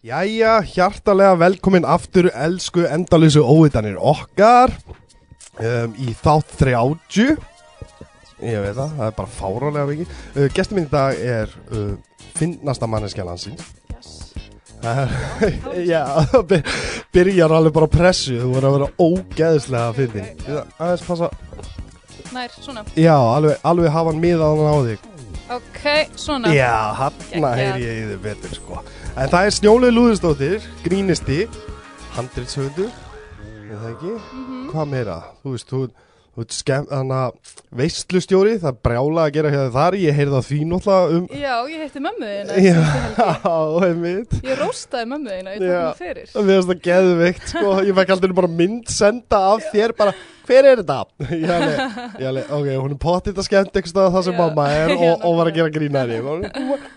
Jæja, hjartalega velkomin aftur elsku endalösu óvitanir okkar um, í þátt 30 Ég veit það, það er bara fárálega mikið. Uh, Gestur minn í dag er uh, finnasta manneskja landsins. Yes. Já, byrjar alveg bara að pressu Þú verður að vera ógeðslega fyndin. Aðeins passa Nær, svona. Já, alveg, alveg hafa hann miðað hann á þig. Ok, svona. Já, hann heyri ég í þið betur sko En það er Snjólu Lúðustóttir, grínisti, handritsöfundur, er það ekki? Mhm. Hvað meira? Þú veist, þú, þú veist, þannig að veistlustjóri, það er brjála að gera hérna þar, ég heyrði það því náttúrulega um, Já, ég heitti mömmu þína. Já. síðustu helgi. einmitt. Ég róstaði mömmu þína, ég tók Já. hana fyrir. Það finnst það geðveikt, sko, ég fekk aldrei bara mynd senda af þér, bara, hver er þetta? Ég alveg, ok, hún er pottitt að skemmt eitthvað það sem Já. mamma er og, og var að gera grína henni. Hún,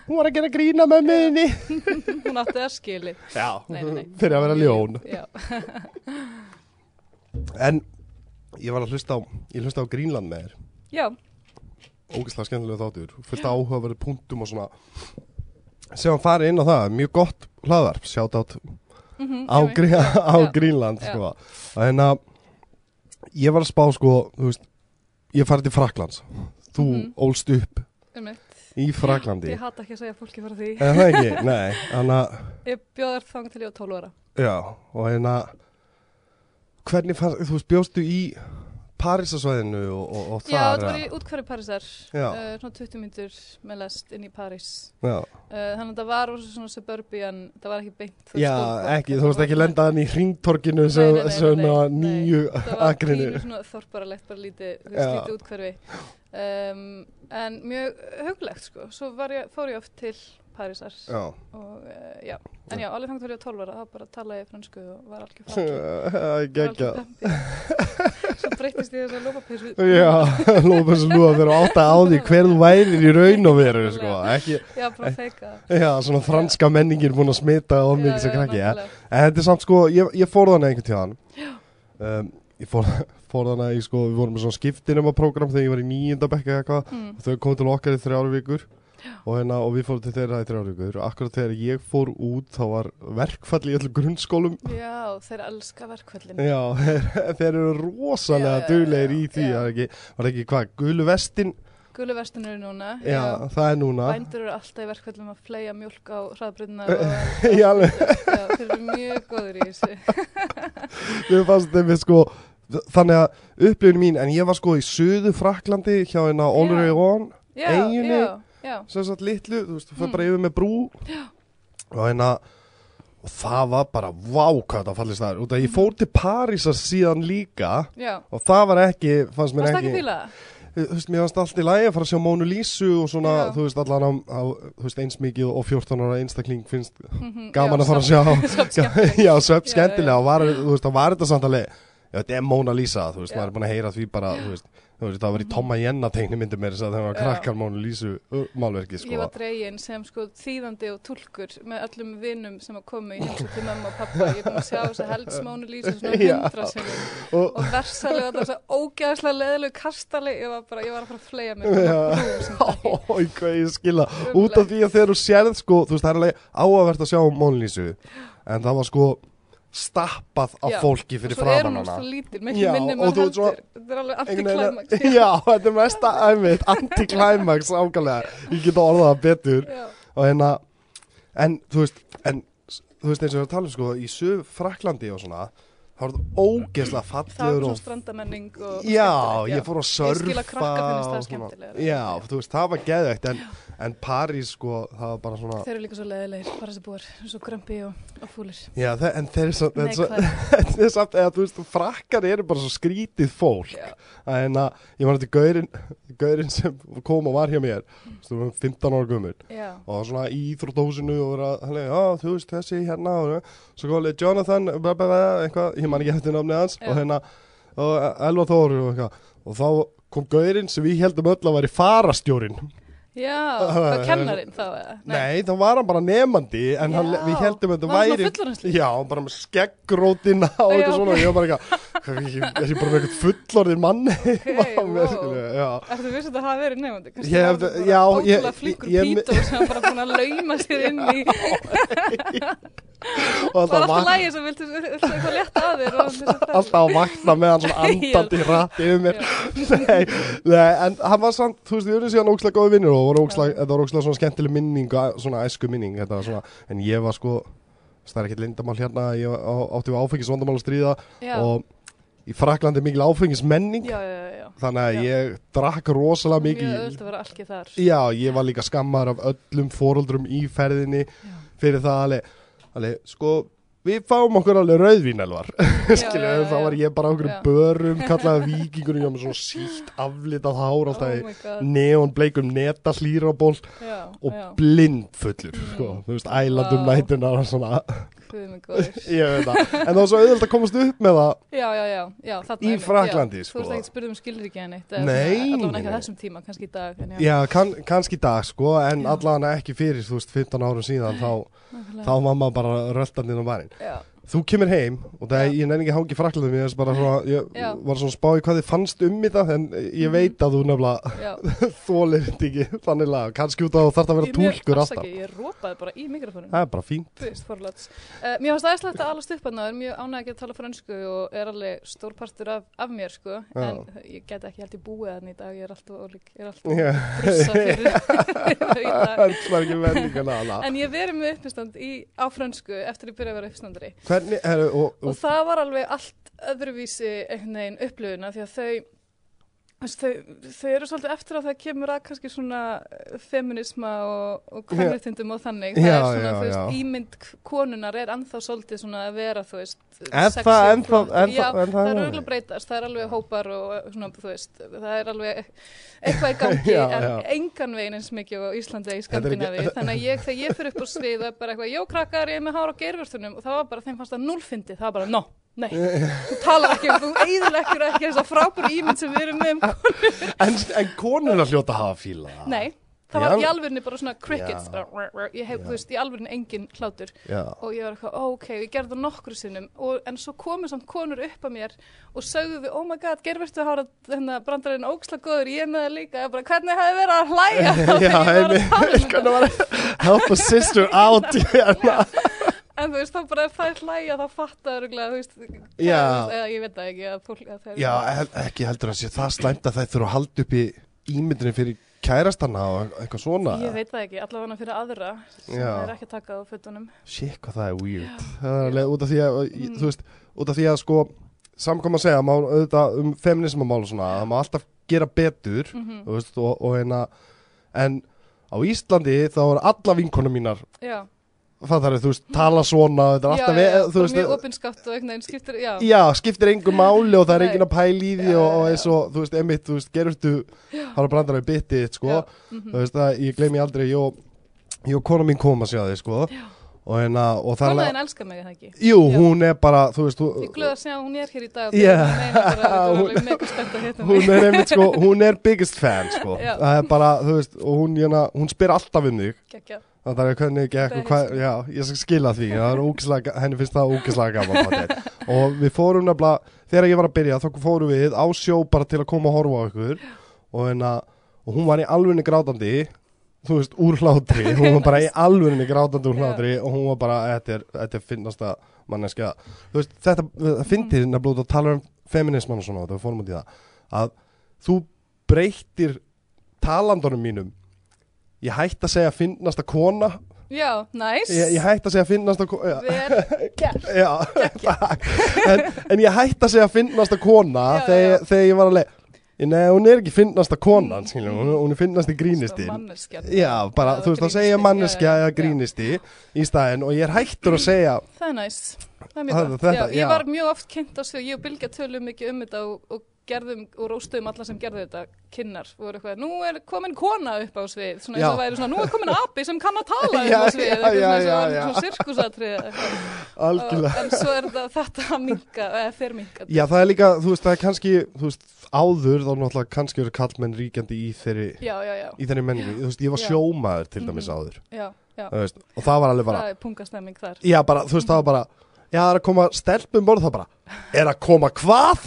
hún var- að gera grína með minni. Hún átti það skili. Já, Nei, nei, nei. fyrir að vera ljón. Já. En ég var að hlusta á, ég hlusta á Greenland með þér Já, Ógeðslega skemmtilega þáttur Fullt áhugaverði punktum og svona Sem hann farið inn á það, mjög gott hlaðvarp Sjátt átt mhm, á, einmitt. grí, á Já. sko. En að Ég var að spá sko Þú veist Ég farið til Fraklands Þú Mhm. ólst upp Einmitt. í Fraklandi Ég hata ekki að segja fólki frá því. En það ekki, nei Þannig að Ég bjóðar þang til ég á 12 ára. Já, og hérna Hvernig fannst, þú veist, bjóstu í Parísasvæðinu og, og, og Já, þar þetta var í útkværi Parísar. Já. Uh, svona 20 myndur með lest inn í París. Já, Uh, þannig að það var svona suburbian, það var ekki beint. Já stórborg, ekki, þú veist ekki lendaðan í hringtorkinu svona nýju Það var agrinu pínu svona þorparalegt, bara lítið, þú Já. veist, lítið útkverfi. Um, en mjög hugulegt, sko. Svo ég, fór ég oft til Parísar Já, og uh, já. En já, alveg þangt var ég á 12 ára, þá bara talaði ég fransku og var franski. geggja Svo breytist ég þess að lópapeysu. Já, lópa að vera átt að á því hver þú værir í raun og veru sko. ekki, Já, bara feika. Já, svona franska menningin búin að smita á mig sem krakki. En þetta er samt sko, ég, ég fór þannig einhvern tíðan um, Ég fór, fór þannig sko, við vorum með svona skiptinum að program þegar ég var í nýjunda bekka eitthvað Mm. þau kom til okkar í þrjár vikur og, hérna, og við fórum til þeirra í þrjár vikur og akkurat þegar ég fór út þá var verkfall í öllum grunnskólum Já, þeir elska verkvöldin. já, þeir, þeir eru rosalega Já, já, duglegir í því já. ekki, var ekki hvað, gulu vestin Gulu vestin eru núna. já, það er núna Bændur eru alltaf í verkvöldum að fleia mjölk á hraðbrunna Já, alveg. Já, þeir eru mjög góður í þessu. Mér fannst þeim við sko þannig að upplifin mín, en ég var sko í söðu Fraklandi hjá Já, Eyjunni? já, já. Sem sagt litlu, þú veist, þú fyrir Mm. bara yfir með brú og hérna og það var bara, vá hvað þetta fallist það út að ég fór til Parísar síðan líka Já, og það var ekki, fannst mér ekki það? þú veist, mér fannst allt í lagi að fara að sjá Mónu Lísu og svona, Já. þú veist, allan á, á þú veist, eins mikið og 14 ára einstakling finnst Mhm, gaman já, að fara að sjá já, söp Já, skemmtilega já. og var, þú veist, og var þetta samt alveg já, þetta er Móna Lísa, þú veist, Já. maður er búin að heyra því bara, þú veist, þú veist, það var í Tomma Jenna teikni myndi mér þess að það var krakkar Mónu Lísu uh, málverki, sko Ég var dregin sem sko þýðandi og tulkur með öllum vinnum sem að koma í heimsum til mamma og pappa. Ég er búin að sjá þess að heldsmánu lýsa svona Já. hundra sinnum og, og versalega þetta þess að ógæðslega leðilegu kastali. Ég var bara, ég var að fara að fleia mig. Já. Ói, hvað ég skilja af að að stappað af Já, fólki fyrir og svo er hún hana svo lítil, Já, og maður þú ert svo- heldur. Þetta er alveg anti-climax. Já, þetta er mesta æmið, anti-climax ákvæmlega, ég get orðað það betur Já. og hérna en þú veist, en þú veist eins og við erum að tala um sko, í sög Fraklandi og svona þá er þetta ógeðslega Það var fallegur svona strandamenning Já, ég fór að Ég surfa skil að krakka finnst það skemmtilegra. Já, þú veist, það var geðveikt en, en París sko, það var bara svona Þeir eru líka svo leðilegir, bara þessi búar, svo grömpi og, og fúlir. Já, þe en þeir eru svo, þetta er svo Neikvæðir. þetta er samt, eða þú veist, frakkar eru bara svo skrítið fólk. En að ég var þetta gaurin gaurin sem kom og var hjá mér þú veist, 15 ára gummur og svona í íþróttósinu og vera, er, þú veist, þessi hérna og svo Jonathan, bla, bla, bla, eitthvað, ég man ekki eftir námið hans. Og hérna, og Elva Þóru og eitthvað, og þá kom gaurinn sem við heldum öll að væri farastjórin já, það kennarinn þá eða? Nei, þá var hann bara nefandi en hann, við heldum að hann væri? Já, bara með skeggrótina og eitthvað svona. Og ég var bara eitthvað, er ég bara með eitthvað fullorðin mann Ok, á mér, wow. skilju, já. Ertu viss að það hafi verið nefandi? Kannski Ég það bara já, ég- Ótrúlega flíkur pító sem bara búin að lauma sér inn í alltaf, Bara alltaf vak, lægi sem viltu eitthvað létta að þér alltaf að vakna með hann svona andandi rætt yfir mér. Nei, nei, en hann var samt, þú veist, við erum síðan ókslega góði vinnur og þetta var ókslega svona skemmtileg minning svona æsku minning, þetta var svona, en ég var sko, það er ekkert lindamál hérna, ég var- átti við áfengisvandamál að stríða og í Fraklandi er mikil áfengismenning, þannig að ég drakk rosalega þar. já, ég var líka skammar af öllum fóruldrum í ferðinni fyrir það alveg, alveg, sko, við fáum okkur alveg rauðvín elvar, skilja, já, já, þá var ég bara okkur Já. börum, kallaði vikingur, ég var með svona sílt aflitað hár alltaf Oh í my god. neon bleikum neta hlýraból Já, og blindfullur sko, Mm. þú veist, ælandum Vá. nætuna og svona. ég veit það. En það var svo auðvitað að komast upp með það. Já, já, já, Í já. sko. Þú veist ekki spurðum skilriki henni Nei, Allavega ekki þessum tíma, kannski í dag en já, já, kann, kannski í dag sko, en allan ekki fyrir, þú veist, 15 árum síðan þá, þá var maður bara röltandinn á barinn. Já, þú kemur heim og það er, ég nenni ekki að hangi fraklandum ég, er bara svona, ég var svona að spá í hvað þið fannst um þetta en ég Mhm. veit að þú nefnilega þólir þetta ekki þannig lag, kannski út á þarf að vera túlkur alltaf. Ég rópaði bara í mikrofónum. Það er bara fínt. Veist. Uh, mér finnst aðeinslegt að alast upp að það er mjög ánægð að tala fransku og er alveg stór partur af, af mér, sko. Já. En ég get ekki held í búið þannig í dag, ég er alltaf ólík, ég er alltaf brussa fyrir er. Hvernig, er, og, Og og, það var alveg allt öðruvísi einhvern veginn upplöfuna því að þau, þau, þau eru svolítið eftir að það kemur að kannski svona eh, feminisma og, og kvennréttindum og þannig. Það Já, er svona, já, þú veist, já. ímynd k- konunnar er ennþá svolítið svona að vera, þú veist, sexy það og er að breytast, það er alveg hópar og svona, þú veist, það er alveg eitthvað í gangi, en engan veginn eins mikið á Íslandi í Skandinavi, þannig að ég, þegar ég fyrir upp á svið og er bara eitthvað, jó krakkar, ég er með hár á geirvörstunum og það var bara, þeim fannst það nullfindi, það var bara, no, nei, þú talar ekki, þú eiðileggur ekki þess að frábæru ímynd sem við erum með um en, en konuna hljóta að hafa fíla. Nei, það var í alvörni bara svona crickets, ég hef, þú veist, í alvörni engin hlátur. Já. og ég var eitthvað, ok, ég gerði það nokkru sinnum. Og, en svo komu samt konur upp að mér og sögðu, oh my god, gerverstu hára hérna brandarinn óksla góður, ég er með það líka. Ég bara, hvernig hefði verið að hlæja? Já, ég var að tala um þetta. að help a sister out hérna. En þú veist, þá bara ef það er hlæja þá fattar örgulega, þú veist eða ég veit það ekki, að fólk að það er Já, hel, ekki heldur að sé það slæmt að það þurfa að halda upp í ímyndinni fyrir kærastanna og eitthvað svona. ég veit það ekki, allavega fyrir aðra sem Já. er ekki að taka á fötunum Shit, hvað það er weird. Það er alveg út af því að, mm. þú veist, út af því að sko, samkom að segja, má auðvitað um feminismamál og svona, það má alltaf gera betur, mm þú veist, og, og hérna, en á Íslandi þá er alla vinkonum mínar, já, það þarf, þú veist, tala svona, þetta er já, alltaf, já, þú veist, mjög opinskátt og einhvern veginn skiptir, já, Já, skiptir engu máli og það er enginn að pæla í því og, eins og, þú veist, emitt, þú veist, gerurtu har að brandara í bitið, sko. Já, mhm. þú veist að ég gleymi aldrei ég og, ég og kona mín kom að sjá þig, sko. Já. Og hérna, og það er elskar mig, það ekki? Jú, Já. hún er bara, þú veist, Ég þú, er glöð að segja að hún er hér í dag yeah. Hún- alveg mig. hún er einmitt, sko, hún er biggest fan, sko það er bara, þú veist, og hún, hérna, hún spyr alltaf um þig Gekja. Það er hvernig og er hvað, já, ég skal skila því, það er ógislega, henni finnst það ógislega gaman og við fórum nefnilega, þegar ég var að byrja, þá fórum við á sjó bara til að koma og horfa á ykkur og, hérna, og hún var í alvegni grátandi, þú veist, úr hlátri, hún var bara í alvegni grátandi úr hlátri og hún var bara, þetta er, þetta er finnasta manneskja, þú veist, þetta, það fyndið nefnilega út að tala um feminisman og svona, þetta fórum út í það, að þú breytir talandunum mínum ég hætti að segja finnasta kona Já, næs. ég, ég hætti að segja finnasta kona Vel gert. já, takk. en, en ég hætti að segja finnasta kona Já, þegar, já. þegar ég var að leið Nei, hún er ekki finnasta konan, skiljum, hún, hún er finnasti grínisti. Sko, manneskja. Já, bara, þú veist, þá segja manneskja eða grínisti í staðinn og ég er hættur að segja, Það er næs. Það er mjög gott. ég var mjög oft kynnt á sig, ég og Bilge tölum mikið um þetta og, og gerðum og róstuðum alla sem gerðu þetta kynnar voru eitthvað, nú er komin kona upp á svið svona eins og væri svona, nú er komin api sem kann að tala upp Já, á svið eitthvað já, svona, já, já. svona sirkusatrið algjörlega. en svo er þetta, þetta að minka eða fer minka Já, það er líka, þú veist, það er kannski, þú veist, áður þá náttúrulega kannski eru kallmenn ríkjandi í þeirri, í þeirri menningu. Þú veist, ég var sjómaður til dæmis Mhm. áður, já, já. þú veist, og það var alveg bara, það er pungastemming þar Já, bara, þú veist, það var bara Já, það er að koma stelpum borð, það bara Er að koma hvað?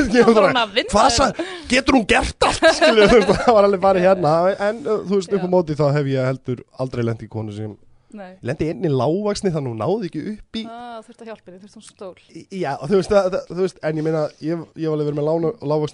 Hvað sagði, getur hún gert allt? Skilur, þú veist, það var alveg bara hérna En, uh, þú veist, upp á móti þá hef ég heldur aldrei lent í konu sem Nei. Lendi inn í lágvaksni þannig hún náði ekki upp í Ah, þurfti að hjálpa henni, þurfti hún stól. Já, þú veist, það, þú veist en ég meina, ég, ég var alveg verið með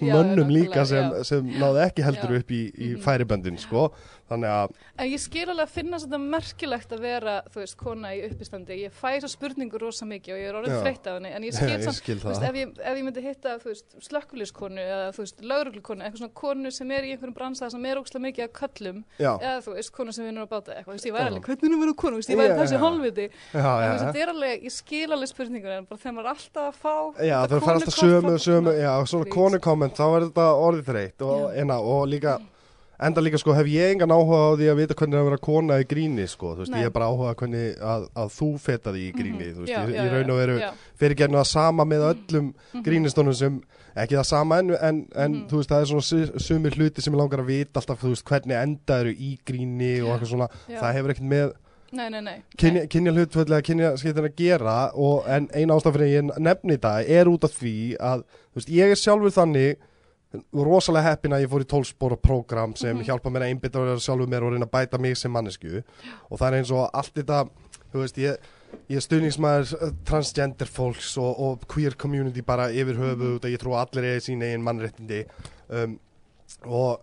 Já, mönnum líka sem, já. sem náði ekki heldur Já. upp í, í Mhm. færiböndin, sko Þannig að, En ég skil alveg að finna þetta merkilegt að vera, þú veist, kona í uppistandi. Ég fæ þessa spurningu rosa mikið og ég er orðin Já. þreytt af henni. En ég skil samt, þú veist, það. ef ég, ef ég myndi hitta, þú veist, slökkuliskonu eða, þú veist, lauruglukonu, eitthvað svona konu sem er í einhverjum bransa sem er ókslega mikið að köllum, Já, eða þú veist, konu sem vinnur á báta eitthvað, þú veist, ég væri alveg, hvernig er að vera konu, veist, ég væri þessi já, En þú veist, þetta er alveg, það enda líka, sko, hef ég engan áhuga á því að vita hvernig það er að vera kona í gríni, sko, þú veist, Nei. ég er bara áhuga hvernig að, að þú feta því í gríni, þú veist, Já, ég, ég raun og veru fyrir gerna það sama með öllum Mhm. grínistónum sem, ekki það sama en, en, en Mhm. þú veist, það er svona su- sumir hluti sem ég langar að vita alltaf, þú veist, hvernig enda eru í gríni og eitthvað svona, Já. það hefur ekkert með Nei, nei, nei. kynja, kynja hlutföllega kynja skiptin að gera og en eina ástaf fyrir ég nefni þetta er út af því að veist, ég er sjálfur þannig rosalega heppin að ég fór í tólspóra program sem Mhm. hjálpa mér að einbytta og sjálfur mér og reyna að bæta mig sem mannesku og það er eins og allt þetta þú veist, ég, ég er stuðningsmæður eh, transgender fólks og, og queer community bara yfir höfuð og ég trú að allir er sín eigin mannréttindi. Um, og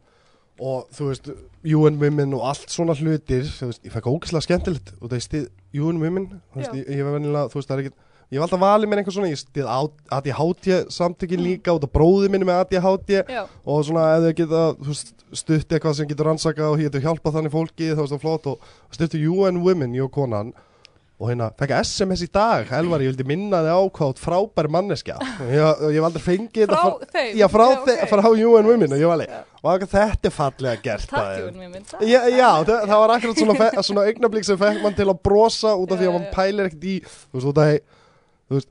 og þú veist, UN Women og allt svona hlutir, þú veist, ég fekk ógæslega skemmtilegt og það er stið UN Women þú veist, ég, ég var venilega, þú veist, það er ekkert ég var alltaf valið mér einhver svona, ég stið ADHD samtökin Mm. líka út af bróði minni með ADHD Já, og svona þau geta stutt eitthvað sem getur rannsaka og getur hjálpa þannig fólki, þá veist það flott og stuttu UN Women, ég og konan og hérna, fekk SMS í dag Elvar, ég vildi minna þig á hvað þú ert frábær manneskja ég, ég hef aldrei fengið frá þetta þeim. Já, frá, ok. þe- frá UN Women og ég var alveg, og þetta er fallega gert Takk. Jón Mimmin. Já, já það, það var akkurat svona, fe- svona augnablík sem fekk mann til að brosa út af því að mann pælir ekkert í þú veist, þú veist,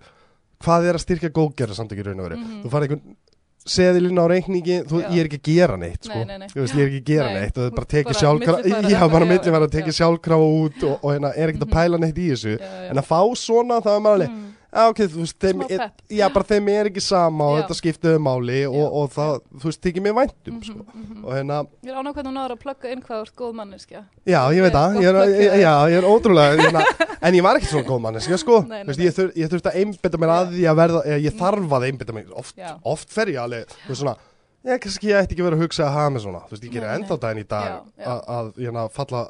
hvað er að styrkja góðgerða samt ekki raun og veru Mhm. þú farið einhvern seðilinn á reikningi þú, ég er ekki að gera neitt sko. Nei, nei, nei. Þú veist, ég er ekki að gera Nei, neitt og það er bara tekið bara sjálfkrafa já, bara eitthvað, milli var að já. sjálfkrafa út og, og hérna, er ekkert að Mhm. pæla neitt í þessu Já, já. en að fá svona það er maður alveg Mm. Ok, þú veist, þeim er, já, bara þeim er ekki sama og Já. þetta skiptiðu máli og, Já. og það, þú veist, þykir mér væntum, Mhm, sko. mhm. Og hérna, Ég er ánæg hvernig hún náður að plugga inn hvað þú ert góð manneskja. já, ég veit Gott það, þér. já, ég er ótrúlega, hérna, en ég var ekki svona góð manneska, sko. Nei, nei, veist, ég, þur, ég þurfti að einbytta mér að því að verða, ég, ég þarf að einbytta mér, oft, oft fer ég alveg, þú veist, svona, ég, kannski ég ætti ekki verið að hugsa að hafa mig svona, þú veist, ég gerir ennþá daginn í dag að, að, hérna, falla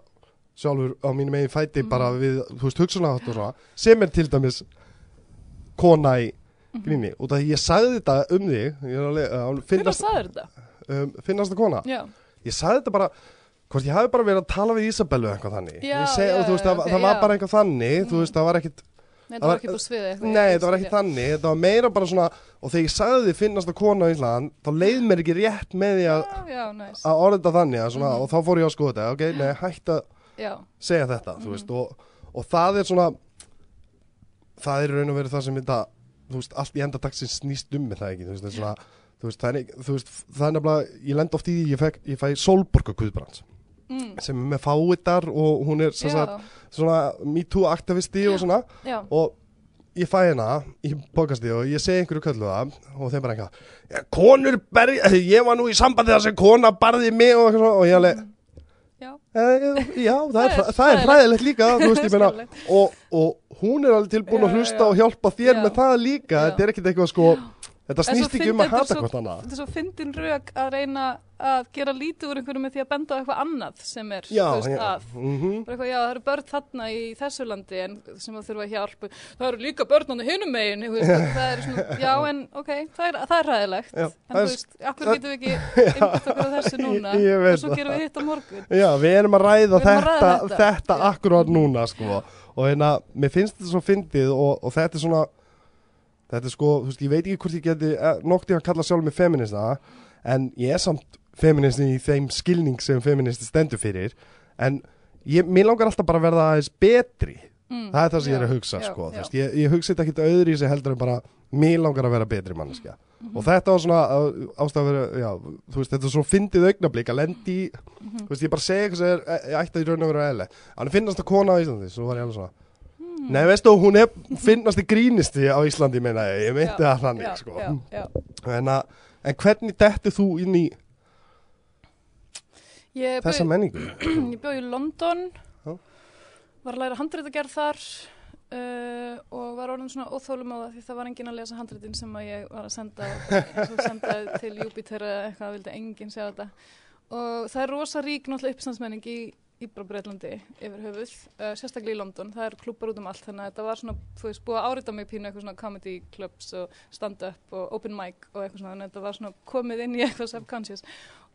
sjálfur á mínum eigin fæti Mhm. bara við, þú veist, hugsunahátt og svona, sem er til dæmis kona í Mhm. gríni, út af því ég sagði þetta um þig, Hvernig sagður þetta? um, finnast það kona, Já. ég sagði þetta bara hvort ég hafi bara verið að tala við Isabellu eitthvað þannig Já, seg, já, og, veist, það, ok, það var bara eitthvað þannig Mm. veist, það var ekkit Nei, Það það var ekki búið sviðið eitthvað. nei, það var ekki þannig, þetta var meira bara svona og þegar ég sagði þið finnast að kona í Ísland þá leið mér ekki rétt með því að, næs. að orða þetta þannig svona, Mhm. og þá fór ég að skoða þetta, ok, nei, hætt að segja þetta, þú veist, og, og það er svona það er raun og verið það sem þú veist, allt í enda dagsins snýst um með það ekki, veist, það svona veist, það er, veist, það er nefnilega ég lend oft í því, ég, ég fæ Solborga Guðbrands mm. sem er með fáitar og hún er sagt, svona me too aktivisti og svona. Já, og ég fæ hérna í bókasti og ég segi einhverju köllu það og þeir bara eitthvað "Ja, konur berði, ég var nú í sambandi þar sem kona barði mig og, og ég alveg já. e, já, það er, Það er það hræðilegt líka veist, meina, og, og hún er alveg tilbúin Já, að hlusta já. og hjálpa þér Já. með það líka þetta er ekkit eitthvað sko þetta snýst ekki um að hata hvort annað Þetta er svo fyndin rauk að reyna að gera lítið úr einhverju með því að benda á eitthvað annað sem er, já, þú veist, já, að. mhm Bara eitthvað, já, það eru börn þarna í þessu landi en sem að þurfa hjálp. Það eru líka börn á hinum megin, þú veist, það er svona, já, en ok, það er, það er ræðilegt. Já, en það þú veist, akkur getum við ekki einbætt okkur á þessu núna Ég- ég og svo það. gerum við hitt á morgun. Já, við erum að ræða erum að þetta, ræða þetta, þetta. Já. akkurát núna sko. og hérna, mér finnst þetta svo fyndið og, og þetta er svona þetta er sko, þú veist, ég veit ekki hvort ég geti eh, nokt ég að kalla sjálf mig feminista en ég er samt feministi í þeim skilning sem feministi stendur fyrir en ég, mér langar alltaf bara að verða aðeins betri Mm, það er það sem ég er já, að hugsa já, sko, já. veist, ég, ég hugsa þetta ekkit öðru í sig heldur en bara mér langar að vera betri manneskja Mhm. og þetta var svona ástæða já, þú veist, þetta er svo fyndið augnablík að lendi í, Mhm. þú veist, ég bara segja eitthvað sem er, ég ætti að í raun og vera eðle hann finnast að kona á Íslandi, svo var ég alveg svona Mm. Nei, veistu, hún er finnast í grínisti á Íslandi, meina ég, ég Já, það þannig, sko já, já. en, að, en hvernig dettu þú inn í Ég þessa bjó- menningu? ég bjó í London Já. var að læra handreitagerð þar uh, og var orðin svona óþólum á það því það var enginn að lesa handreitin sem að ég var að senda, senda til Júpiter eða eitthvað, vildi enginn sjá þetta og það er rosa rík náttúrulega uppstandsmenning í, í bara Breitlandi yfir höfuð, uh, sérstaklega í London. Það er klubbar út um allt, þannig að þetta var svona þú veist, búið að árita mig pínu eitthvað svona comedy clubs og stand-up og open mic og eitthvað svona, þannig að þetta var svona komið inn í eitthvað subconscious.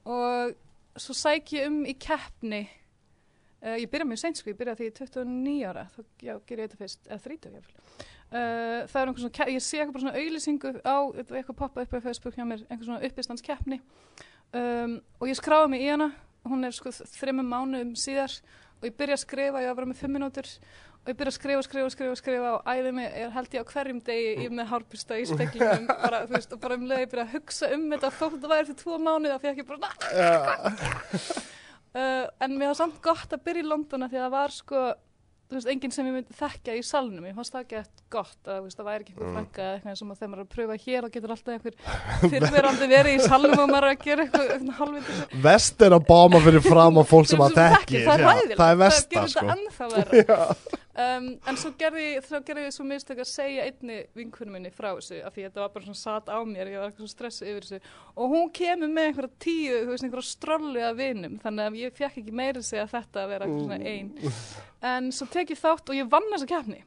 Og svo sæk ég um í keppni uh, ég byrja mjög seint sko, ég byrja því ég er 29 ára þá já, ger ég þetta fyrst, eða 30 jáfnvel Uh, það er einhvern svona, ég sé eitthvað svona auðlýsingu á, eitthvað poppa upp á Facebook hjá mér, einhvern svona uppistandskeppni. Um, og ég skráði mig í hana hún er sko þreymum mánuðum síðar og ég byrja að skrifa, ég var að vera með fimm minútur og ég byrja að skrifa, skrifa, skrifa, skrifa og æði mig, er held ég á hverjum degi ég með hárpista í speklingum bara, veist, og bara um leið ég byrja að hugsa um þetta þótt þetta væri fyrir tvo mánuði þá fekk ég bara uh, en mér var samt gott að byrja í Londona því að það var sko þú veist, enginn sem ég myndi þekkja í salnum ég fannst það ekki eftir gott að veist, það væri ekki einhver Mm. frænka eða eitthvað sem að þegar maður er að pröfa hér þá getur alltaf einhver fyrirverandi verið í salnum og maður er að gera eitthvað, eitthvað halvviti Vest er að báma fyrir fram á fólk sem að þekkir, þekki það er ræðilegt Það er versta gerir sko þetta ennþá verra um, en svo gerði, þá gerði ég svo mistök að segja einni vinkunum minni frá þessu af því þetta var bara svona satt á mér ég var eitthvað svo stressuð yfir þessu. Og hún kemur með einhverja tíu, þú veist, einhverja strollu af vinum, þannig að ég fekk ekki meira segja þetta að vera eitthvað svona ein. En svo tek ég þátt og ég vann þessa keppni.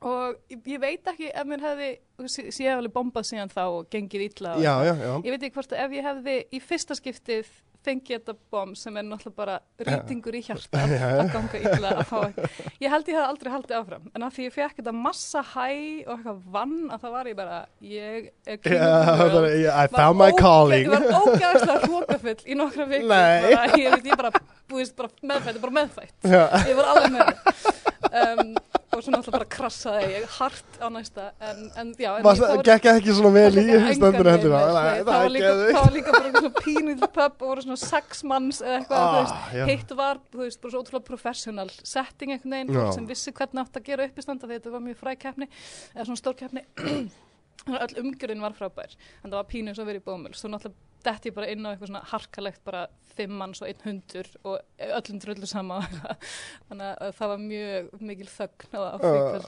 Og ég, ég veit ekki ef mér hefði, ég hef alveg bombað síðan þá og gengið og Já, já, já. Ég veit ekki hvort ef ég hefði í fyrsta skiptið fengið þetta bom sem er náttúrulega bara rýtingur í hjarta að ganga illa að fá ég held ég hef aldrei haldið áfram en að því ég fekk þetta massa hæ og eitthvað vann að það var ég bara ég er world. er- I found my calling. Ég var ógæðslega hrókafull í nokkra vikur. Ég ég bara búist bara meðfætt, bara meðfætt. Ég var alveg með það um, og svo náttúrulega bara krassaði ég hart á næsta. En, en já en ég fór- gekk ekki svona vel í veginn heldur það var líka, var líka bara svona pínuð pub og voru svona sex manns eða eitthvað, Ah, hitt var, þú veist, bara svo ótrúlega professional setting einhvern veginn, Já. sem vissi hvernig átt að gera uppistanda því þetta var mjög fræg keppni, eða svona stór keppni, öll umgjörðin var frábær, en það var pínu eins og verið í bómul, svo náttúrulega detti ég bara inn á eitthvað svona harkalegt bara fimm manns og einn hundur og öllum drullu sama og þannig að það var mjög mikil þögn á,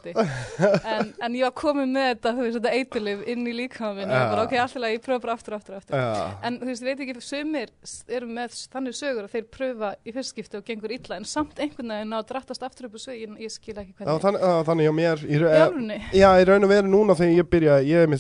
því Ah. en, en ég var komið með þetta, þú veist, þetta eitilif inn í líkamann minn og Já. bara ok, alltaf ég pröfa bara aftur, aftur, aftur Já. En þú veist, ég veit ekki, sumir eru með þannig sögur að þeir pröfa í fyrstskipti og gengur illa, en samt einhvern veginn að drattast aftur upp á svið, ég, ég skil ekki Já, hvernig. þannig, já, þannig að mér í, alvunni? Já, í raun og veru núna þegar ég byrja ég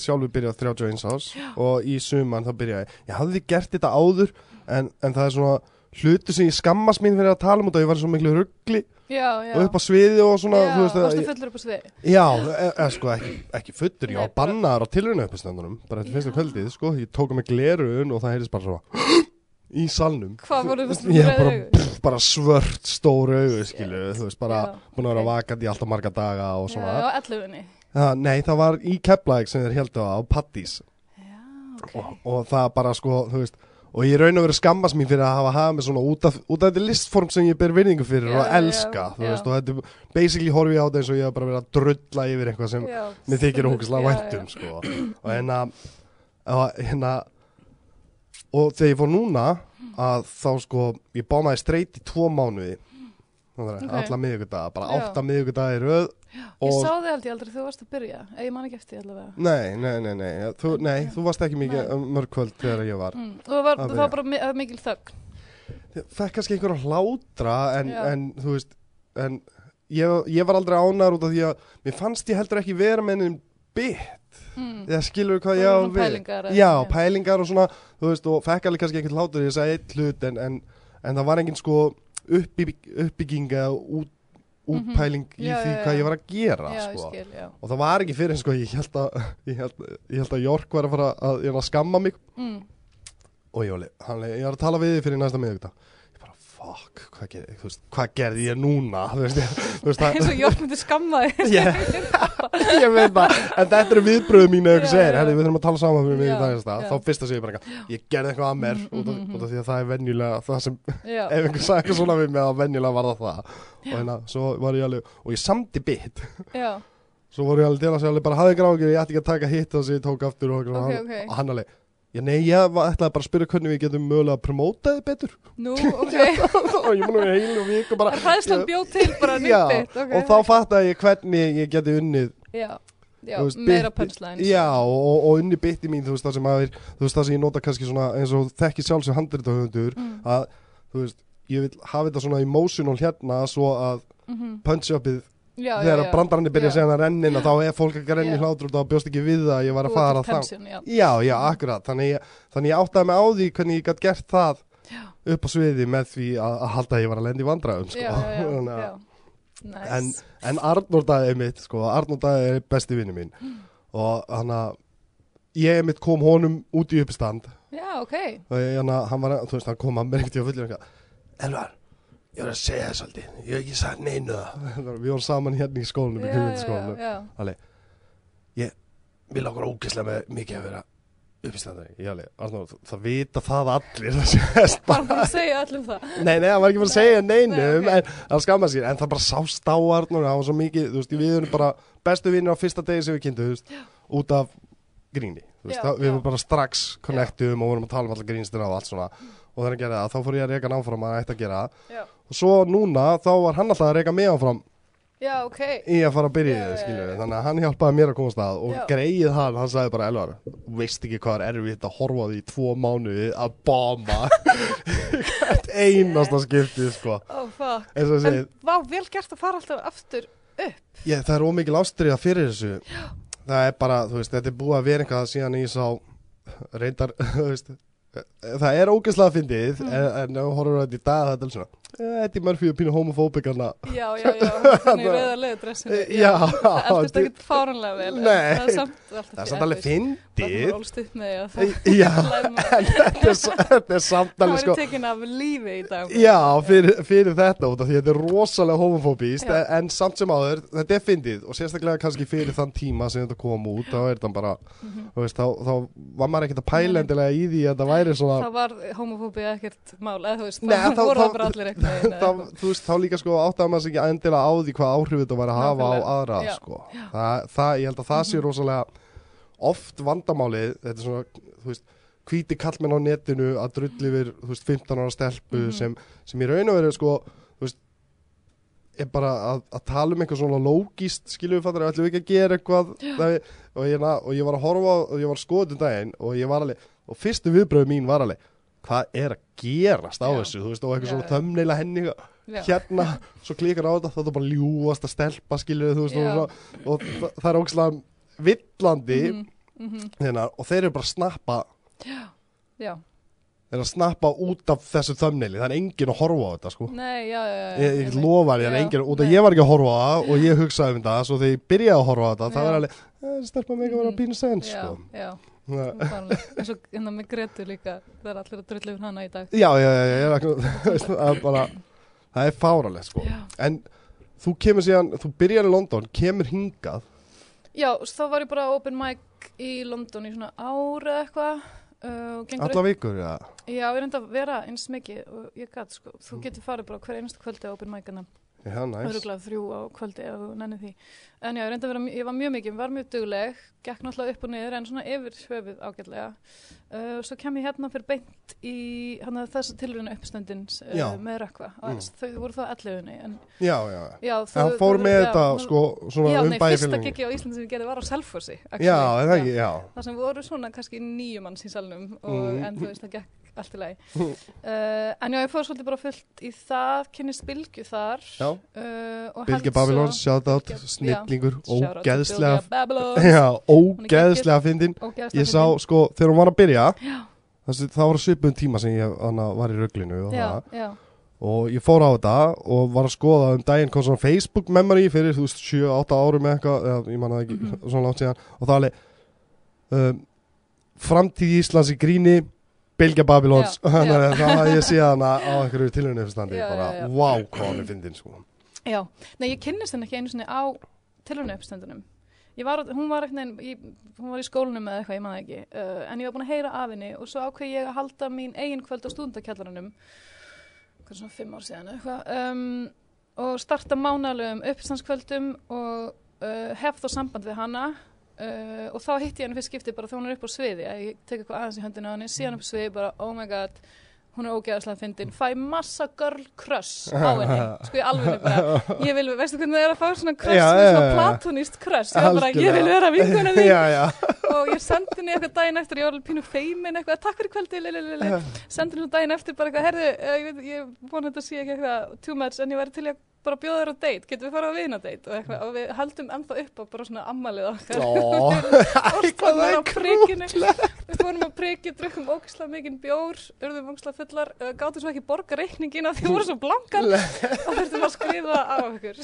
mitt sjálfur byrjað 31 ás og í suman þá byrja ég ég hafði gert þetta áður en, en það er svona hlutu sem ég skammast mín fyrir að tala um þetta ég var svo miklu ruggli Já, já. og upp á sviði og svona já, veist, varstu fullur upp á svið? já, e, e, sko ekki, ekki fullur, ég var bannaður á tilrauna uppistandunum bara eftir fyrsta Já. kvöldið, sko ég tók með glerun og það heyrðist bara svona í salnum Hvað voru það ég rauð bara, bara svört stór augu skilu, þú veist, bara Já, búin að vera ok. vakandi í alltaf marga daga og svona á. Já, nei, það var í Keflæk sem þeir heldu á, á Pattís Já, ok. og, og það bara sko, þú veist og ég raun og verið skammast mín fyrir að hafa hafað mig svona út af, út af þetta listform sem ég ber virðingu fyrir Já, og já, elska, þú já. veist, og þetta er basically horfi ég á þetta eins og ég hef bara verið að drulla yfir eitthvað sem Já, mér þykir ógislega já, væntum, já. sko og hérna hérna og þegar ég fór núna að þá sko, ég bá maður streyt í tvo mánuði þannig að Ok. alla miðugudaga, bara Já. átta miðugudaga í röð Ég sá þig aldrei aldrei þú varst að byrja, eða ég man ekki eftir allavega. Nei, nei, nei, nei, þú, nei, þú varst ekki mikið Nei. mörg kvöld þegar ég var Mm. Og var, Að það var bara mi- mikil þögn. Ég Fekk kannski einhver að hlátra en, en þú veist en ég, ég var aldrei ánæður út af því að mér fannst ég heldur ekki vera með ennum bit, Mm. eða skilur hvað ég á við pælingar Já, pælingar og svona, þú veist, og fekk alveg kannski einhvern hlátur, ég sagði eitt hlut en, en, en það var engin sko uppbygg, uppbygging eða út, útpæling í Mhm. Já, því já, já. hvað ég var að gera, Já, ég sko skil, og það var ekki fyrir, sko, ég held að ég held, ég held að Jork var að að, að, skamma mig Mm. og hann, ég var að tala við þig fyrir næsta ég bara, fuck, hvað, ger, þú veist, hvað gerði ég núna? Eins það, og Jórn myndi skamma þig. ég, veit það en þetta eru viðbröðu mínu við þurfum að tala saman fyrir Já, miðugdag já. þá fyrst að segja bara, ég gerði eitthvað að mér mhm, út af því að það er venjulega það sem, Já, ef einhver sagði eitthvað svona við mig þá venjulega var það það. Og hérna, svo var ég alveg, og ég samdi bit. Svo voru ég alveg til að segja bara hafði gráðgjur, ég ætti ekki að taka hitt og ég tók aftur og, Ok, hann, ok. og hann alveg Já, nei, ég ætlaði bara að spyrja hvernig við getum mögulega að promóta þið betur. Nú, ok, og ég að heilu viku bara hræðslan bjóð til bara Já, nýtt ok. og þá fattaði ég hvernig ég geti unnið. Já, já veist, meira pönslæðin Já, og, og, unni bytti mín, þú veist, það sem er, þú veist, það sem ég nota kannski svona eins og þekki sjálf sem handritahöfundur mm. að, þú veist, ég vil hafa þetta svona emotional hérna svo að mm punch-upið já, þegar er byrjað að segja hann að rennin og þá er fólk ekki að Já. hlátur og þá bjóst ekki við það að ég var að fara til þá tension, já. Já, akkurat, þannig ég, þannig ég áttaði mig á því hvernig ég gætt gert það upp á sviði með því að, að halda að ég var að lenda í vandræðum sko. Nice. en, en Arnór Daði er mitt sko, Arnór Daði er besti vinnu mín og hann að ég mitt kom honum út í uppistand. Já, ok. Og ég, hann, hann var, þú veist, hann kom að mér ekkert í að fullur Elvar, ég var að segja það svolítið. Ég hef ekki sagt neinu það við vorum saman hérna í skólanum í já, já, já, kjöfundskólanum já. við langar ógeðslega með mikið að vera uppistandari ég alveg, Arnór, það, það vita það allir það sést bara bara. að segja allum það. Nei, nei, hann var ekki bara að segja neinum Nei, ok. en hann skamma sér, en það bara sást á Arnur hann var svo mikið, þú veist, við erum bara bestu vinnir á fyrsta degi sem við kynntuðust út af gríni, þú veist, Já, það, við já. erum bara strax connectum og vorum að tala um allar grínstina og allt svona. Og þegar hann gerði það, þá fór ég að reyka hann áfram að ætti að gera það. Já, og svo núna, þá var hann alltaf að reyka mig áfram já, ok. í að fara að byrja í Já, það, já, já. þannig að hann hjálpaði mér að komast að og Já. greið hann, hann sagði bara, Elvar veist ekki hvað er erfitt að horfa því í tvo mánuði að hvert einasta skipti, sko. Oh en segi, vá, vel gert að fara alltaf aftur upp. Ég, það er ómikil ástriða fyrir þessu. Það er bara, þú veist, þetta er búið að vera eitthvað síðan ég sá reyndar, þú veist Það er ógeðslega fyndið Mm. en, en ef þú horfur á þetta í dag þetta er svona eh, Eddie Murphy og pínu homofóbikarna já, já, já, þannig rauða leðudressinu Já, það eldist þetta- ekkert fáranlega vel Nei. það er samt alltaf Það er samt alveg fyndið það er ólst upp með að það Já, þetta er, þetta er samt það alveg sko tekin af lífi í dag. Já, fyrir, þetta því þetta er rosalega homofóbíst en samt sem áður, þetta er fyndið og sérstaklega kannski fyrir þann tíma sem þetta kom út þá er þetta bara, Mhm. þá, var maður ekkert að pæla endilega í því að þetta væri svona það var homofóbið ekkert mál eða þú veist, Nei, það þá- voru þá- það bara allir eitthvað þá, þú veist, þá líka sko áttaði maður sig ekki endilega á því hvað áhrif þetta væri að hafa á Nákvæmlega. aðra Já. sko. það, það, ég held að það sé rosalega oft vandamálið þetta er svona, þú veist hvíti kallmenn á netinu að drulli yfir þú veist, 15 ára stelpu Mhm. sem, sem í raun og veru sko, þú veist er bara að, að tala um eitthvað svona lógist skilur við fattar, ætlum við ekki að gera eitthvað það, og, ég, na- og ég var að horfa á- og ég var að skoða þetta daginn og ég var alveg og fyrstu viðbröðu mín var alveg hvað er að gerast á Já. þessu, þú veist, og eitthvað Já, svona já. þömneila henni Já. hérna, svo klikkar á þetta þá er þetta bara ljúast að stelpa skilur þú veist, og, Já. og það, það er ógslag villandi Mhm, mhm. hérna, og þeir eru bara að snappa já, þeir eru að snappa út af þessu þömneili það er enginn að horfa á þetta sko nei, já, já, já ég, ég lofa því að Já, enginn, út af ég var ekki að horfa á það og ég hugsaði um það, svo þegar ég byrjaði að horfa á þetta það Já. var alveg, eh, stelpa mig að vera Eins og hérna með Gretu líka það er allir að drulla yfir hana í dag. Já, já, já, já, það er bara það er fáralegt sko. Já, en þú kemur síðan, þú byrjar í London kemur hingað. Já þá var ég bara open mic í London í svona ára eitthvað uh, alla vikur, já já, ég reyndi að vera eins mikið og ég gæti sko, þú getur farið bara hver einstu kvöldi á open micana Já, næs öruglega þrjú á kvöldi ef þú nenni því en já, ég vera, ég var mjög mikið, var mjög dugleg gekk náttúrulega upp og niður en svona yfir höfuð ágætlega uh, svo kem ég hérna fyrir beint í þessu tilruna uppstöndin uh, Já. með rökkva, Mm. þau voru það 11 en Já, já, já já, En hann fór með þetta, sko, svona já, um nei, fyrsta gigi á Íslandi sem ég gerði var á actually. Já, er það ekki, já það sem voru svona kannski nýju manns í salnum og, Mm. en þú veist það gekk allt í lagi. Uh, en já, ég fór svolítið bara fullt í það kynnist Bylgju þar uh, held Babylons, svo- shoutout, snillingur, ógeðslega. Já, ógeðslega fyndin. Ég sá, sko, þegar hún var að byrja þessi, Það var svipum tíma sem ég var í rugglinu og, já, já, og ég fór á þetta og var að skoða um daginn kom svona Facebook memory fyrir, þú veist, 7-8 árum eða eitthvað, ég manna ekki, Mhm. svona langt síðan. Og það er alveg um, Framtíð Íslands í gríni Bilge Babylons. Þannig að ég séð hana á einhverju tilhörnufstandi Já, bara, wow, hvað hann er fyndin sko. já. Nei, ég kynnist henni ekki einu sinni á var, hún var í, hún var í skólanum eða eitthvað, ég maður ekki, uh, en ég var búin að heyra af henni og svo ákveð ég að halda mín eigin kvöld á stúndakjallarunum, hvað svona fimm ár síðan eitthvað, um, og starta mánalegum uppstandskvöldum og uh, hef þá samband við hana uh, og þá hitti ég henni fyrst skipti bara þá hún er upp á sviði að ég tek eitthvað aðeins í höndina á henni síðan upp á sviði bara oh my god hún er ógeðaslega fyndin, fæ massa girl crush á henni, sko ég alveg bara, ég vil, veistu hvernig það er að fá svona crush, Já, svona, svona platonist crush, ég bara, ég vil vera vinkuna því og ég sendi henni eitthvað daginn eftir, ég var alveg pínu feimin eitthvað, takk fyrir kvöldi, sendi henni daginn eftir bara eitthvað, herðu, eh, ég, ég vona þetta sé ekki eitthvað too much, en ég væri til að bara bjóða þér á date, getum við farið á vina date og og við haldum ennþá upp á bara svona ammalið okkar. Það er prikinu. við fórum á priki, drukkum ógislega mikinn bjór urðum ógislega fullar, gáttum svo ekki borga reikningina því við vorum svo blankar og þurftum að skrifa á okkur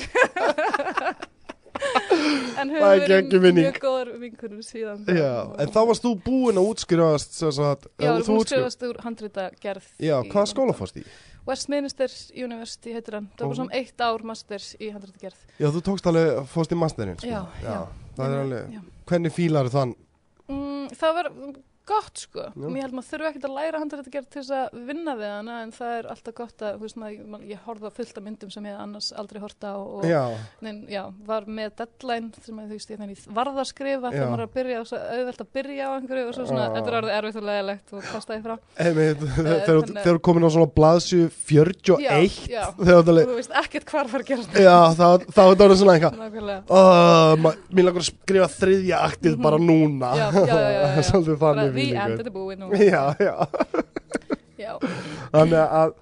en höfum geggjum verið mjög góðar vinkunum síðan Já, en þá varst þú búinn að útskrifast sagt, Já, við þú útskrifast- skrifast úr handrita gerð Já, hvaða skóla fórst í? Westminster University heitir hann það var svona eitt ár masters í handrita gerð Já, þú tókst alveg, fórst í masterinn sko. Já, já. Það er alveg, Já. hvernig fílar þann? Mm, það var gott sko Já. ég held maður þurfi ekkert að læra handrita gerð til þess að vinna við hana en það er alltaf gott að þú veist, maður, ég horfði á fullt af myndum sem ég annars aldrei horta á og Já, nein, já, var með deadline sem að þú veist, ég þannig varð að skrifa þegar maður er að byrja auðvelt að byrja á einhverju og svo svona, Já. þetta er orðið erfitt og leðilegt og kastaði frá einmitt, þegar að- þú komin á svona blaðsju 41 Já, já. þegar þú veist ekkert hvað fara að gera já, þá þá er þetta orðið svona eitthvað mér langar að skrifa þriðja aktið bara núna. Svolítið bara þannig end, feelingur. þetta er búið nú Já, já. Já. Þannig að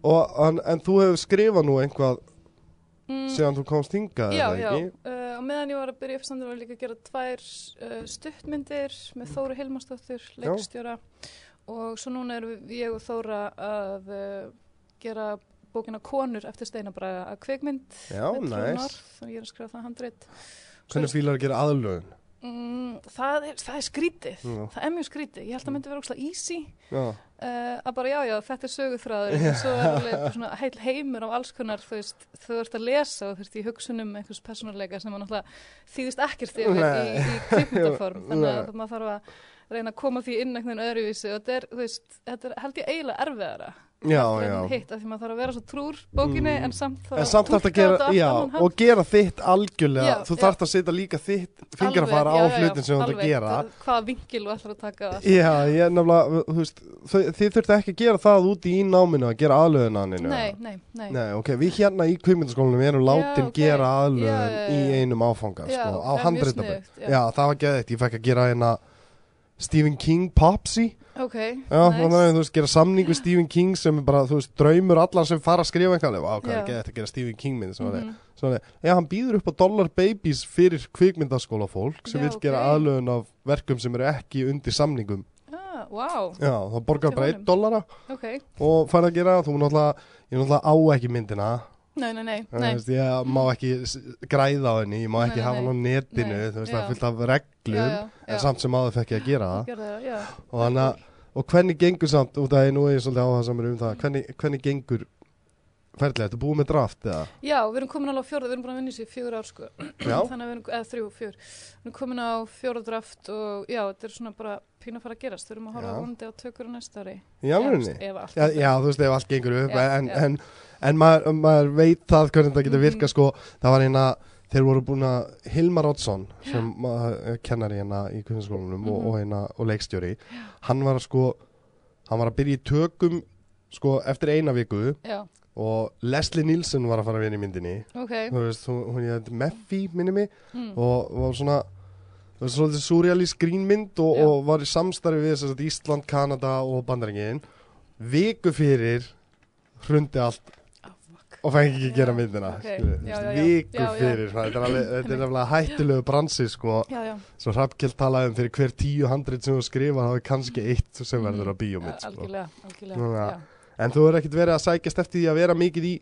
og, en, en þú hefur skrifað nú einhvað Mm, síðan þú komst hingað já, já, uh, og meðan ég var að byrja uppstandur var ég líka að gera tvær uh, stuttmyndir með Þóru Hilmarsdóttur, leikstjóra. Og svo núna erum við, ég og Þóra að uh, gera bókina Konur eftir Steinabraga að kvikmynd Já, með Trú næs North, þannig ég er að skrifa það handrit. Hvernig fílar að gera aðlögun? Mm, það, er, það er skrítið. Já. það er mjög skrítið, ég held að það myndi vera óslega easy. Uh, að bara já, já, þetta er söguþráður. En svo er alveg svona heil heimur af alls konar, þú veist, þú ert að lesa og þú veist í hugsunum einhvers persónuleika sem náttúrulega þýðist ekkert yfir í, í kvikmyndaform. Þannig að maður þarf að reyna að koma því inn einhvern öðruvísi. Og þetta er, veist, þetta er held ég eiginlega erfiðara já, já. hitt af því maður þarf að vera svo trúr bókinni Mm. en samt þarf En samt þarf að túlka gera, já, og gera þitt algjörlega, þú já. þarft að setja líka þitt fingrafara á hlutin sem þú ætlar að gera. hvaða vingil þú ætlar að taka. Já, nefnilega, þú veist, þið þurftu ekki að gera það úti í náminu að gera aðlöðunaninu nei, nei, nei, Nei, ok, við hérna í kvikmyndaskólanum erum látin Já, ok. gera aðlöðun í einum áfanga, sko, á Já, það var geðið, ég fekk að gera eina Stephen King Popsy ok, Já, nice. þannig að þú veist, gera samning við Stephen King sem er bara, þú veist, draumur allar sem fara að skrifa eitthvað, alveg, ok, Já. geðið að gera Stephen King svona, mm Mhm. svona, já, hann býður upp á Dollar Babies fyrir kvikmyndaskóla fólk sem Já, vil gera ok. aðlöðun af verkum sem eru ekki undir samningum ah, wow, Já, þá borgar bara honum. 1 dollara ok og fær að gera, þú náttúrulega, ég náttúrulega á ekki myndina Nei, nei, nei, Þú nei. veist, ég má ekki græða á henni, ég má ekki nei, hafa hann á netinu, þú veist, já. það er fullt af reglum, Já, já, en já. samt sem áður fekk ég að gera það. Það, já. Og að, og hvernig gengur samt, út af því nú er ég svolítið áhuga samar um það, hvernig, hvernig gengur ferðlega, ertu búið með draft eða? Já, við erum komin alveg á fjóra, við erum búin að vinna í sig fjögur ár sko. Já. Þannig að við erum, eða þrjú, fjör. Við erum komin á fjóra draft og já, þetta er svona bara pínu að fara að gerast. Við erum að horfa Já. vonandi á tökur á næsta ári. Allt. Já, já, þú veist, ef allt gengur upp, Já, en, já. en, en maður, maður veit það hvernig það getur Mhm. virkað, sko, það var eina, þeir voru búin að, Hilmar Oddsson, sem uh, kennar hérna í kvinnaskólanum og, Mhm. og, hérna, og leikstjóri, hann var sko, hann var að byrja í tökum, sko, eftir eina viku Já, og Leslie Nielsen var að fara að vinna í myndinni, ok. þú veist, hún, hún ég Meffy, minni mig, Mm. og var svona það var svolítið surrealist grínmynd og, og var í samstarfi við að Ísland, Kanada og Bandaringin viku fyrir hrundi allt. Og fengi ekki að gera myndina viku fyrir þetta er alveg, þetta er alveg hættulegu bransi sko, Já, já, svo Hrafkjell talaði um fyrir hver tíu handrit sem þú skrifa þá er kannski eitt sem verður á bíómynd sko. algjörlega, algjörlega. En þú er ekkert verið að sækjast eftir því að vera mikið í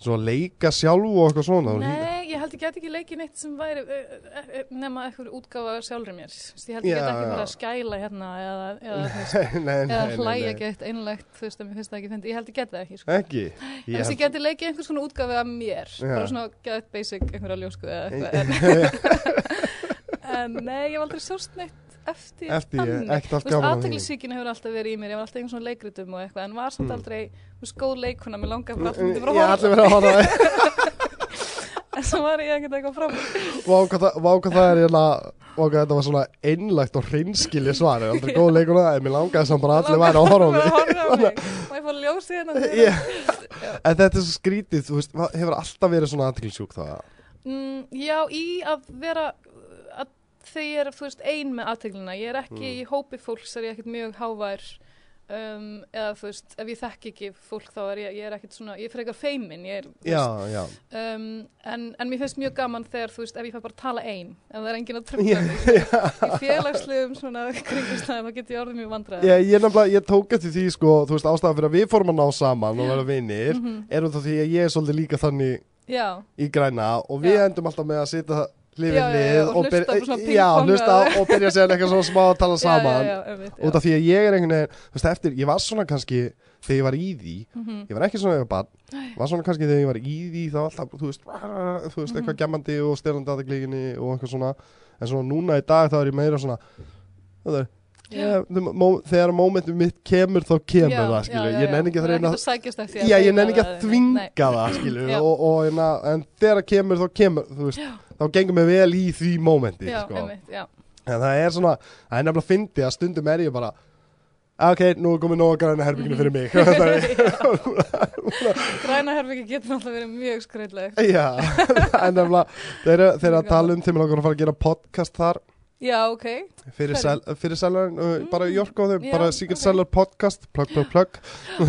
svo að leika sjálf og eitthvað svona Nei, ég held ég get ekki leikið neitt sem væri uh, uh, nema eitthvað útgáfa af sjálfri mér. Ég held ég get ekki verið að skæla hérna eða, eða, nei, nei, eða nei, hlæja nei. gett einlegt, þú veist, að mér finnst það ekki fyndi. Ég held ég get það ekki, sko. ekki En þess ég geti leikið einhvers konar útgáfi af mér, Já. bara svona get basic einhverja ljósku eða eitthvað. En, nei, ég hef aldrei sjóst neitt eftir, eftir, þannig. ekkert allt Þú veist, gaman að því. aðteglisíkin hefur alltaf verið í mér, ég var alltaf einhvern svona leikritum og eitthvað, en var samt Mm. aldrei, þú veist, góð leikuna, mér langaði bara alltaf bara að verið að horfa það. svo var ég ekkert eitthvað fram Vá hvað það, það er hérna Vá hvað þetta var svona einlægt og hreinskilja svar Er aldrei góð leikur það En mér langaði samt bara allir væri að horfa á mig Má ég fá ljósi hérna. En þetta er svo skrítið Þú veist, hefur alltaf verið svona aðtiklisjúk það mm, Já, í að vera að þegar ég er, þú veist, ein með aðteglina ég er ekki Mm. í hópi fólks er ég ekkert mjög hávær um, eða þú veist, ef ég þekki ekki fólk þá er ég, ég er ekkert svona, ég er frekar feimin ég er, Já, veist, já. Um, en, en mér finnst mjög gaman þegar, þú veist, ef ég fæ bara að tala ein ef það er enginn að tröfla mig. í félagslegum svona kringustæðum þá get ég orðið mjög vandræð Ég, ég nefnilega, ég tók eftir því sko, þú veist, ástæðan fyrir að við fórum að ná saman og vera vinir, Mhm. erum það því að ég er svolítið líka þannig Já, í græna og við endum alltaf með að sitja Já, já, já, hlið og hlusta bara svona já, hlusta og byrja að segja eitthvað svona smá að tala saman já, já, já, já. út af því að ég er einhvern veginn, þú veist, eftir, ég var svona kannski þegar ég var í því, Mhm. ég var ekki svona þegar ég var svona kannski þegar ég var í því þá alltaf, þú veist, þú veist, eitthvað Mhm. gemmandi og styrnandi aðeiglinginni og eitthvað svona, en svona núna í dag þá er ég meira svona, það er Yeah, þegar momentum mitt kemur þá kemur Já, það já, skilju, já, ég já. nenni ekki að eftir já, ég nenni ekki að þvinga það skilju Já. og, og, og, en þegar kemur þá kemur þú veist, þá gengur mér vel í því momenti Já, sko. einmitt, já. En það er svona, það er nefnilega fyndi að stundum er ég bara "Ah, ok, nú er komið nóg að græna herbygginu fyrir mig. Græna herbyggi getur náttúrulega verið mjög skröldleg já, en nefnilega þeir eru- að tala um til mig langar að fara að gera podcast þar. Já, ok. Fyrir, Hverju? sel, uh, bara í Jork og já, bara Secret ok. Seller podcast plug, plug, plug.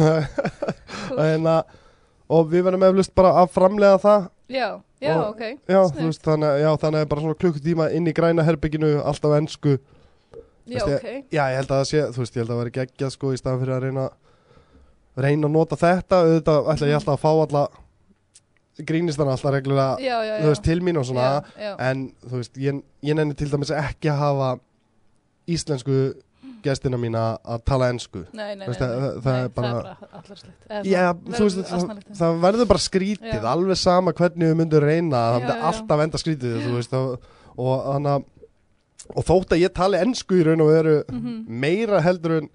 En að og við verðum eflust bara að framlega það. Já, já, Og- ok. Já, veist, þannig, já, þannig að bara svona klukkutíma inn í græna herbygginu alltaf ennsku Já, Veistu, ok. Já, ég held að það sé, þú veist, ég held að það veri geggjað sko í staðan fyrir að reyna reyna að nota þetta, auðvitað ætla ég alltaf að fá alla grínistana alltaf reglulega, þú veist, til mín og svona. En þú veist, ég, ég nenni til dæmis ekki að hafa íslensku gestina mína að tala ennsku það- er bara- Það er verður bara skrítið, alveg sama hvernig við myndum reyna, það já. alltaf enda skrítið, og, og þannig að og þótt að ég tali ennsku í raun og veru Mhm. meira heldur en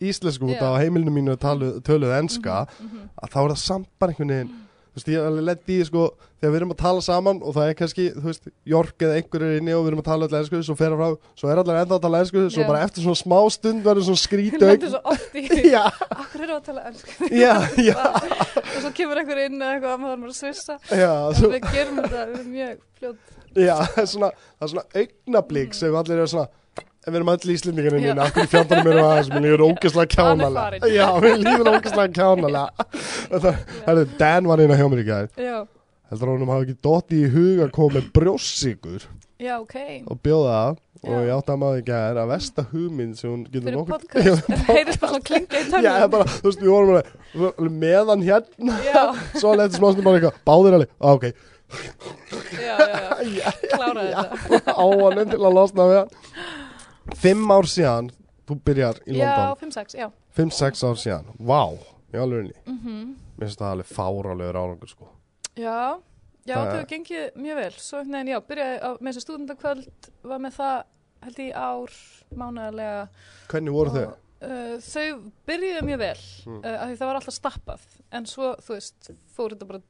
íslensku út á heimilinu mínu talu, töluð enska, mhm, mhm. að þá er það samt bara einhvern veginn, þú veist, ég er alveg lett í sko, þegar við erum að tala saman og það er kannski, þú veist, Jork eða einhver er inni og við erum að tala allir ensku, svo fer að frá, svo er allir enda að tala ensku, svo Já. bara eftir svona smá stund verður svona Þetta er augn- svo oft í Já, Akkur eru að tala ennsku já, já, Og svo kemur einhver inn eða eitthvað að maður er að svissa. Já, svo, Við gerum þetta, við erum mjög fljótt. Já, svona, það er svona augnablík sem allir eru svona en við erum öll íslendingarinn Já. inn af hverju fjandarnum erum aðeins, mér líður ógeðslega er kjánalega. Já, mér líður ógeðslega kjánalega. Það, það er Dan var inn á hjá mér í gær. Já, heldur að honum hafi ekki dotti í hug að koma með brjóssykur já, ok. Og bjóða það. Og Já. ég átti að maður í gær að versta hugmynd sem hún getur Fyrir nokkuð podcast. En heyrðist bara klinga í Já, tönnum það er bara, þú veist, við vorum meðan hérna. Já, svo að já, já, já. Kláraði þetta. Áanum til að losna við Fimm ár síðan þú byrjar í Já, London. 5-6, já. 5-6 ár síðan, vá í alveg Mhm. mér finnst það alveg fáralegur árangur sko. Já, já, Það- hefur gengið mjög vel. Svo einhvern veginn, já, byrjaði á, með þessu stúdendakvöld var með það, held ég, ár mánaðarlega. Hvernig voru þau? uh, Þau byrjuðu mjög vel Mm. uh, af því það var alltaf stappað en svo, þú veist, fór þetta bara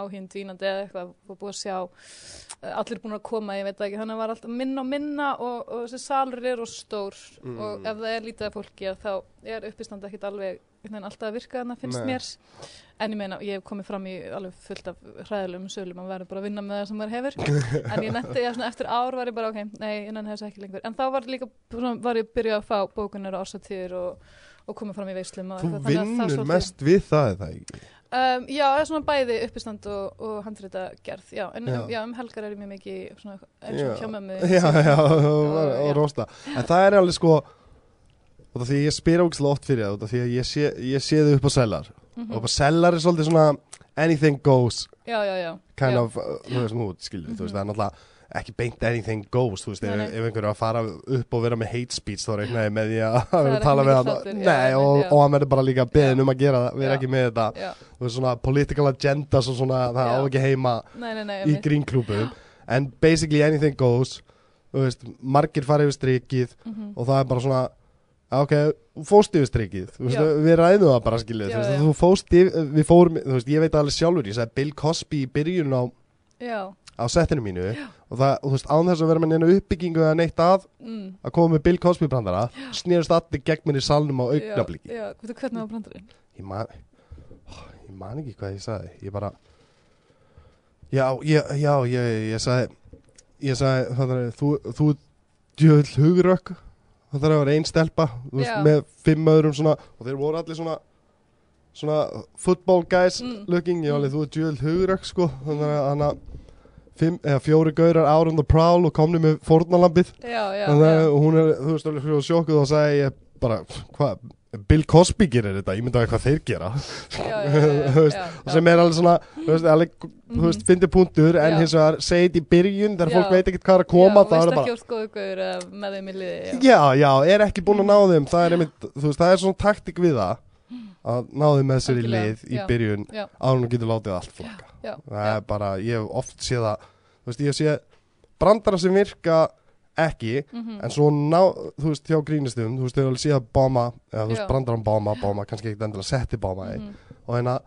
áhinn dvínandi eða eitthvað var búið að sjá uh, allir búin að koma, ég veit það ekki. Þannig að það var alltaf minna og minna og, og þessi salur er og stór. Mm. og ef það er lítið af fólki að þá er uppistand ekkit alveg alltaf að virka þannig finnst Nei. mér. En ég meina, ég hef komið fram í alveg fullt af hræðilegum sölum, maður verður bara að vinna með það sem maður hefur. En ég nefndi, já, svona, eftir ár var ég bara ok, nei, ég nenni þessu ekki lengur. En þá var líka, svona, var ég byrjuð að fá bókunar og ársatíður og, og koma fram í veislum og þú eitthvað, það vinnur svolítið- mest við það eða ekki um, já, það er svona bæði uppistand og, og handrita gerð, já, en Já. Um, já, um helgar er ég mjög mikið svona, Já. og hjá mömmu já, já, og, og, já. og rosta en það er alveg sko og það því ég spyr ógislega oft fyrir það því ég sé, ég sé þau upp á sellar Mhm. og upp á sellar er svolítið svona anything goes já, já, já, kind of, uh, þú veist, nú, skilur, þú veist, Mhm. það er náttúrulega ekki beint anything goes, þú veist, Nei, ef, nei. ef einhver er að fara upp og vera með hate speech þá reiknaði með því að er vera að tala við hann já, nei, og, já. og hann verður bara líka beðin Já. um að gera það, við erum Já. ekki með þetta já, þú veist, svona political agendas og svona, það á Já. ekki heima nei, í einmitt. grínklúbum en basically anything goes þú veist, margir fara yfir strikið Mhm. og það er bara svona "Já, ok, fóst yfir strikið veist, Já. við ræðum það bara skiljuð Já, þú já. fóst yfir, við fórum þú veist, ég veit alveg sjálfur, ég sagði Bill Cosby í byrjun á já, á settinu mínu og það, og þú veist, án þess að vera með neina uppbyggingu eða neitt að mm, að koma með Bill Cosby brandara snýrst allir gegn mér í salnum á augnabliki já, já, hvernig var brandarinn? ég man ég man ekki hvað ég sagði. Ég bara já, ég, já, ég, ég sagði ég sagði, þannig að þú, þú djöðl hugurökk þannig að það var ein stelpa þú veist, Já. með fimm öðrum svona og þeir voru allir svona svona football guys Mm. looking, ég var alveg, þú djöðl hugurökk sko, þannig að hann að fimm, eða fjóri gaurar out on the prowl og komni með fórnalambið Já, já, þannig að já, hún er, þú veist, alveg sjokkuð og sagði ég bara, hvað Bill Cosby gerir þetta, ég myndi að hvað þeir gera. Já, já, já, og sem er alveg svona, þú veist, alveg, þú veist, Mhm. fyndi punktur en hins vegar segið í byrjun þegar fólk veit ekkert hvað er að koma þá er það bara, já. já, er ekki búin að ná þeim það er einmitt, veist, það er svona taktik við það að ná þeim með sér í Algjörlega, lið í já. byrjun Já. að hún getur látið allt flokka já, það er bara, ég hef oft séð það þú veist, ég sé brandara sem virka ekki Mhm. en svo ná, þú veist, hjá grínistum þú veist, þau alveg síðan báma eða þú veist, Já. brandaran báma, báma, kannski ekkert endilega setti báma mm Mhm. og hérna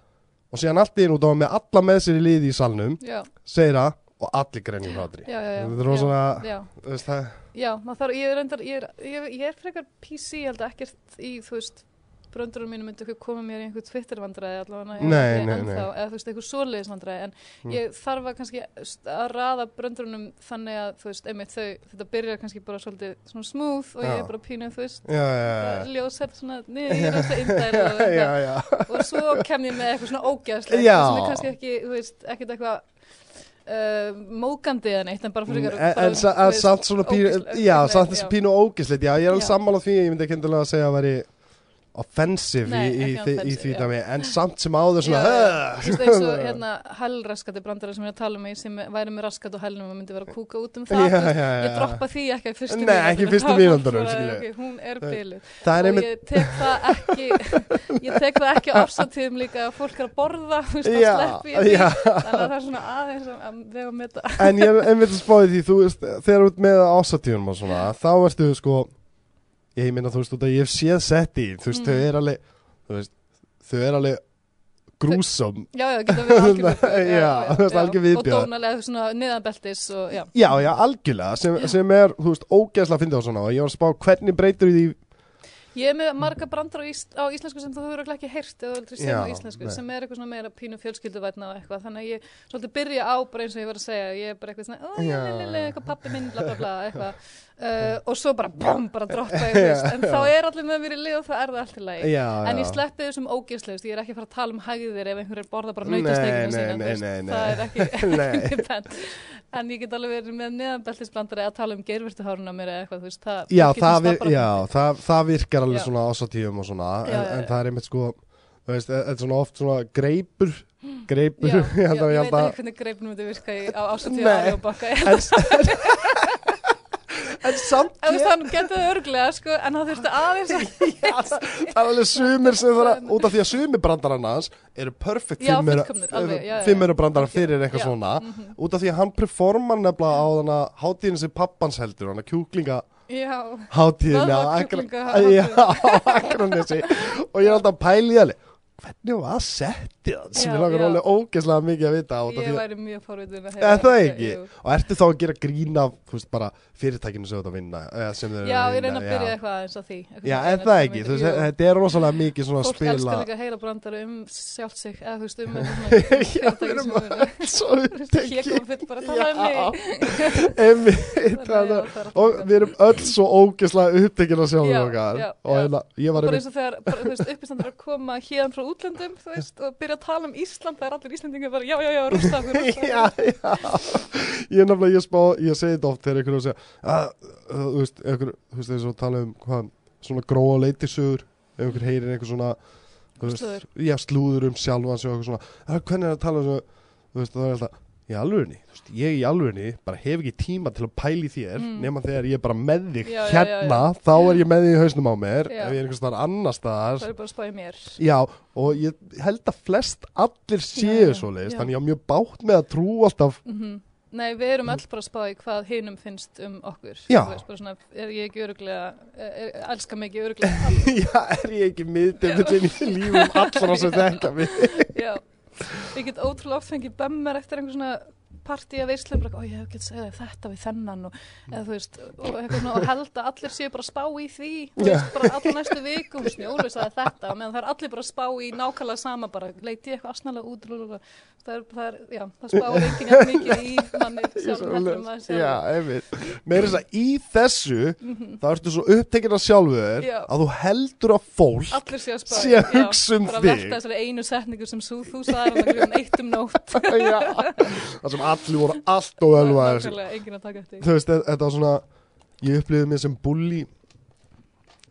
og síðan allt í einu út á með alla með sér í liði í salnum já, segir það og allir já, já, já, þetta er rosa svona já, þú veist, það, já, þarf, ég er reyndar, ég er, ég, ég er frekar PC, ég held að ekkert í, þú veist, bröndurum mínu myndi koma mér í einhver Twitter-vandræði allavega, ég Nei, ég nei, ennþá, eða þú veist, einhver svoleiðis vandræði, en Mm. ég þarf að kannski að raða bröndurunum þannig að, þú veist, einmitt þau, þetta byrjar kannski bara svolítið svona smooth og ég Já. er bara pínu, þú veist, ljósett svona niður og já, eitthvað já, og svo kem ég með eitthvað svona ógæðslegt Já. sem er kannski ekki, þú veist, ekkert eitthvað uh, mókandi eða neitt en bara fyrir Mm, en, en, sa- en samt svona pínu, já, samt þessi pínu ógislegt já, ég er alveg Já. sammála því, ég myndi ekki endilega að segja að veri offensive Nei, í, í, ekki því- í offensive, því dæmi en samt sem áður svona. Þú veist eins og hérna hælraskati brandara sem ég er að tala um í sem væri með raskat og hælnum og myndi vera að kúka út um það Já, já, já. ég droppa því ekki í fyrstu Nei, ekki í mínútunum. fyrstu Það var mínútunum, bara, skilju. ok, hún er er og einmitt ég tek það ekki ég tek það ekki á ársatíðum líka að fólk er að borða þú veist, að sleppi þannig að það er svona aðeins að- að vega með það En ég er einmitt að spáði því, þú veist, þegar þú ert með ásatíðunum og svona, þá ertu sko, ég meina, þú veist, út að ég hef séð sett í, þú veist, Mm. þau er alveg, þú veist, þau er alveg grúsum. já, já, geta verið algjör viðbjóður, Já, þú veist, algjör og dónalega svona neðanbeltis og já, Já, já, algjörlega, sem, sem er, þú veist, ógeðslega að finna á svona. Og ég var að spá hvernig breytur því, Ég er með marga brandar á, ís, á íslensku sem þú hefur örugglega ekki heyrt eða aldrei Já, á íslensku nei. sem er eitthvað svona meira pínu fjölskylduvætna og eitthvað. Þannig að ég svolítið byrja á bara eins og ég var að segja. Ég er bara eitthvað svona, ó, Já. lili, eitthvað pappi minn, bla bla bla, eitthvað uh, og svo bara, bam, bara droppa ég, veist, en þá er allir með mér í lið og það er það allt í lagi. Já, En ég já. sleppi þessum ógeðslegust, ég er ekki að fara að tala um hægðir ef einhver er borða bara nei, nei. það er ekki ekki bent. En ég get alveg verið með neðanbeltisblandari að tala um geirvirtuháruna mér eða eitthvað, veist, það Já, það, vir, já það, það virkar alveg Já. svona ásatíðum og svona, en, en það er einmitt sko, þetta er svona oft svona greipur, greipur, ég veit ekki hvernig greipnum myndi virka á ásatíu Nei. ári og baka en, samt En ég, hann getur það örglega, sko, en hann þurfti aðeins það það er alveg sumir sem það er, út af því að sumir brandarann hans eru perfect Já, fimmur, brandarar fyrir eitthvað Já, svona, mhm. út af því að hann performar nefnilega á þannig að hátíðin sem pappans heldur, hann að kjúklinga hátíðin á Akranesi. Og ég er alltaf alveg hvernig var að setja það sem ég langar alveg ógeðslega mikið að vita út af ég væri mjög forvitin að Er það ekki? Jú. og ertu þá að gera grín af þú veist bara fyrirtækinu sem þú ert að vinna Já, ég reyna að byrja eitthvað eins á því Já, eina það ekki, þetta er rosalega mikið svona að Fólk elskar spila líka að heyra brandar um sjálft sig eða þú veist um eitthvað Já, svona við erum fyrirtæki sem og og og þú uppistandur að byrja að tala um Ísland það er allir Íslandingar bara já, já, já, rústa já, já. Ég er nefnilega, ég spá, ég segi þetta oft þegar einhverju að segja að, uh, þú veist, einhverju, þú veist, eins og tala um hvað, svona gróa leitisögur ef einhver heyrir einhver svona þú veist, Slúður. já, slúður um sjálfan sig og eitthvað svona, að, hvernig er að tala um svona þú veist, það er alltaf, í veist, ég í alvörinni, bara hef ekki tíma til að pæli þér, Mm. nema þegar ég er bara með þig Já, já, já, hérna, þá er ég með þig í hausnum á mér, Já. ef ég er einhvers staðar annar staðar. Það er bara að spáði mér. Já, og ég held að flest allir Já, séu já, svoleiðis, já. þannig ég á mjög bátt með að trú alltaf. Mm Nei, við erum öll bara að spá í hvað hinum finnst um okkur. Já. Veist, svona, er ég ekki öruglega er, er, elska mig ekki öruglega Já, er ég ekki miðdefnir í lífum allra sem þekka mig? Já, ég get ótrúlega oft fengið bömmar eftir einhver svona partí að veislu bara, ó ég hef gett segið þetta við þennan og, eða, þú veist, og, svona, og held að allir séu bara að spá í því veist, bara allar næstu vikum snjólu sagði þetta, meðan það er allir bara að spá í nákvæmlega sama, bara leiti eitthvað asnalega út lúlúlú. það er, það er, já, það spáir enginn jafn mikið í manni einmitt. Meira þess að í þessu þá ertu svo upptekinn af sjálfur Já. að þú heldur að fólk allir séu að spá sé að hugsa um bara þig. velta þessari einu setningu sem þú sagði að eitt um nótt. Það sem allir voru allt og því. Þú veist, þe- þetta var svona ég upplýði mig sem bulli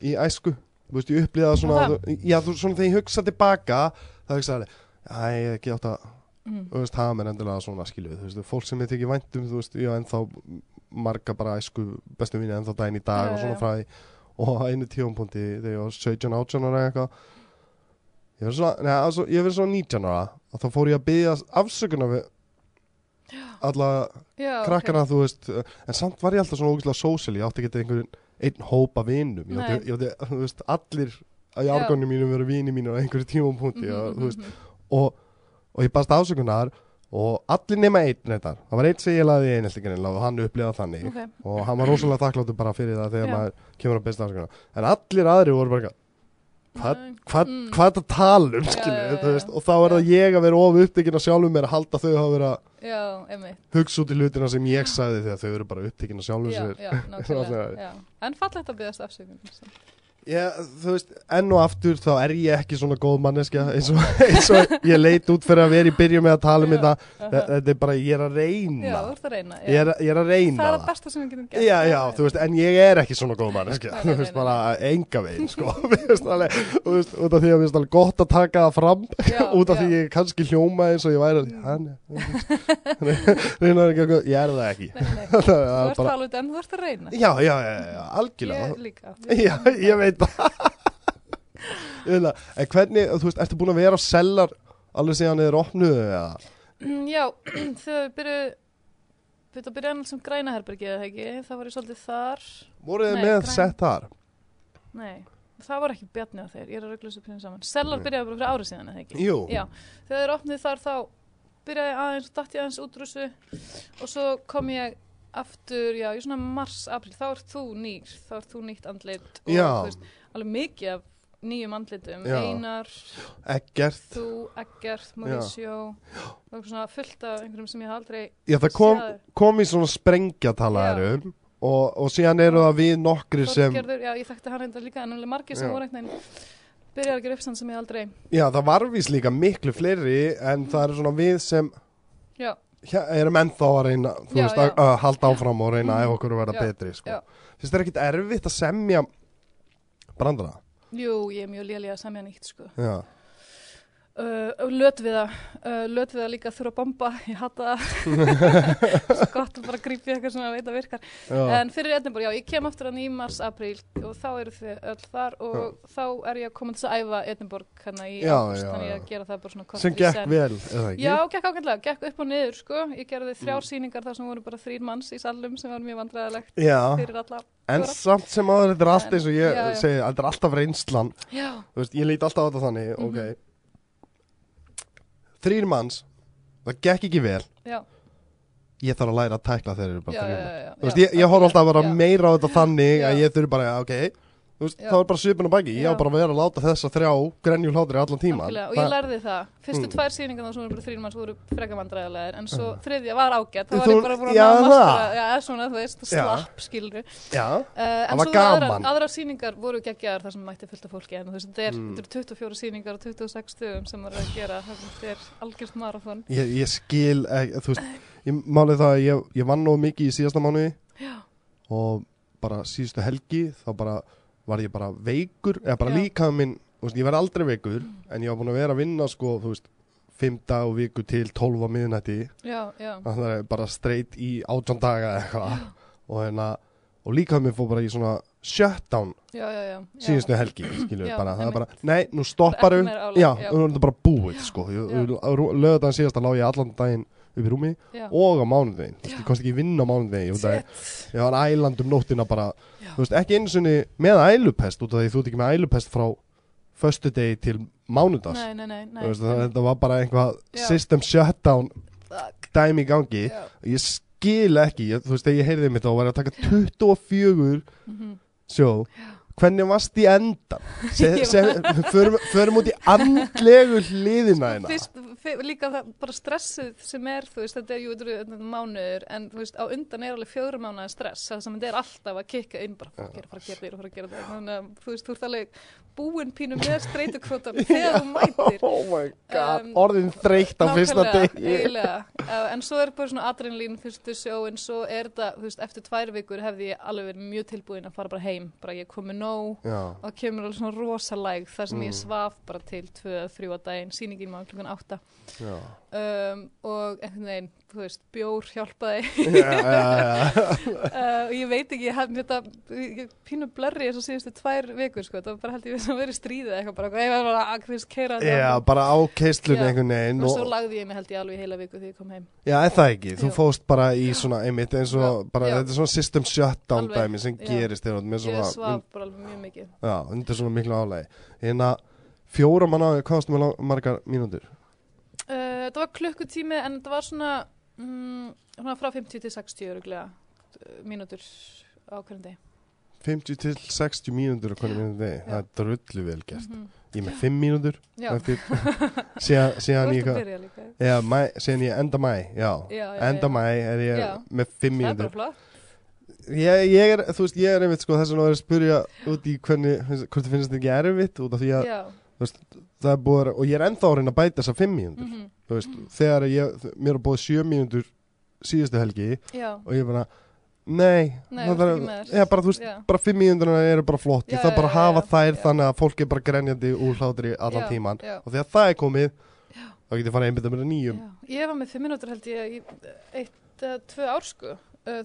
í æsku Þú veist, ég upplýði það svona Það? þú, Já, þú, svona þegar ég hugsa tilbaka þá hugsaði ég, æ, ég hef ekki átt að Mm. þú veist, hafa mér endilega svona skilu þú veist, fólk sem ég þykir væntum, þú veist, ég á ennþá marga bara æsku bestu mínu ennþá daginn í dag Já, og svona því og einu tíumpunkti þegar ég var 17, 18 ára eitthvað ég verið svona, neða, ég verið svona 19 ára og þá fór ég að byggja afsökunar við alla Já, krakkana, þú veist en samt var ég alltaf svona ógæslega sósíal ég átti ekki einhvern einn hópa vinum. Ég átti, ég átti, þú veist, allir Já. járgónum mínum verið vini mínum á einhverju tímumpunkti Mhm, og, þú veist, mhm, og, og ég baðst afsökunar og allir nema einn þetta það var einn sem ég laði í einheltingin og hann upplifað þannig. Ok. og hann var rosalega þakkláttur bara fyrir það þegar Já. maður kemur að besta afsökunar. En allir aðri voru bara hvað hva, Mm. hvað er þetta talum og þá er það ég að vera of upptekinn af sjálfum mér að halda þau að Já, hugsa út í hlutina sem ég sagði þegar þau eru bara sjálfum Já, sér. En fallegt að byggast afsökun. Já, þú veist, enn og aftur þá er ég ekki svona góð manneskja eins og, eins og ég leit út fyrir að vera í byrju með að tala um Já. þetta. Þetta er bara, ég er að Já, reyna ert að reyna. ég er, ég er að reyna. Það er það besta sem við getum gert. Já, já, þú veist, en ég er ekki svona góð manneskja. Nei, Þú veist, bara enga veginn, sko. Þú veist, út af því að mér finnst alveg gott að taka það fram Já, út af já. því ég kannski hljóma eins og ég væri hann að ég er það ekki. Þú er ert bara, talað en þú ert að reyna. já, já, já, já, algjörlega Veit það. En hvernig, þú veist, ertu búin að vera á sellar alveg síðan þið er opnuðu eða? Mm, Já, þegar við byrjuðum þetta byrjaði annars sem græna herbergið eða ekki, það var ég svolítið þar Voruð þið með græn- sett þar? Nei, það var ekki bjarni á þeir, ég er að ruggla þessu pínu saman Sellar Nei. byrjaði bara fyrir árið síðan eða ekki Jú, Já, þegar þeir opnið þar þá byrjaði aðeins, datt ég aðeins útrúsu og svo kom ég aftur, já, í svona mars, april þá ert þú nýr, þá ert þú nýtt andlit og veist, alveg mikið af nýjum andlitum, Já. Einar ekkert þú, Eggert, Mauricio og svona fullt af einhverjum sem ég haf aldrei Já, það kom, kom í svona sprengjatalaðurum og, og síðan eru það við nokkri sem Þorgerður, já, ég þekkti hann reynda líka en alveg margir sem voru veginn. Byrjaði að gera uppstand sem ég aldrei Já, það var vís líka miklu fleiri en það eru svona við sem já, ja, erum ennþá að reyna Já, veist, að, að halda áfram og reyna að ef okkur Já, betri sko. Finnst þér ekkit erfitt að semja brandara? jú, ég er mjög lélega að semja nýtt sko. Já, uh, löt við það uh, löt við það líka að þurfa að bomba ég hata það gott að bara grípi eitthvað sem að veit að virkar já, en fyrir Edinborg, já, ég kem aftur hann í mars, apríl og þá eru þið öll þar og þá er ég að koma til að æfa Já, águst, já, þannig já. að gera það bara svona korter sem gekk senn. vel, eða ekki? Já, gekk ákveðlega, gekk upp og niður sko ég gerði þrjár Mm. sýningar þar sem voru bara þrýr manns í salum sem var mjög vandræðilegt Já, fyrir alla en fjóra. samt sem áður þetta er allt En- eins og ég já, já. segi, þetta er alltaf reynslan Já, Þú veist, ég lít alltaf á þetta þannig, Mhm. ok Þrýr manns Það gekk ekki vel. Já, Ég þarf að læra að tækla þeir eru bara þrýr manns. ég, ég horf alltaf að vera meira á þetta þannig að ég þurfi bara, ok veist, það var bara svipun á baki. Ég á bara að vera að láta þessa þrjá grenjul hlátri allan Algjörlega, og ég lærði það. Fyrstu Mm. tvær sýningar þá sem voru bara þrýr manns voru freka vandræðilegar en svo þriðja var ágætt. Þá var ég bara búin að já, að það. já, svona, þú veist, slapp, skilru Já, uh, en var svo gaman. aðrar, aðrar sýningar voru geggjaðar þar sem mætti fullt af fólki en þú veist, þetta er, Mm. eru 24 sýningar og 26 stöðum sem maður er að gera þetta er algjört marathon. Ég, ég skil ekki, Þú veist, ég málið það að ég, ég vann nóg mikið í síðasta mánuði já, og bara síðustu helgi þá bara var ég bara veikur eða bara Já. líka minn, veist, ég verð aldrei veikur en ég var búin að vera að vinna sko, þú veist, 5 dag og viku til 12 á já, það er bara straight í 18 daga eða eitthvað. Og, hérna, og líka minn fór bara í svona shutdown síðustu helgi, skilju, Já, bara, það er bara nei, nú stopparu, já, já. nú er bara búið sko, lögðan síðast að lá ég allan daginn upp í rúmi já. og á mánudegin, Já. ég komst ekki vinna á mánudegin, ég, ég, var æland um nóttina bara, Já. veist, ekki einu sinni með ælupest, út af því þú ert ekki með ælupest frá föstudegi til mánudags nei, nei, nei, veist, þetta var bara einhvað Já. system shutdown dæmi í gangi Já. og ég skil ekki, ég, þú veist, þegar ég heyrði mitt þá var ég að taka 24 Mhm. sjó hvernig varst í endan förum, út í andlegu hliðina hérna Fyrst, fyr, líka það bara stressið sem er, þú veist, þetta er jú er mánuður, en þú veist, á undan er alveg fjórum mánuða stress, það sem þetta er alltaf að kikka inn, bara fara að gera, fara að gera fara að gera þannig að þú veist, þú ert alveg búin pínu með streytukvotan þegar þú mætir. oh my god, Um, orðin þreytt á fyrsta degi. en svo er bara svona adrenalín fyrstu sjó en svo er þetta, þú veist, eftir tvær vikur hefði ég alveg verið mjög tilbúin að fara bara heim bara ég komi nóg já, og kemur alveg svona rosalæg þar sem ég Mm. svaf bara til 2-3 að daginn, sýningin var klukkan 8 já, um, og einhvern veginn, þú veist, bjór hjálpaði. Já, já, já. uh, og ég veit ekki, ég hef þetta ég, pínu blurri þess að síðustu tvær vikur sko, það var bara held ég að vera stríðið eitthvað bara, ég var bara að hvist keira já, bara á keislunni Já. einhvern veginn og svo lagði ég mig held ég alveg í heila viku þegar ég kom heim. Já, er það ekki, þú Jú. fóst bara í svona einmitt eins og bara, þetta er svona system shutdown Alveg, dæmi sem já. gerist þér ég svaf bara alveg mjög mikið. Já, undir svona miklu álægi hérna, fjóra manna hvað lang- margar mínútur uh, það var klukkutími en það var svona, mm, svona frá 50 til 60 öruglega uh, mínútur á hverjum degi. 50 til 60 mínútur á hvernig mínútur degi, það er drullu vel gert. Mhm. ég er með 5 mínútur síðan, ég síðan ég enda mæ, já, já, já, enda mæ er ég Já. með 5 það er bara mínútur. flott. Ég, ég er, þú veist, ég er einmitt sko þess að það er að spyrja út í hvernig, hvort þið finnst þetta ekki erfitt út af því að já, það er búið að, og ég er ennþá að reyna að bæta þessar 5 mínútur, mhm, þú veist, þegar ég, mér er búið 7 mínútur síðustu helgi já, og ég bara, nei, Nei, það þér. já, bara, þú veist, Já. bara 5 mínúturna eru bara flott, ég þarf bara að hafa þær þannig að fólk er bara grenjandi úr hlátri allan Já, tíman og þegar það er komið, þá get ég farið að einbytta mér að nýjum. Ég var með 5 mínútur held ég í eitt eða tvö ár sko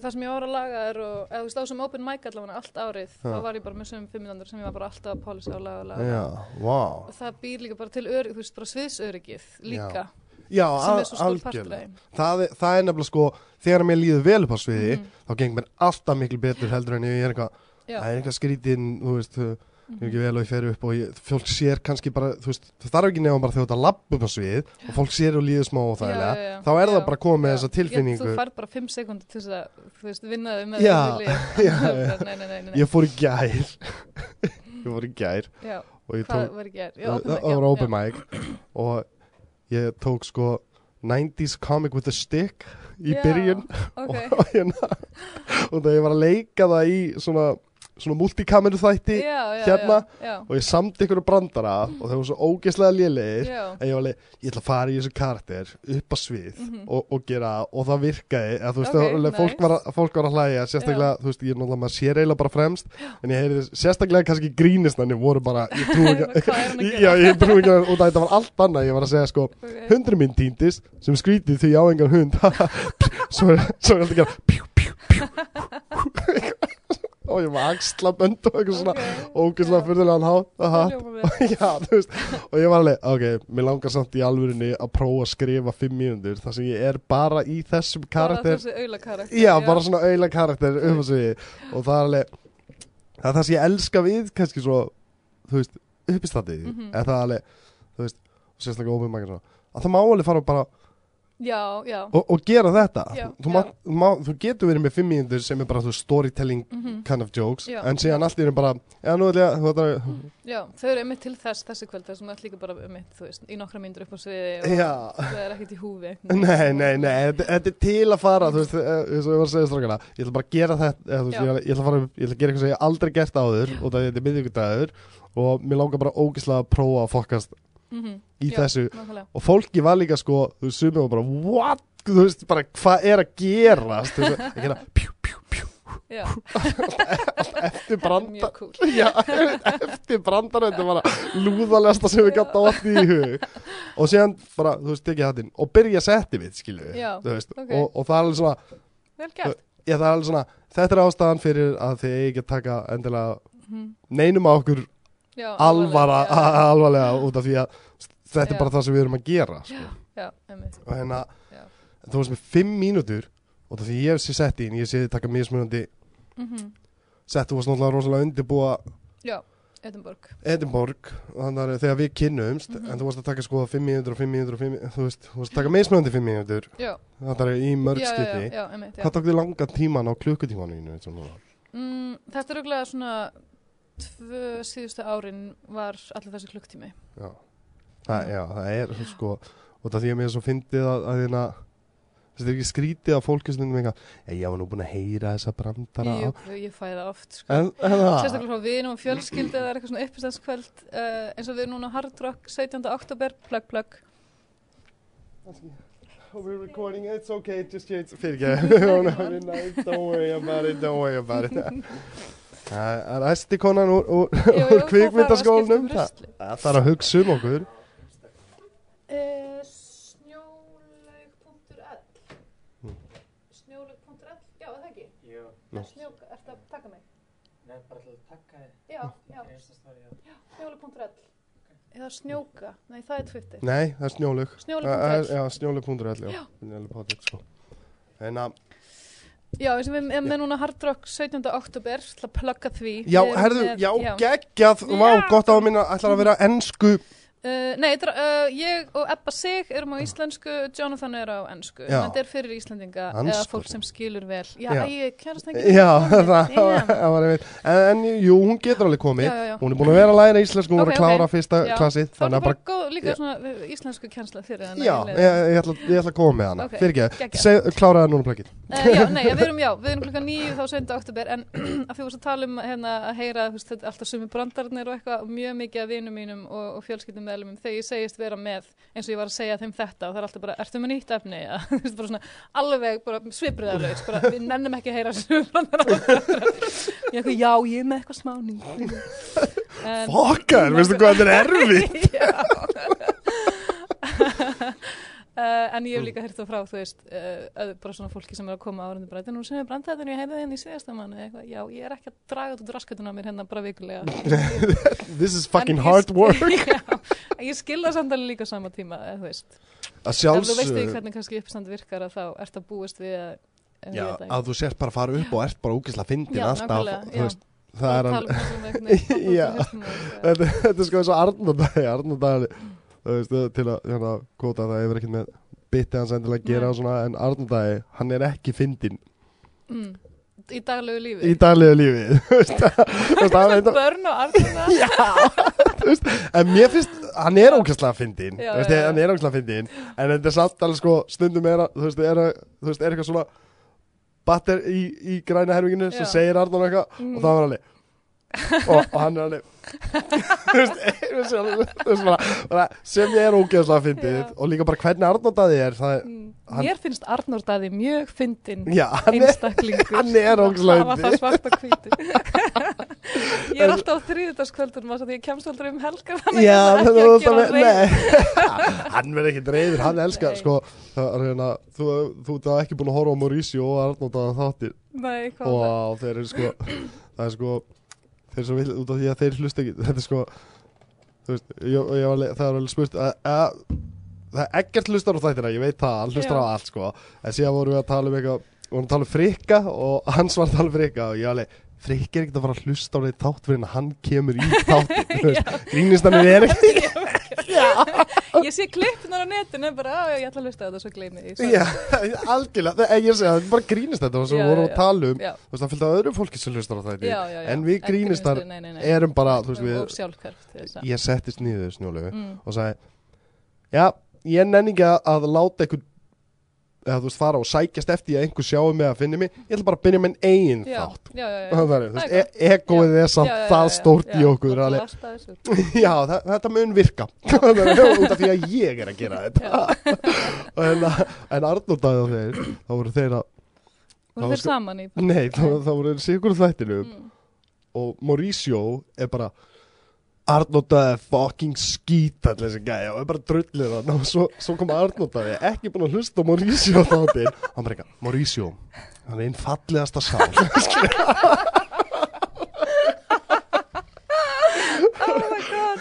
það sem ég var að laga er og, eða þú veist á sem open mic allavega allt árið, Já. þá var ég bara með sömum 5 mínútur sem ég var bara alltaf að pálisa og laga og laga, Já, vá. Og það býr líka bara til örygg, þú veist, bara sviðsöryggið líka, Já, algjörlega. það, er- það er nefnilega sko þegar mér líður vel upp á sviði Mhm. þá geng mér alltaf miklu betur heldur en ég er eitthvað það er eitthvað skrítinn, þú veist er ekki vel og ég fer upp og ég, fólk sér kannski bara, þú veist, það þarf ekki nefnum bara þegar labba upp á svið og fólk sér og líður smá og já. þá er það Já, bara komið með þessa tilfinningu. Ég, þú fær bara 5 sekundir til þess að þú veist, vinna þig með nei. ég fór í gær. Ég fór í gær Já, og hvað tók, var ekki er? það var open mic. Og ég tók sko 90s comic with a stick í Já, byrjun. Ok, og hérna og það ég var að leika það í svona, svona multikameru þætti já, já, hérna. já, og ég samti ykkur brandara og það var svo ógeðslega lélegir en ég var alveg, ég ætla að fara í þessu karakter upp á svið Mhm. og, og gera og það virkaði, að, þú veist, Ok, okay, alveg, fólk, nice. var að, fólk var að hlæja sérstaklega, þú veist, ég er náttúrulega maður sér eiginlega bara fremst en ég heyrði, sérstaklega kannski grínisnarnir voru bara, ég trú ekki að já, ég trú ekki að, og þetta var allt annað, ég var að segja sko, Ok. hundur minn týndist sem skrítið því ég á engan hund svo er alltaf og ég var axlabönd og eitthvað svona Ok, ógeðslega já. fyrðulegan já, veist, og ég var alveg ok, mér langar samt í alvörinni að prófa að skrifa fimm mínútur þar sem ég er bara í þessum Bara karakter. þessi auðla karakter já, bara svona auðla karakter um þessu og það er alveg það er það sem ég elska við kannski svo, þú veist, uppistandið Mhm. en það er alveg, þú veist sérstaklega óbyrð maður að það má alveg fara bara Já, já. Og, og gera þetta. Já, þú, má, þú, má, þú getur verið með fimm mínútur sem er bara þú, storytelling mhm. kind of jokes en síðan allt einu bara ætla ég að- Já, þau eru einmitt til þess þessi kvöld þessum er líka bara einmitt, veist, í nokkra myndur upp á sviði og það er ekkert í húfi. Nei, nei, nei, þetta er til að fara Þú veist, eh, eins og ég var að segja strákana Ég ætla bara að gera þetta veist, ég, ætla- ég ætla fara, ég ætla að gera eitthvað sem ég aldrei gert áður Og það er miðvíkudagur Og mér langar bara ógislega að prófa að fokkast Mhm, í Já. þessu nákvæmlega. Og fólki var líka sko, þú veist, sumið var bara What? Þú veist, bara hvað er að gerast Þú veist, að gera pjú, pjú, pjú Já, Eftir branda mjög cool Já, eftir brandar Þetta var að lúðalegasta sem við gætt átt í hug Og síðan bara, þú veist, tekið hattinn Og byrja setti mitt, skilju Já, veist, ok. og, og það er alveg svona Vel gert Já, það er svona, þetta er ástæðan fyrir að þið ekki að taka endilega Mhm. neinum á okkur Já, alvara, alvarlega, alvarlega út af því að þetta er bara það sem við erum að gera sko. Já, og hérna, þú veist með fimm mínútur og því ég hef sér sett í en ég sé þið taka mismunandi Mhm. sett, þú varst náttúrulega rosalega undirbúa Já, Edinborg. Edinborg, þannig að þegar við kynnumst, Mhm. en þú varst að taka sko 5 mínútur og 5 mínútur og 5 mínútur, þú veist, þú varst að taka mismunandi 5 mínútur, þetta er í mörg já. Hvað tók þið langa tíman á klukkutímanu? Mm, þetta er auðvitað svona tvö síðustu árin var allir þessi klukktími. Já, já, það er sko, og það því að mér svo fyndið að, að hérna, þetta er ekki skrítið að fólki stundum eitthvað, "Ei, ég var nú búin að heyra þessa brandara á. Jú, ég fæ það oft, sko. En, en Sérstaklega frá vinum og fjölskyldu eða eitthvað svona uppistanskvöld uh, eins og við erum núna á Hard Rock 17. oktober, plug plug. We're recording, it's okay, just, it's, fyrir ekki, don't worry about it, don't worry about it. Það er æsti konan úr, úr, úr það þarf að kvikmyndaskólanum, skipta um það, það þarf að hugsa um okkur. Uh, Snjólaug.l Mm. Snjólaug.l, já, er það ekki? Jú, Nú. Snjóka, ertu að taka mig? nei, bara til að taka þið. Já, já, snjólaug.l Eða snjóka, nei það er Twitter Nei, það er snjólug. Snjólaug.l Já, potið, sko. En að, Já, eins og við erum með núna Hard Rock 17. oktober til að plugga því já, herðu, já, geggjað, vá, gott á að minna, ætlar að vera ennsku. Uh, nei, uh, ég og Ebba Sig erum á íslensku, Jonathan er á ennsku Já. en þetta er fyrir Íslendinga Hans, eða fólk sem skilur vel Já, Já. ég kærast ekki Já, það var einmitt. En, en jú, hún getur alveg komið. Hún er búin að vera að læra íslensku, hún var Ok, að klára ok. fyrsta klassið. Það að bara góð, líka svona íslensku kjensla fyrir hana Já, ég, ég, ætla, ég ætla að koma með hana Ok, Fyrir ekki, klára það núna plöggið Uh, já, nei, við erum, já, við erum klukka nýju þá 7. oktober en að því að tala um hérna að heyra, þú veist, alltaf sumi brandarnir og eitthvað mjög mikið af vinum mínum og, og fjölskyldum meðlumum þegar ég segist vera með eins og ég var að segja þeim þetta og það er alltaf bara, ertu með nýtt efni? Ja, bara svona alveg bara við nennum ekki að heyra brandarar ég já, ég er með eitthvað smá nýtt. Fokkar, veistu hvað þetta er erfið Já Uh, en ég hef líka heyrt það frá, þú veist, uh, bara svona fólki sem er að koma árundu bara, þetta er nú sem er brandhættin, ég heyrði henni í síðasta manni, eitthvað, já, ég er ekki að draga út raskatuna mér hérna bara vikulega. This is fucking hard work. Já, ég skilða samt alveg líka á sama tíma, eða, þú veist, Að ef þú veist ekki sjálfs hvernig kannski uppstand virkar að þá ert að búist við að, en Já, að þú sért bara að fara upp og ert bara úkislega fyndin alltaf þú veist, Það er um á þetta, þetta er sko Arnóndagi Arnóndagi veist, til að hérna, kvota það hefur ekki með bytti hans endilega að gera svona, en Arnóndagi, hann er ekki fyndin mm, í daglegu lífi. í daglegu lífi Börn og veist, en mér finnst, hann er ógæslega fyndin, hann er ógæslega fyndin en þetta er samt alveg sko, stundum er að, þú veist, er, að, þú veist, er eitthvað svona batter í, í græna herfinginu sem segir Arnónd eitthvað Mm. og það var alveg og, og hann er alveg sem ég er ógeðslega fyndið Já. og líka bara hvernig Arnónd að þið er það er, Mm, Hann- Mér finnst Arnór Daði mjög fyndin já, hann er, einstaklingur. hann er ógeðslega Það það fyndið og Ég er alltaf á þriðudagskvöldunum að ég kemst aldrei um helgar þannig Já, að það ég er er ekki að gera reyð Hann verður ekki dreifir, hann elskar sko, það er þú, þú ert ekki búin að horfa á Mauricio og Arnónd að þáttir Nei, það? og þeir eru sko það er sko þeir sem vil út af því að þeir hlust ekki þetta er sko veist, ég, ég var, það er alveg spurt að, að, það er ekkert hlustar á þættina ég veit það, hann hlustar á allt sko. En síðan vorum við að tala um eitthvað vorum að tala um frikka og hans var að tala um frikka og ég var alveg frikki er ekkert að fara að hlusta á því þátt fyrir hann kemur í þáttin grínist hann er ekki Ég sé klippunar á netinu bara, ég ætla að hlusta þetta svo gleymi því. Já, algjörlega, það, ég segi það, það bara grínist þetta og svo Já, vorum við að tala um þú veist, það fylgta öðru fólki sem hlustar á já. en við grínistar nei, nei, nei. erum bara, þú veist, Og við ég settist niður snjólegu Mm. og sagði já, ég nenni ekki að- að láta einhvern eða þú veist fara og sækjast eftir að einhver sjáu mig að finna mig ég ætla bara að byrja með einn eigin Já, þátt. já, já, það er, þú Það veist, e egoið er samt það stórt í okkur já, það, þetta mun virka. Það út af því að ég er að gera þetta. En, en á þeir þá voru þeir að, Voru Það þeir sko- saman í nei, þá, þá voru þeir sigur þættinu Mm. og Mauricio er bara Arnótaði fucking skít allir þessi gæja og er bara drullir hann og svo, svo kom Arnótaði ekki búin að hlusta á Mauricio þáttinn hann bara eitthvað, Mauricio hann er einn fallegasta sál. Oh my god.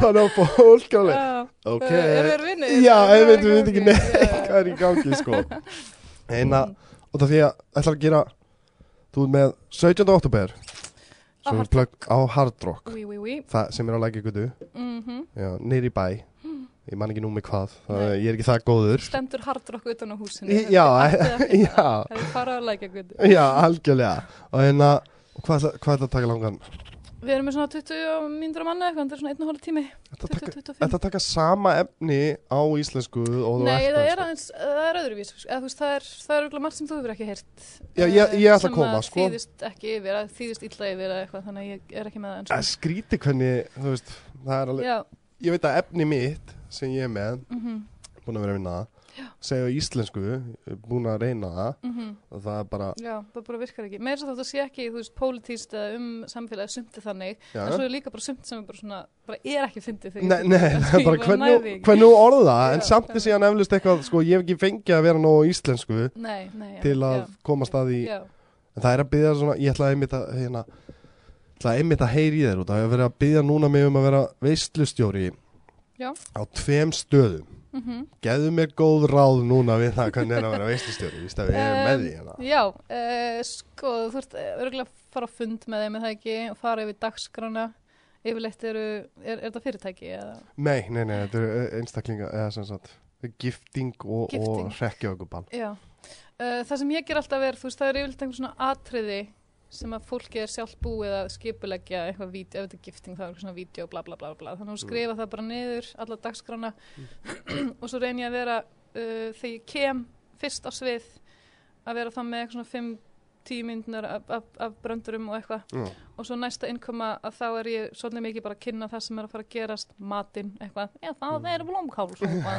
Þannig að fólk alveg ok, eru þeir vinir? já, er ef við veit ekki neitt hvað er í gangi sko. Eina, og það því að ætlar að gera þú ert með 17. oktober Á sem Hard plögg á Hard Rock. Oui, oui, oui. það sem er á lækjagutu Mm já, nýri bæ. Ég man ekki nú með hvað, það, ég er ekki það góður. Stendur hardrock utan á húsinu. Í- já. Það er fara að lækja gutt. já, algjörlega. Og hérna, hvað er það- hvað er það að taka langan Við erum með svona 20 mínútur á manni eitthvað, þetta er svona einn og hálf tími, Þetta taka, 20-25. þetta taka sama efni á íslensku og þú Nei, ert það að- er aðeins, það er öðruvís, veist, það er, það er örugglega margt sem þú hefur ekki heyrt. Já, ég- eh, ég ætla að koma, Sem sko. að þýðist ekki yfir, að þýðist illa yfir eitthvað, þannig að ég er ekki með það eins að skríti hvernig, þú veist það er alveg, Já, ég veit að efni mitt sem ég er með, mhm, búin að vera að vinna það segja íslensku, búin að reyna það mhm. og það er bara, Já, það bara virkar ekki. Svo þátt að sé ekki, þú veist, pólitíst eða um samfélagi sumt er þannig, já, en svo er líka bara sumt sem er bara svona, bara er ekki fyndið þegar Nei, nei, það er bara hvernig, þú orða en samt já. síðan eflust eitthvað, sko, ég hef ekki fengið að vera nógu íslensku Nei, nei, já, til að komast að því, Já, en það er að byggja svona, ég ætla að einmitt að, hérna, ætla einmitt að heyri í þér út, það að vera að byggja núna mig um að vera veistlustjóri Já. á tveim stöðum, Mm geðu mér góð ráð núna við það hvernig er að vera veistlustjóri, víst að við erum með því, hérna. Já, uh, sko, þú ert örgulega að fara á fund með þeim, er það ekki, og fara yfir dagskrána, yfirleitt eru, er, er þetta fyrirtæki eða? Nei, nei, nei, þetta eru einstaklinga, eða sem sagt, gifting og, og hrekkjauguball. Já, uh, það sem ég ger alltaf er, þú veist, það er yfirleitt einhver svona atriði sem að fólki er sjálf búið að skipuleggja eitthvað vídeo, ef þetta er gifting þá er eitthvað svona vídeo, bla bla bla bla, þannig að þú skrifa það bara niður, alla dagskrána. Og svo reyni ég að vera uh, þegar ég kem fyrst á svið að vera það með eitthvað svona 5-10 myndunar af, af, af bröndurum og eitthvað. Og svo næsta innkoma að þá er ég svolítið mikið bara að kynna það sem er að fara að gerast matinn, eitthvað, já það er blómkálsúpa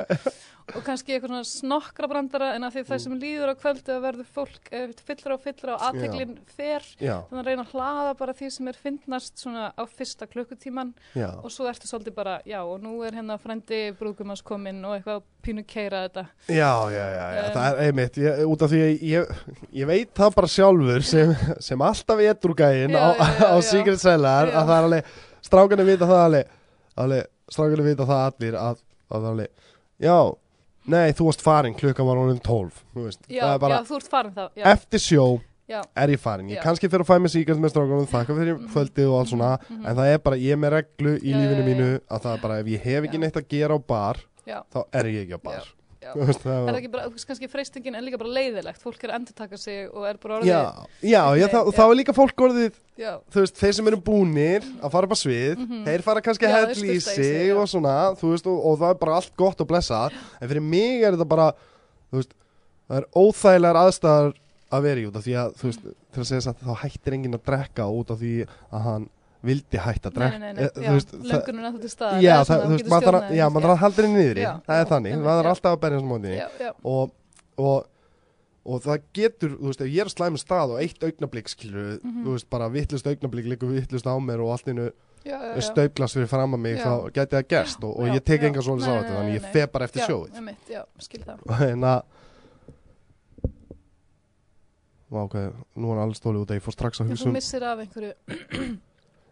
og kannski eitthvað svona snokkra brandara en að því það sem líður á kvöldu að verður fólk eh, fyllra og fyllra og aðteglin fer. Þannig að reyna að hlaða bara því sem er fyndnast svona á fyrsta klukkutíman já. og svo ertu svolítið bara, já og nú er hérna frendi brúkumans kominn og eitthvað pínu keira þetta. Já, já, já, já, Um, það er einmitt, ég, út af því að ég, ég veit það bara sjálfur sem, sem alltaf edrugæinn Já, á, á. Secret Cellar að það er alveg, strákarnir vita það alveg, alveg strákarnir vita það allir að, að alveg, já, nei, þú varst farin, klukkan var honum 12, þú veist, já, það er bara, já, þú ert farin þá já, eftir sjó já, er ég farin, ég kannski fyrir að fæ mig Secret með strákarnum, þakka fyrir Mhm. kvöldið og allt svona, mhm. en það er bara, ég er með reglu í lífinu mínu að það er bara, ef ég hef ekki neitt að gera á bar, þá er ég ekki á bar, Er það ekki bara, þú veist, kannski freystingin er líka bara leiðilegt, fólk er að endurtaka sig og er bara orðið, Já, já, já, þá, þá er líka fólk orðið, já, þú veist, þeir sem eru búnir að fara upp á svið, Mhm. þeir fara kannski að hella í sig og svona, þú veist, og, og það er bara allt gott og blessað, en fyrir mig er þetta bara, þú veist, það er óþægilegar aðstæðar að vera í út af því að, þú veist, til að segja satt, þá hættir enginn að drekka út af því að hann vildi hætta að drekka, Eh, þú löngunin að þú til staðar, Já, það, þú veist, maður þarf að, þarf halda henni Já, það er þannig, maður er já. alltaf að berja þessum móti já, já, og, og, og það getur, þú veist, ef ég er á slæmum stað og eitt augnablík, skilur, Mhm. þú veist, bara vittlust augnablík líkur vittlust á mér og allt innu er stöflas fyrir fram að mig, Já. þá geti það gerst og, og Já, ég tek enga svoleiðis Nei, á nei, þetta, þannig ég fer bara eftir sjóið. já, skil það. En að, Vá, ok, nú er alls stólið út að ég fór strax að hugsa þú um missir af einhverju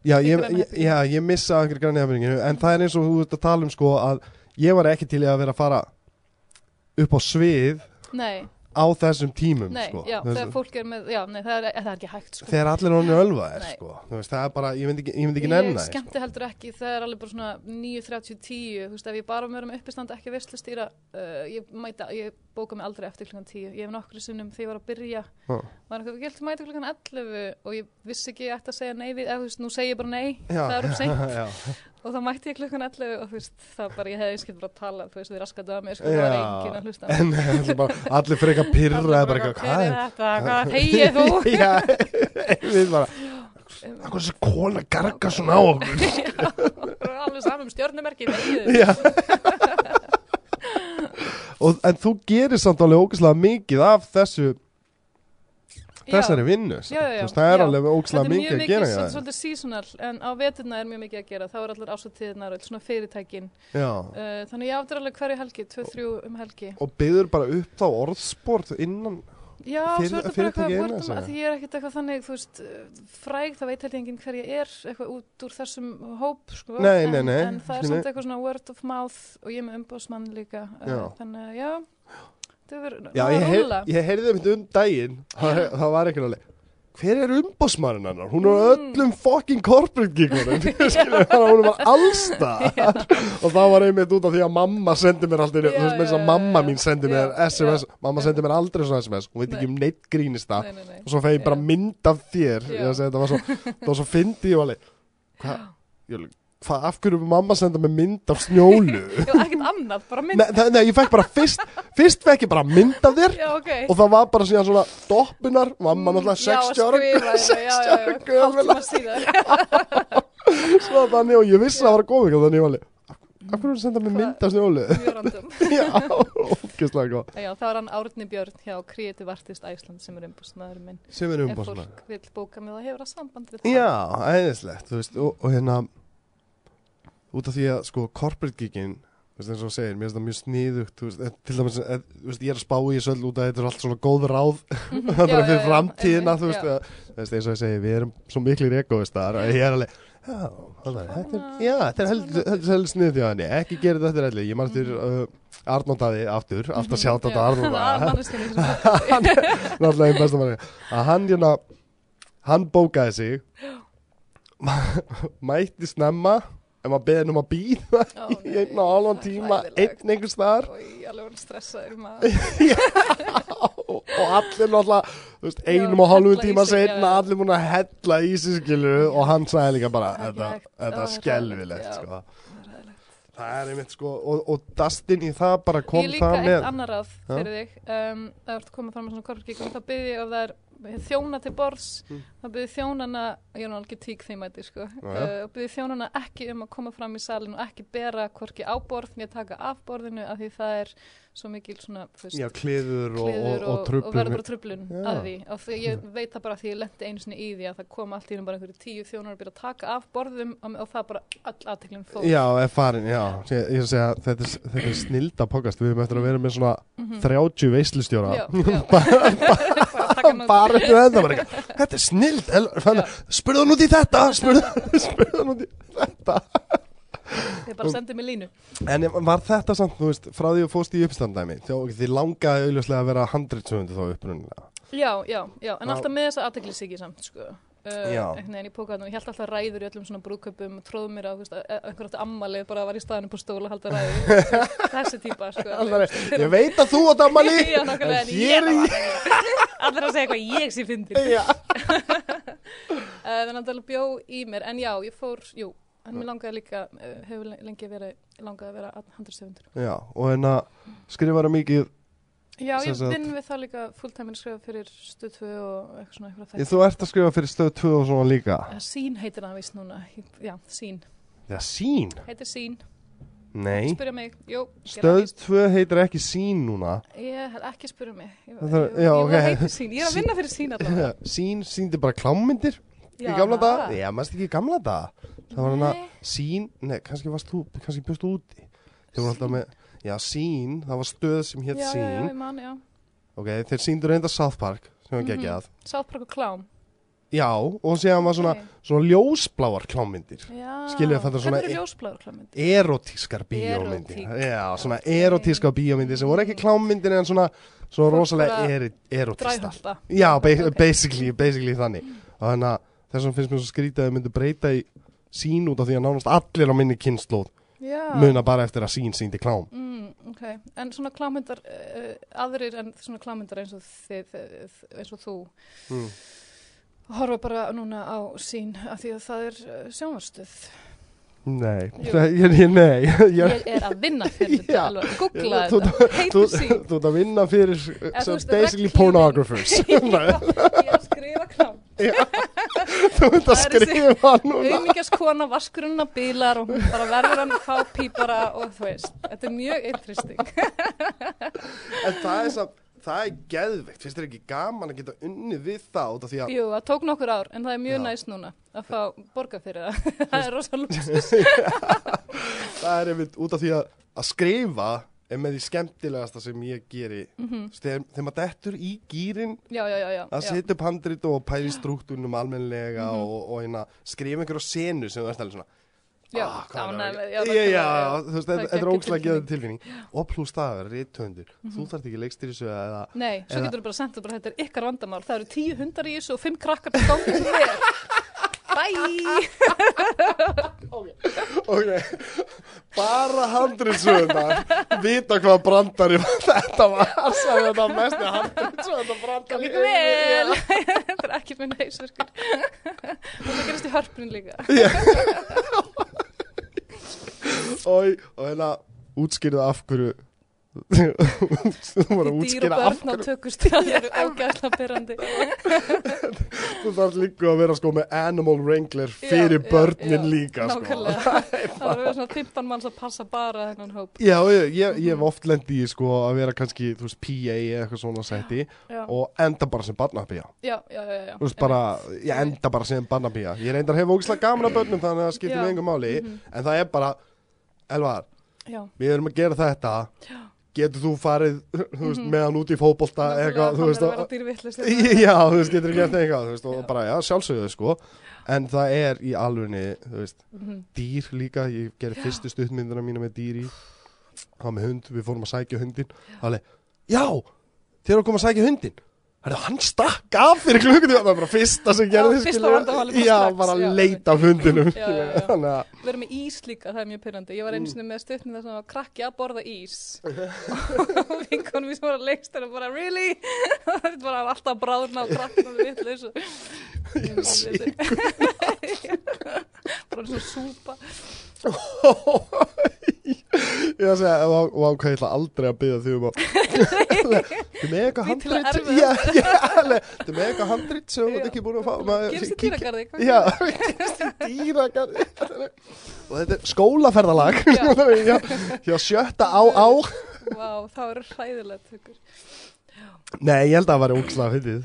Já, ég, já, ég missa einhverju grænihafninginu En það er eins og þú ert að tala um sko að ég var ekki til að vera að fara upp á svið Nei, á þessum tímum nei, sko. já, Þess- þegar fólk er með Já, nei, það er, það er ekki hægt, sko Þegar allir honum ölvaðir Nei. sko. Veist, Það er bara, ég myndi ekki, ég ekki Ég nenna því, skemmti heldur ekki, það er alveg bara svona 9.30-10, þú veist, ef ég bara mér um uppistand ekki veistlustýra, uh, ég, mæta, ég bóka mig aldrei eftir klukkan 10, ég hef nokkru sinnum þegar ég var að byrja, Já. var eitthvað, ég held að mæta klukkan 11 og ég vissi ekki að ég ætti að segja nei við, eða þú veist, nú segi ég bara nei, Já, það er upp seint og þá mætti ég klukkan 11 og þú veist, það bara, ég hefði einskilt bara að tala, þú veist, við raskatu að mér, sko, það var Já. enginn að hlusta. En allir, bara, allir fyrir eitthvað pyrra Allir eða bara eitthvað, hver er hvað þetta, hvað hegið þú? er Já, við bara Hvað er þessi kona garga svona á okkur Alveg saman um stjórnumerki, hegið Já Og, En þú gerir samt alveg ógæslega mikið af þessu þessari vinnu. Já, já, veist, Það er alveg Þetta er mjög mikið að mikið, gera svolítið, hjá svolítið seasonal, en á veturna er mjög mikið að gera, þá er allir ásatíðnar, öll svona fyrirtækin. Uh, þannig ég áttur alveg hverju helgi, tvö, þrjú um helgi. Og byður bara upp þá orðsport innan Já, svo er þetta bara eitthvað, of- segja. að því ég er ekkert eitthvað þannig, þú veist, fræg, það veit ég enginn hver ég er, eitthvað út úr þessum hóp, sko. Nei, en, nei, nei, En það er samt eitthvað svona word of mouth og ég er með umbóðsmann líka. Uh. Þannig að, já, það verður Já, ég, rúlla. ég heyrði einmitt um daginn Það, það var ekki alveg hver er umbósmaðurinn hennar? Hún er á öllum fucking corporate gigunum, hún var allstað og það var einmitt út af því að mamma sendi mér alltaf, þú veist, með þess að mamma mín sendi mér SMS, já, mamma sendi mér aldrei svona SMS, hún veit ekki Nei. um neitt nei, nei. og svo fegi bara Já. mynd af þér, ég það var svo, það fyndi ég var alveg, hvað, ég hvað, af hverju er mamma senda mér mynd af snjólu? Já, ekkert annað, bara mynd. nei, það- nei, ég fekk bara fyrst, fyrst fekk ég bara mynd af þér Já, ok. og það var bara síðan svona doppunar, mamma náttúrulega 60 ára, Já, að skrifa 60 þetta, já, ára já, já, gömul hálftíma síðar. svo þannig og ég vissi að það var að koma þannig ég var alveg, af hverju er það senda mér mynd af snjólu? Mjög random. Já, ógeðslega góð Já, það var hann Árni Björn hjá Creative Artist Æsland sem er umbústmaður minn. sem er Ef umbóðsmaður fólk vil bóka mig það hefur það samband við það. Já, æðislegt, þú veist, og, og hérna út af því að sko corporate veist eins og þú segir mér finnst það mjög sniðugt, þú veist, eh, til dæmis eh, þú veist, ég er að spá í þessu öll út að þetta er allt svona góð ráð, Mhm, það já, er já, fyrir já, framtíðina, þú veist, já. eins og ég segi, við erum svo miklir egoistar og ég er alveg, já, það þetta er, já, þetta er heldur, er heldur sniðugt hjá henni, ekki gera þetta heldur, ég mann eftir uh, Arnóndaði aftur, alltaf sjá þetta Arnóndaði, Arnóndaði. Það hann er náttúrulega einn besta manni að hann hérna hann bókaði sig mætti snemma en maður beðin um að býða Ó, í einn og halvan tíma einn einhvers staðar. Og ég alveg var stressaður og, og allir náttúrulega einum og í tíma setna allir múin að hella í sig skilur og hann sagði líka bara Það þetta, er það skelvilegt sko. Það er það einmitt sko og, og Dustin í það bara kom Ég líka það eitt með. annar ráð Já. fyrir þig. Um, Það ert að koma fram með svona korfgíkum byrði ég ef það er þjóna til borðs Mm. þá byrði þjónana, ég er nú alveg tík þeim ætti sko, Já, uh, og byrði þjónana ekki um að koma fram í salin og ekki bera hvorki á borð, mér taka af borðinu af því það er svo mikil svona veist, já, kliður og, kliður og, og, og, og verður bara tröflun Já. að því. Og því ég veit það bara því ég lendi einu sinni í því að það kom allt í hennum bara einhverju tíu þjónar að byrja að taka af borðum og, það bara all aðteklum fór. Já, er farin, já. Ég, ég segja, þetta, er, þetta er snilda pokast Við erum eftir að vera með svona Mhm. 30 veislustjóra. Já, já. bara Bara eftir þetta bara Þetta er snild Spurðu hann út í þetta. Spurðu spurðu hann út í þetta Ég bara sendi mig línu. En var þetta samt, þú veist, frá því að fóst í uppstandæmi Þið langaði auðvitað að vera 100 þá upprunnilega Já, já, já, en Já. alltaf með þessa aðteklisíki samt, sko. Uh, Já. einhvern veginn í pókaðnum, ég held alltaf ræður í öllum svona brúðköpum og tróð mér á, þú veist, að- að einhver átti ammali bara var í staðinu på stól að halda ræðu Þú veist, þessi típa, sko. Alveg, Ég veit að þú átt ammali en hér ég er var Allir að segja eitthvað ég sé uh, Þannig að það bjó í mér, en já, ég fór, jú En mér langaði líka, uh, hefur lengi verið, langaði að vera handurstefundur já og en að skrifaðu mikið? Já, ég vinn við það líka fulltime að skrifa fyrir stöð 2 og eitthvað svona eitthvað Ég, Þú ert að skrifa fyrir stöð 2 og svona líka? Uh, Sín heitir það vist núna, já, sín, Já, sín heitir sín, Nei. Jú, Stöð víst. 2 heitir ekki sín núna. Ég hef ekki spyrja mig, ég, Það ég, já, ég, ok. ég heitir sín, ég er að vinna fyrir sín allavega. Sín síndi bara klámyndir í gamla daga Já, maður ekki í gamla daga Það var hana sín, nei, kannski varst þú kannski bjóst þú úti Þeir voru alltaf með, já, sín, það var stöð sem hétt Já, já, já, sín ég man, já. Ok, þeir síndur reynda South Park sem var Mhm. geggjað South Park og Klám. Já, og síðan var svona, Ok. svona ljósbláar klámyndir Já. Skilja, þetta er svona- Hvernig eru ljósbláður klámyndir? Erotískar bíómyndir Erótík. Já, svona Ok. erotískar bíómyndir sem voru ekki klámyndir en svona, svona rosalega erotístar Dræhumpa. Já, ba Ok. basically, basically þannig og þannig að þess vegna finnst mér svo skrítið að þau myndu breyta í sín út af því að nánast allir á minni kynnslóð muna bara eftir að sín síndi klám. Mm, ok, en svona klámyndar, uh, aðrir en svona klámyndar eins og þið, eins og þú, mm. horfa bara núna á sín af því að það er uh, sjónvarstöð. Nei, ég, nei. Ég, er að vinna fyrir þetta alveg, googla þetta, Þú ert að vinna fyrir veist, basically pornographers. Já, skrifa klám. Þú ert að skrifa núna Auðmyggjast kona, vaskurinn að bílar og hún bara verður hann að fá pípara og þú veist, þetta er mjög interesting. En það er samt, það er geðveikt Finnst þér ekki gaman að geta unnið við það út af því að Jú, það tók nokkur ár, en það er mjög næst núna að fá borga fyrir það. það er rosa lúksus. það er einmitt út af því að, að skrifa er með því skemmtilegasta sem ég geri Mhm. þegar, þegar maður dettur í gýrin Já, já, já, að setja upp handrit og pæri struktúrnum almennilega Mhm. og, og hérna, skrifa einhverja senu sem þú ert alveg svona Já, Ah, er er þetta er ógslag geðið tilfinning og pluss það að vera rithöndur þú Mhm. þarft ekki leikstýri þessu eða Nei, svo Eða- getur þú bara það bara, þetta er ykkar vandamál. Það eru tíu hundar í þessu og fimm krakkar til gangi sem vel. Bye! ok, bara handritsöðunar vita hvað brandari þetta var þetta mest handritsöðunar brandari Gangi vel! þetta er ekki minn hausverkur. og það gerist í hörpunum líka. og hérna útskýrðu af hverju þú voru að Dýr og útskýra af börn á hverju tökust, það eru ógæðslega pyrrandi. þú þarf líka að vera sko með animal wrangler fyrir börnin já, líka sko Nákvæmlega. það var að vera svona 15 manns að passa bara þennan hóp. Já, ég, ég, ég hef oft lendi í sko að vera kannski, þú veist, PA eða eitthvað svona setti Já, og enda bara sem barnapía já, já, já. já. Þú veist, bara, ég enda bara sem barnapía Ég reyndar hef ógislega gaman að börnum þannig að það skiptir með engum máli Mhm. En það er bara, Elvar, Já, við erum að gera þetta Já. Getur þú farið, þú veist, Mhm. með hann út í fótbolta eitthvað, þú veist Það að. Já, þú veist, getur ekki eftir eitthvað, þú veist, og bara, já, sjálfsögðu, sko En það er í alvegni, þú veist, Mhm. dýr líka Ég gerði fyrstu stuttmyndina mína með dýr í Það með hund, við fórum að sækja hundin Alveg, já, þeir eru að koma að sækja hundin hann stakk af fyrir klukkutíma. Það var bara fyrsta sem gerði Já, bara að leita af hundinum. Við erum með ís líka, það er mjög pyrrandi. Ég var einu sinni með stuttni þess að krakki að borða ís. og vinkonum sem var að leikst er bara, really? Er bara alltaf að bráðna og krakkna við sé Bara svona súpa. Ég að segja, ákvað ég ætla aldrei að byggja því um að Þú með eitthvað handrit. Já, já, alveg Þú með eitthvað handrit sem þú ekki búin að fá Gerist í dýragarði. Já, gerist í dýragarði Og þetta er skólaferðalag Já. Sjötta á á Vá, það hræðilegt hugur. Nei, ég held að það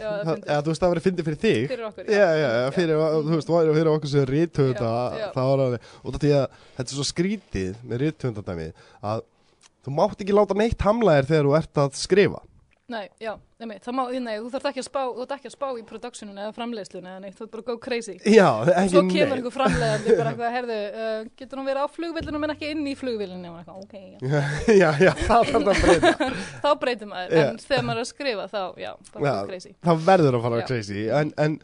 Já, það er fyndið. Þú veist, það væri fyndið fyrir þig Fyrir okkur. Já, já, já, fyrir, þú veist, fyrir okkur sem Já, já. Það var alveg, og þetta er þetta er svo skrítið með ríthöfundadæmi að þú mátt ekki láta neitt hamla þér þegar þú ert að skrifa Nei, já, það má, nei, þú þarf ekki að spá, ekki að spá í productioninu eða framleiðslunni eða neitt, þú ert bara go crazy. Já, ekki Svo kemur neitt einhver framleiðandi bara eitthvað, herðu, uh, getur hún verið á flugvillinu en ekki inn í flugvillinu ok, já. Já, já, það þarf að breyta Þá breytir maður, en þegar maður er að skrifa þá, já, bara Já. go crazy. Það verður að fara Já. crazy En, en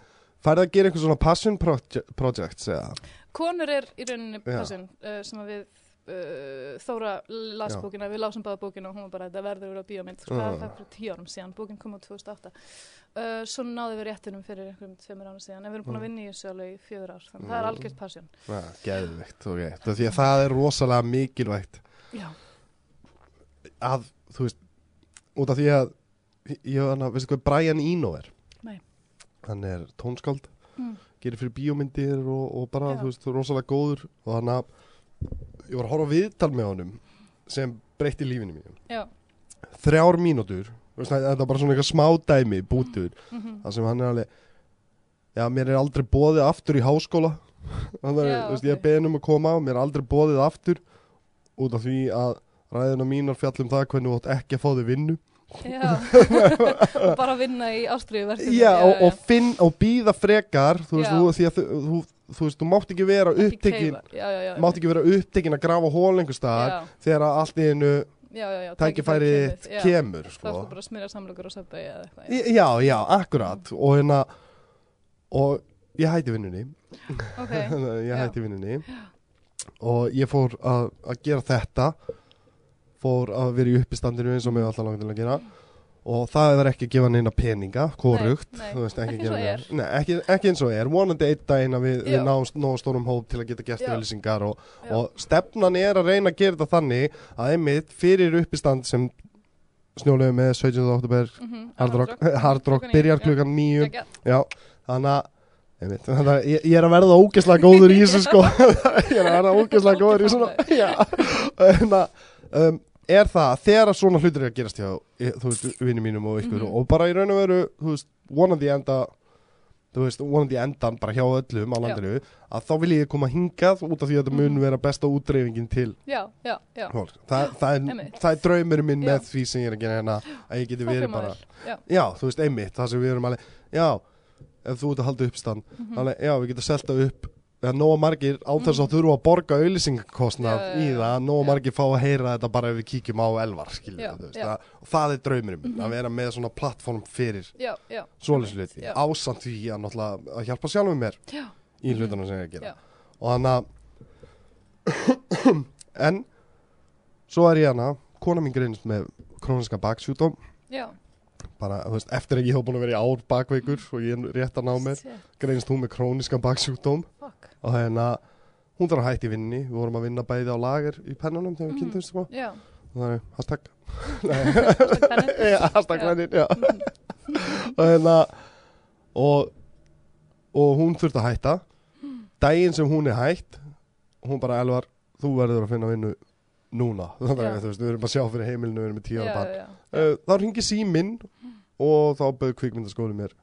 færði að gera einhver svona passion proje projects eða? Konur er í rauninni passion uh, sem við uh, Þóra las Já. bókina, við lásum báða bókina og hún var bara, þetta verður að vera bíómynd, sko, það er fyrir tíu árum síðan, bókin kom á 2008. Uh, svo náði við réttinum fyrir einhverjum tveimur árum síðan, en við erum búin að Mm. vinna í þessu alveg í fjögur ár, þannig að það er Mm. algjört passion. Já, geðvikt, ok Því að það er rosalega mikilvægt Já, að, þú veist, út af því að ég var hann veistu hvað Brian Eno er? Nei. Hann er tónskáld mm. gerir fyrir bíómyndir og, og bara, Já. þú veist, rosalega góður og hann að ég var að horfa á viðtal með honum sem breytti lífinu mínu. Já, þrjár mínútur, þetta er bara svona eitthvað smá dæmi, mhm, það sem hann er alveg já, mér er aldrei bóðið aftur í háskóla. Þannig að, veist, ég er beðin um að koma mér er aldrei bóðið aftur út af því að ræðina mínar fjallum það hvernig þú átt ekki að fá þig vinnu. Bara vinna í ástriðu og, og og býða frekar þú veist, þú, því að þú, þú, veist, þú mátt ekki vera upptekin já, já, já, mátt ekki vera upptekin að grafa hól einhver staðar þegar allt í einu tækifæri kemur, kemur þá sko. sko bara að smyrja samlokur og söpba eða eitthvað Í- já, já, akkurat. Og hérna og ég hætti vinnunni. Ok, ég hætti vinnunni. Og ég fór að, að gera þetta. Fór að vera í uppistandinu eins og mig alltaf langt til að gera og það var ekki að gefa neina peninga hvorugt, nei. þú veist, ekki, Ekki eins og er. Nei, ekki, ekki eins og er. Vonandi einn daginn að við, við náum nógu stórum hóp til að geta gert Já. yfirlýsingar og, og stefnan er að reyna að gera þetta þannig að einmitt fyrir uppistand sem snjóluðu með 17. oktober mhm, Hard Rock, hard rock byrjar klukkan nýju Já, Já, þannig að einmitt, þannig að ég, ég er að verða ógeðslega góður í þessu sko. Ég er að verða ógeðslega góður í svona já, þannig að um, er það að þegar að svona hlutir er að gerast hjá ég- þú veist, vinni mínum og ykkur Mhm. og bara í raun og veru, þú veist, vonandi enda þú veist, vonandi endan bara hjá öllum á Já. landinu, að þá vil ég koma hingað út af því að þetta mun Mhm. vera besta útreifingin til já, já, já fólk Þa, það, er, það er draumurinn minn Já. með því sem ég er að gera hérna að ég geti Það verið bara já, Já, þú veist, einmitt, það sem við erum alveg Já, ef þú ert að halda uppstand mhm, Þannig, já, við getum selta upp eða nóga margir á þess að þurfa að borga já, í það, nóga Já. margir fá að heyra þetta bara ef við kíkjum á elvar skilur Já, veist. Mhm. það, og það er draumurinn minn, að vera með svona plattform fyrir Já. ásamt því að að hjálpa sjálfum mér já, í hlutunum sem ég er að gera Já. og þannig að en svo er ég hana, kona mín greinist með króniska baksjúdóm já, bara, þú veist, eftir að ég hef búin að vera í ár bakveikur og ég er rétt að ná mér Shit, greinist hún með króniska baksjúdóm fuck, og hérna hún þarf að hætti í vinninni, við vorum að vinna bæði á lager í pennunum þegar við Mhm. kynntumst sko. og það er hashtag. Hashtag já og hérna og, og hún þurfti að hætta. Daginn sem hún er hætt hún bara elvar, þú verður að finna vinnu núna, þannig að þú veist, við erum að sjá fyrir heimilinu, við erum með tíu ára já, barn. já, uh, þá ringi síminn og þá bauð kvikmyndaskóli mér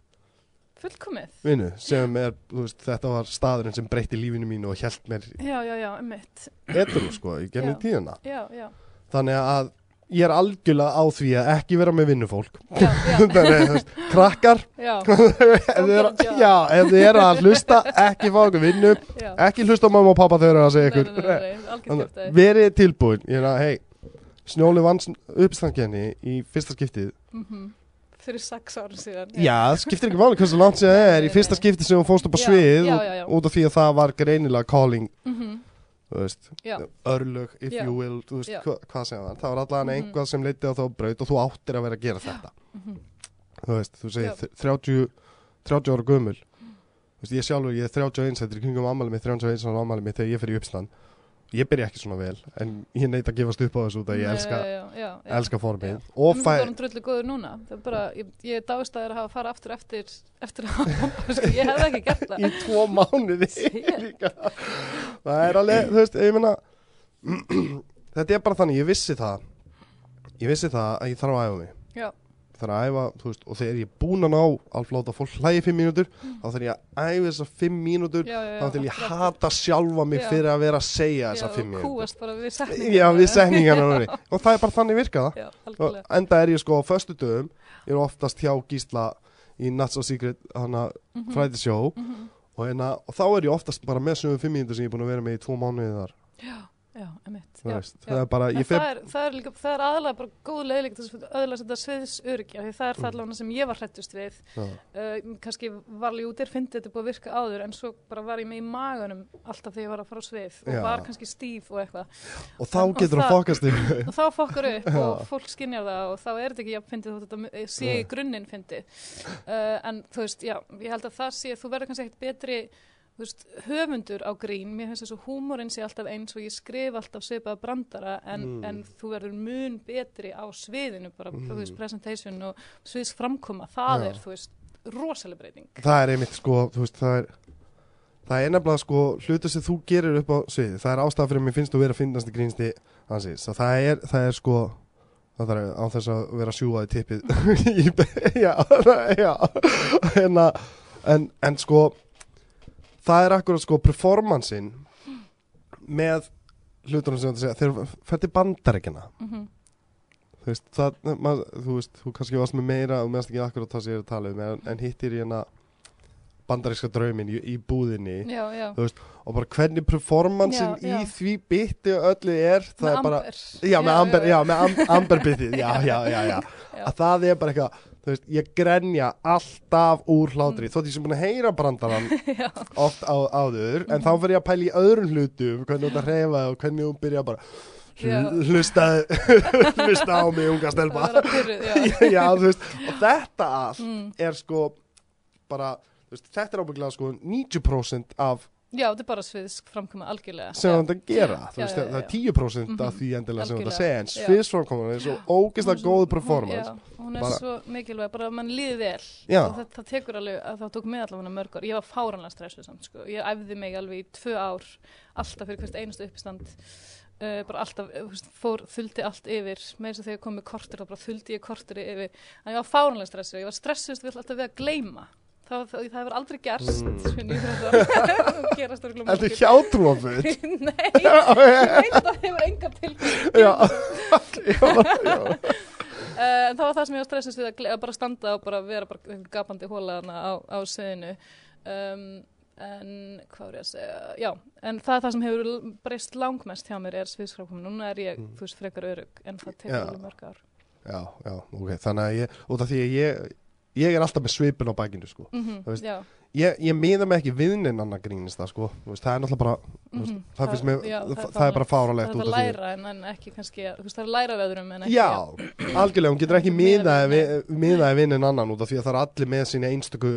fullkomið, vinnu sem er, veist, þetta var staðurinn sem breytti lífinu mínu og hjælt mér já, já, já, mitt, edru sko í gennum Já. tíðina. Já, já, þannig að ég er algjörlega á því að ekki vera með vinnufólk. Krakkar. Já, ef þið eru að hlusta ekki fá okkur vinnu, já, ekki hlusta mamma og pappa þegar þeir eru að segja ykkur. verið tilbúin. Hei, snjóli vann uppstangenni í fyrsta skiptið. Mhm, fyrir sex árum síðan, já, það skiptir ekki máli hversu langt sem það er. Í fyrsta nei. skiptið sem hún fórst upp á svið já, já, já. út af því að það var greinilega calling mhm, þú veist, örlög, if you will þú veist, hva, hvað segja það það var allavega Mhm. einhvað sem leiti á þá braut og þú áttir að vera að gera þetta. Mhm, þú veist, þú segir Já. þ- 30, 30 ára gömul. Veist, ég sjálfur, ég er 31 þetta er kringum ammæli mitt, 31 ára ammæli mitt þegar ég fyrir í uppsland ég byrja ekki svona vel en ég neit að gefast upp á þessu út að ég elska, já, já, já, elska formið. Og fæ þú erum drullu góður núna. Það er bara, ég, ég er að hafa að fara aftur eftir eftir að sko, ég hef ekki gert það. Í tvo mánuði. Það er alveg, þú veist, ég meina þetta er bara þannig, ég vissi það. Ég vissi það að ég þarf að æfa mig. Já, þarf að æfa, veist, og þegar ég er búin að ná alveg láta fólk hlægi fimm mínútur þá þarf ég að æfa þessar fimm mínútur já, já, þá til ég aftur. hata sjálfa mig Já. fyrir að vera að segja já, þessar fimm mínútur. og það er bara þannig virkað. Já, og algjörlega. enda er ég sko á föstu dögum ég er oftast hjá Gísla í Nuts og Secret hana Mhm, fræðisjó. Mhm. og, hérna, og þá er ég oftast bara með sögum fimm mínútur sem ég er búin að vera með í tvo mánuði þar. Já, já, já, það er bara, ég fer það, er, það, er líka, það er aðalega bara góð leiðilegt þess að öðla þetta sviðsöryggi af því það er það allavega sem ég var hrættust við. Uh, kannski var alveg út er fyndið þetta búið að virka áður en svo bara var ég með í maganum alltaf þegar ég var að fara á svið og Já. var kannski stíf og eitthvað. Og þá En- getur það fokast yfir og þá fokkar upp og fólk skinjar það og þá er þetta ekki jafn fyndið þótt þetta eh, sé í grunninn fyndið. Uh, en þú veist, já, ég held að það sé þú verður kannski ekkert betri þú veist, höfundur á grín, mér finnst þess að húmórin sé alltaf eins og ég skrif alltaf svipaða brandara en, Mm. en þú verður mun betri á sviðinu bara, Mm. þú veist, presentation og sviðs framkoma, það Já. er, þú veist rosaleg breyting það er einmitt sko, þú veist, það er það er nefnilega sko hlutu sem þú gerir upp á sviði, það er ástæða fyrir að mér finnst þú vera að finnast í grínsti hansins, það er, það er sko það er á þess að vera að sjúga í tippið já, já að- en, en sko það er akkurat sko performancein með hlutunum sem þetta segja, þegar fætti bandarækina mm þú veist, það, mað, þú veist, þú kannski varst með meira og meðast ekki akkurat það sem ég er að tala um en, en hittir ég hérna bandaríska draumin í, í búðinni. Já, já, og bara hvernig performancein Já, í því bytti öllu er það með er bara, amber. Já með amber, byttið, já, já, já, að það er bara eitthvað, þú veist, ég grenja alltaf úr hlátri, þótt ég sem búin að heyra brandarann oft á, áður en þá fyrir ég að pæla í öðrum hlutum hvernig þú ert að reyfa og hvernig þú byrja bara hlusta hlusta á mig unga stelpa. Já. Já, þú veist, og þetta allt mm. er sko bara, þú veist, þetta er ábygglega sko 90% af Já, þetta er bara sviðs framkoma algjörlega. Sem það er að gera, þú veist, það er já. 10% Mhm. af því endilega sem það Algjörlega. segja, en Já. sviðsframkoman er svo ógeðslega er góð performance. Já, hún er Bara- svo mikilvæg, bara að mann líði vel. Það, það tekur alveg, að það tók mig allavega mörg ár. Ég var fáranlega stressuð samt sko. ég æfði mig alveg í tvö ár alltaf fyrir hvert einustu uppistand. Uh, bara alltaf, uh, þú veist, fór þuldi allt yfir, með þess að þegar ég kom með kortir þá bara þuldi ég kortir yfir, en ég var fáranlega stressuð. Ég var stressuð alltaf við að gleyma það, það, það hefur aldrei gerst Mm. mm. það gerast örugglega Ertu margir. hjátrúafull? Nei, ég veit að það hefur enga tilkvæm Já, já, já. Uh, en það var það sem ég var stressast við að, bara standa og bara vera bara gapandi hólaðana á, á sviðinu um, en hvað er ég að segja, já, en það er það sem hefur breyst langmest hjá mér er sviðskrafkomin, núna er ég, Mm. þú veist, frekar örug en það tekur alveg mörg ár. Já, já, ok, þannig að ég, út af því að ég, ég er alltaf með svipin á bakinu, sko. Mm Þú veist, já, Ég, ég miða mig ekki við neinn annar grínist það, sko. Veist, það er náttúrulega bara, veist, mhm, það finnst mér, já, það, það er bara það fáralegt er að af því. læra en, en ekki kannski, það er að læra við öðrum en ekki Já, algjörlega, hún getur ekki Miðað miðaði við- við, miðaði við neinn annan út af því að það er allir með sína einstöku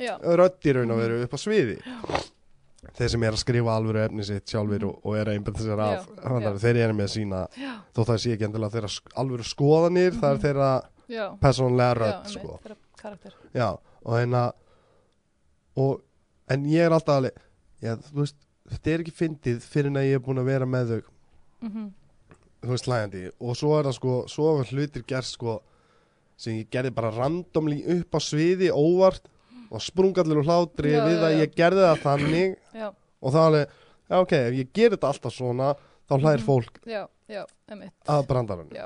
já, í raun og veru upp á sviði. Þeir sem er að skrifa alvöru efni sitt sjálfur og, og er að einbæta sér af, Já, að já. þeir eru með sína, já, þó það sé ekki endilega þeirra alvöru skoðanir, það er Mhm. þeirra já, persónlega já, rödd, einmitt, sko. Karakter. Já, og hérna og, en ég er alltaf alveg já, veist, þetta er ekki fyndið fyrir en að ég er búin að vera með þau. Mm þú veist, hlægandi og svo er það sko, svo er hlutir gerst sko, sem ég gerði bara randomli upp á sviði, óvart og sprungallir og hlátri Já, við að ég gerði það þannig. Já, og það alveg, já ok, ef ég gerir þetta alltaf svona, þá hlæðir Mhm. fólk já, já,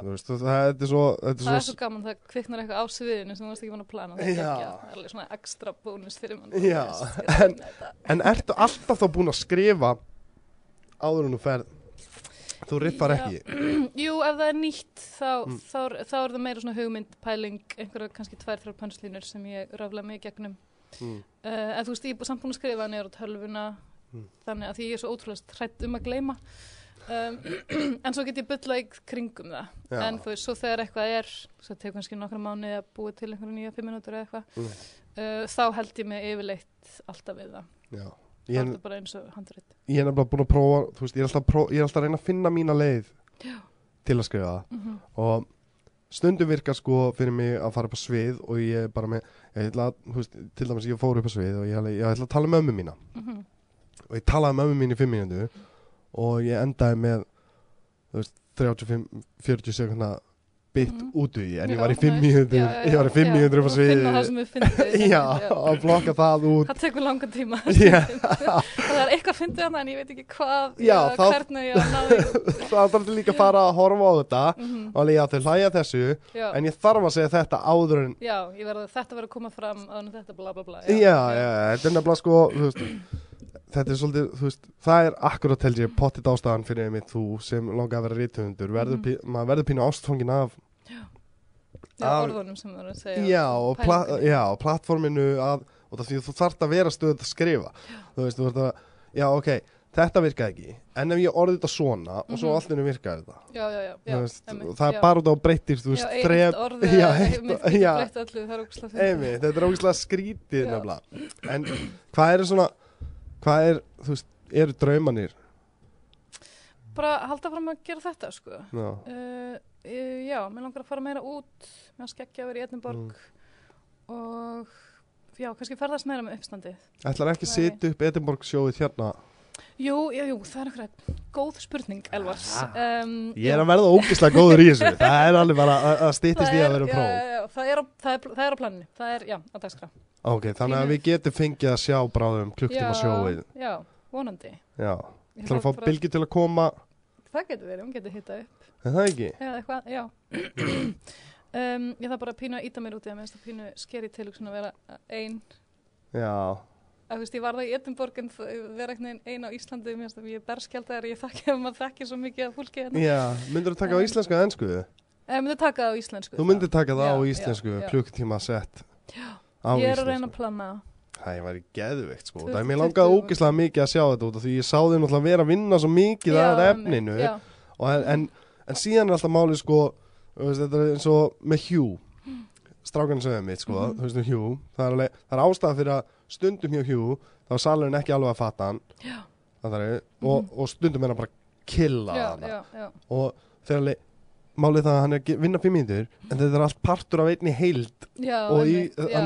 að veist, það, er svo svo, svo gaman, það kviknar eitthvað á sviðinu sem þú varst ekki búin að plana. Það er er alveg svona ekstra bónus fyrir mann. Þetta. en ertu alltaf þá búin að skrifa áður en þú ferð þú riffar ekki Jú, ef það er nýtt þá, Mm. þá, er- þá er það meira svona hugmynd, pæling, einhverja kannski tvær, þrjár pönslínur sem ég rafla mig gegnum. mm. Uh, en þú veist, ég er samt búin að skrifa niður á tölvuna, Mm. þannig að því ég er svo ótrúlega hrætt um að gleyma. Um, en svo get ég bylla í kringum það. Já. En þú veist, svo þegar eitthvað er, svo tegur kannski nokkra mánuði að búa til einhverja nýja fimm minútur eða eitthvað, Mm. uh, þá held ég mig yfirleitt alltaf við það. Já. Það Ég, það bara eins og handrit. ég er nefnilega búin að prófa veist, ég, er alltaf prófa, ég er alltaf að reyna að finna mína leið Já. til að skrifa það Mm og stundum virkar sko fyrir mig að fara upp á svið og ég er bara með ég að, veist, til dæmis ég fór upp á svið og ég, ætla- ég ætla að tala með ömmu mína -hmm. og ég talaði með ömmu mín í fimm mínútu og ég endaði með veist, 35-40 sekundna bytt Mhm. út í en ég Já, var í fimm nice. mínútur Já, já, ég var í fimm já, mínútur upp á og finna það sviði sem við finnum já, að blokka það út. Það tekur langan tíma. Það er eitthvað fyndið hana en ég veit ekki hvað Já, eða þá- hvernig ég náði það þarf líka að fara að horfa á þetta mm og alveg já, þau hlæja þessu en ég þarf að segja þetta áður en já, ég verði þetta verður að koma fram en þetta bla bla bla. Já, já, þetta er nefnilega sko þú veist, þetta er svolítið, þú veist það er akkurat held ég pottit ástæðan fyrir einmitt þú sem langar að vera rítuhundur verður, Mhm. pí- maður verður pínu ástfangin af já, Að- orðunum sem það er að segja já, og pla, já, plattforminu að, og það því þú þarft að vera stöðut að skrifa. Þú veist, þú veist að já, ok, þetta virkaði ekki. En ef ég orði þetta svona og svo Mhm. allt innu virkaði þetta. Já, já, já, já, veist, það er já. bara út á breytir þú já, veist, orð já, eitt, já, er einmitt, þetta er ógislega skrítið Já. nefnilega. En hvað er svona hvað er, þú veist, eru draumanir bara halda fram að gera þetta sko. Já, uh, já, mér langar að fara meira út mér að skeggja að vera í Edinborg Mm. og já, kannski ferðast meira með uppstandið. Ætlar ekki að setja upp Edinborg sjóið hérna Jú, jú, jú, það er einhverja góð spurning, Elvars. Um, ég er að verða ógislega góður í þessu það er alveg bara að- að stýttist í að vera já, próf já, já, það, er það, er, það er á planinu, það er, já, á dagskrá. ok, þannig að við getum fengið að sjá bráðum klukktíma sjóið Já, vonandi. já, Ég ætlar að fá bara- Bilgi til að koma Það getur verið, hún getur hittað upp. er það ekki? Eða eitthvað, já. um, ég þarf bara pínu að íta mér út í það, mér finnst það pínu skeri til að vera ein. já, Að, þú veist, ég var það í Edinborg en það- vera veginn ein á Íslandi, mér finnst það ég er ég þekki að maður þekkir svo mikið af fólki hérna. já, myndur þú taka á Um, íslensku eða ennsku? Um, myndi taka það á íslensku. þú myndir taka það á íslensku já. klukktíma sett Já. á Ég er að reyna að plana. Það væri geðveikt sko, 20, það er mér langaði 20. ógislega mikið að sjá þetta út af því ég sá þeim náttúrulega vera að vinna svo mikið að Já, efninu Já, og en, en, en síðan er alltaf málið sko, veist, þetta er eins og með Hugh, strákan sögðu mitt sko, Mhm. þú veist um Hugh, það er, það er ástæða fyrir að stundum hjá Hugh, þá er salurinn ekki alveg að fatta hann, Já. það er, og, og stundum er hann bara killa já. og þegar alveg, málið það að hann er að vinna fimm mínútur, en þetta er allt partur af einni heild. Já og í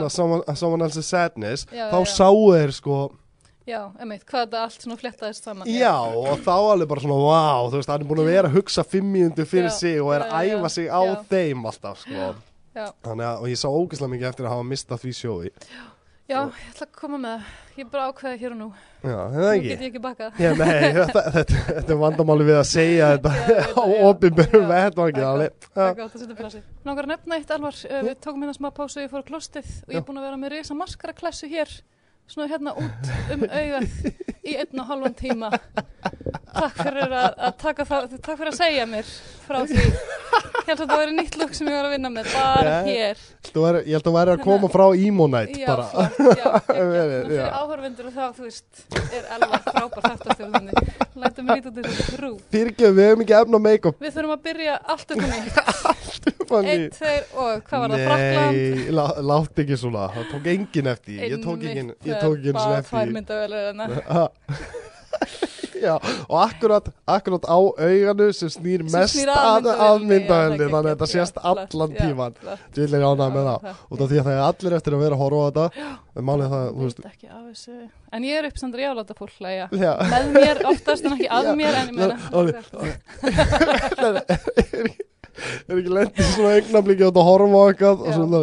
someone, someone else's sadness, Já, þá sáu þeir sko já, einmitt, hvað þetta allt svona fléttaðist saman. Já, og þá alveg bara svona, wow, þú veist, hann er búin að vera að hugsa fimm mínútur fyrir sig og er að æfa sig á þeim alltaf, sko. já, Þannig að, og ég sá ógeðslega mikið eftir að hafa mistað því sjói. já, ég ætla að koma með það. Ég er bara ákveðið hér og nú. Já, er það nú ekki? get ég ekki bakað Já, nei, þetta, þetta, þetta er vandamáli við að segja þetta. Já, á já. Já, vettvangi, það er er Já, gott að setja Nágar að nefna eitt alvar, uh, við tókum hérna smá pásu og ég fór á klostið og ég er búin að vera með risa maskara klessu hér svona hérna út um augað í einn og halvan tíma takk fyrir að, að taka það takk fyrir að segja mér frá því. Ég held að það væri nýtt lúk sem ég var að vinna með bara Já. hér. Væri- Ég held að væri að koma frá já, bara. flott, já, já, já. Já. áhörvendur og þá, þú veist er Elva frábær þáttastjórnandi lætum við út þessu trú Fyrirgjöf, við hefum ekki efna make-up. Við þurfum að byrja allt upp á nýtt. Fanny. einn, tveir og hvað var það, Frakland Nei, lá, látt ekki svona. Það tók enginn eftir. Ég tók ekki, ég tók ekki einu sinni bara Já, og akkurat, akkurat á auganu sem snýr Sem mest snýr að, að að myndavélinni, myndavelni já, þannig að þetta sést allan tíman flott. Dvillir ánað með það. Út af því að það er allir eftir að vera að horfa á þetta. En málið það, þú veist en ég er uppsendur ég áláta fólk hlæja. Já, með mér oftast en ekki að mér en ég meina er ekki- lendið í svona eignablíki átt að horfa á eitthvað og svona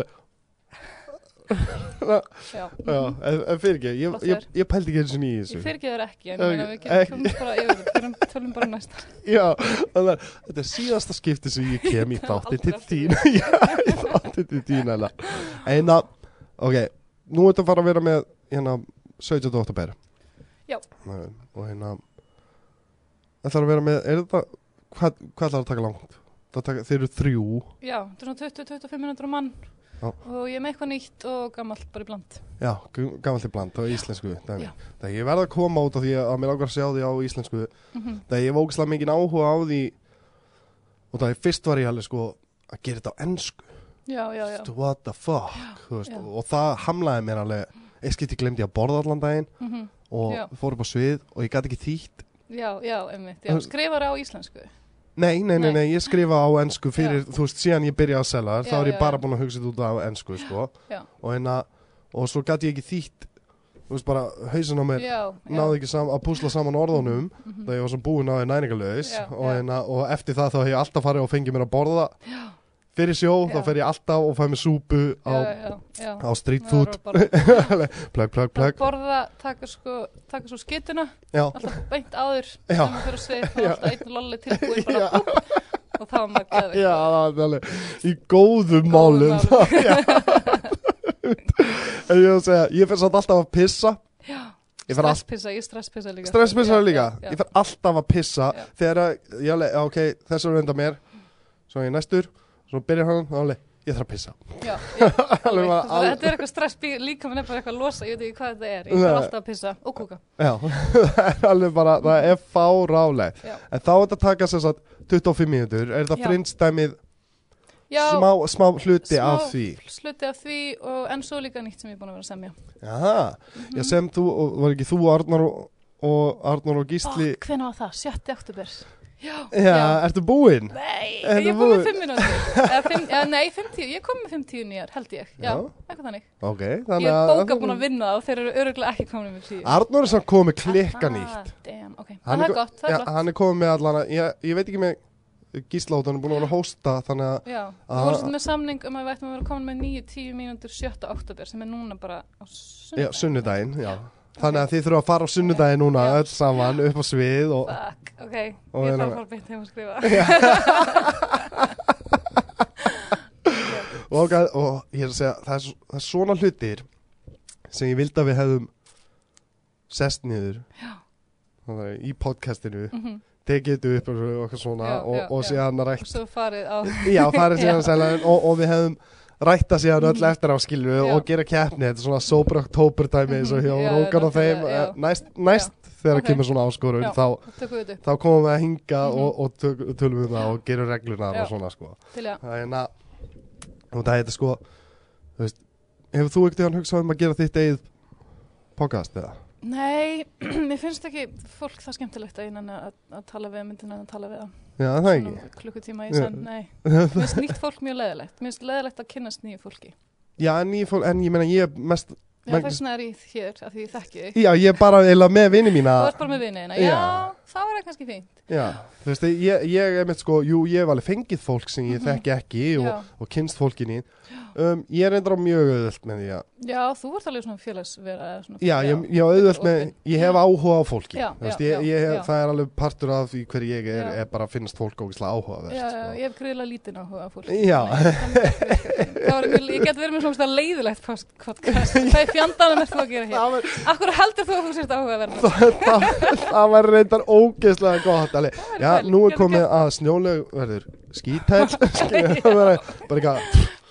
en, fyrir ekki, ég, ég, ég pældi ekki eins og í ég þessu. fyrirgeð þér ekki en Ok, ég meina við ekki. komst bara yfir þetta tölum, bara næsta. Já, að þetta er síðasta skipti sem ég kem í þátti til þín. Í þátti til þín Eina, ok, nú ertu að fara að vera með hérna 17. oktober Já. Nei, Og hérna ætlar að vera með, er þetta hvað, hvað ætlar að taka langt? Það taka, þeir eru þrjú. Já, þetta er svona 20-25 minútur á mann Já. og ég er með eitthvað nýtt og gammalt bara í bland Já, gamalt í bland á íslensku. Já. Það ég verð að koma út af því að mér ákvar að sjá því á íslensku Mhm. Það ég hef ógislega mikið áhuga á því og það er fyrst var ég alveg sko að gera þetta á ennsku já, já, já, what the fuck þú veist, já. og það hamlaði mér alveg eitt skipti glemdi ég að borða allan daginn Mhm. og Já. fór upp á svið og ég gæti ekki þýtt já, já, einmitt já, skrifar á íslensku nei, nei, nei, Nei. ég skrifa á ennsku fyrir, þú veist, síðan ég byrja að selja þá Já, er ég já, bara já. búin að hugsa þetta út á ennsku sko. Já. og hérna og svo gæti ég ekki þýtt þú veist, bara hausin á mér já, já, náði ekki sam, að púsla saman orðunum Mhm. þegar ég var svo búinn á því næringalöðis Já, og, já. hérna, og eftir það þá hef ég alltaf farið og fengið mér að borða Já. Fyrir sjó, þá Já. fer ég alltaf og fæ mér súpu á, já, já, já. á street Það food plug, að plug borða, taka sko taka svo skytuna, já, alltaf beint áður Já. sem fyrir að þá er alltaf einn lolli tilbúin bara Já. búpp, og þá maður geðveikur. já, það er alveg í góðum málum. Já. en ég vil segja, ég fer samt alltaf að pissa já, stresspissa, ég stresspissa líka Stresspissa Já, líka, já, ég fer alltaf að pissa Já. þegar alveg, ok, þess er reynda mér svo ég næstur, svo byrjar hann þá alveg, ég þarf að pissa já, já, Alveg alveg. al- þetta er eitthvað stress líka er bara eitthvað að losa, ég veit ekki hvað þetta er ég þarf alltaf að pissa og kúka Já, það er alveg bara, það er fárálegt Já. En þá er þetta að taka sér satt 25 mínútur, er Já. frindstæmið já, smá, smá hluti smá af því sluti af því og en svo líka nýtt sem ég er búin að vera að semja Jaha, Mhm. já sem þú, og var ekki þú Arnar og, og Arnar og Gísli oh, hvenær var það? 7. oktober já, Já, ertu búinn? Nei, Er ég búin með búið? 5 minútur Eða fimm- eða Nei, 50, ég kom með 50 nýjar, held ég Já, Já. eitthvað þannig Ok, Ég er bóka búin að vinna það og þeir eru öruglega ekki komin með 10 Arnar er samt komið með klikka nýtt damn, ok, Hann það er gott, það Já, flott hann er komið með allan að, ég, ég veit ekki með er búin að vera hósta Þannig að, Já, Ah. við vorum með samning um að við ættum að vera komin með 9-10 mínútur 7. oktober sem er núna bara á já, sunnudaginn sunnudaginn, já Þannig að þið þurfa að fara á sunnudaginn núna Já. öll saman upp á svið og, Fuck, ok, Og ég hérna- þarf að fara beint heim að skrifa. Og, og, og ég er að segja það er, það er svona hlutir sem ég vildi að við hefðum sest niður að í podcastinu Mhm. tekið þetta upp og eitthvað svona Já, og, já, og síðan Og rætt svo farið á já, farið síðan sælan, og, og við hefðum rætta síðan öll eftir á skilju og gera keppni, þetta er svona sober oktober dæmi eins og hjá Mhm, já, Rókan og þeim eh, næst, næst þegar Ok. kemur svona áskorun þá, þá komum við að hinga Mhm. og, og tök, tölum við það og gerum reglunar Já. og svona sko til að það er na og það þetta sko þú veist, hefur þú ekkert hugsað um að gera þitt eigið podcast eða? Nei, mér finnst ekki fólk það skemmtilegt að að, að tala við myndina en að tala við það. Já, það ekki Svona Klukkutíma í Já. senn, nei. Mér finnst nýtt fólk mjög leðilegt. Mér finnst leðilegt að kynnast nýju fólki. Já, en ég, fól, en ég meina ég er mest Já, þess vegna er ég hér, af því ég þekki þig. Já, ég er bara eða með vini mína Þú ert bara með vinniðina. Já, Já. Þá er það kannski fínt. Já, þú veist, ég, ég er með sko, jú, ég hef alveg fengið fólk sem ég Mhm. þekki ekki og, og kynst fólkinni um, Ég er reyndar á mjög auðvöld með því að Já, þú ert alveg svona Svona, Já, ég, ég auðvöld með, ég hef áhuga á fólki Já, Þú veist, já, ég, já. Það er alveg partur af því hver ég er, er bara að finnast fólk ógislega áhugavert Já, já, sko. ég hef greiðlega lítinn áhuga á fólk. Já. Það var, ég get verið með svona leiðilegt podcast. Hvað er fjandanum þú að gera hér? Það Akkur heldur þú að þú sért áhuga ógeðslega gott alveg. Já, nú er komið að snjóleg verður skítæl bara, eitthvað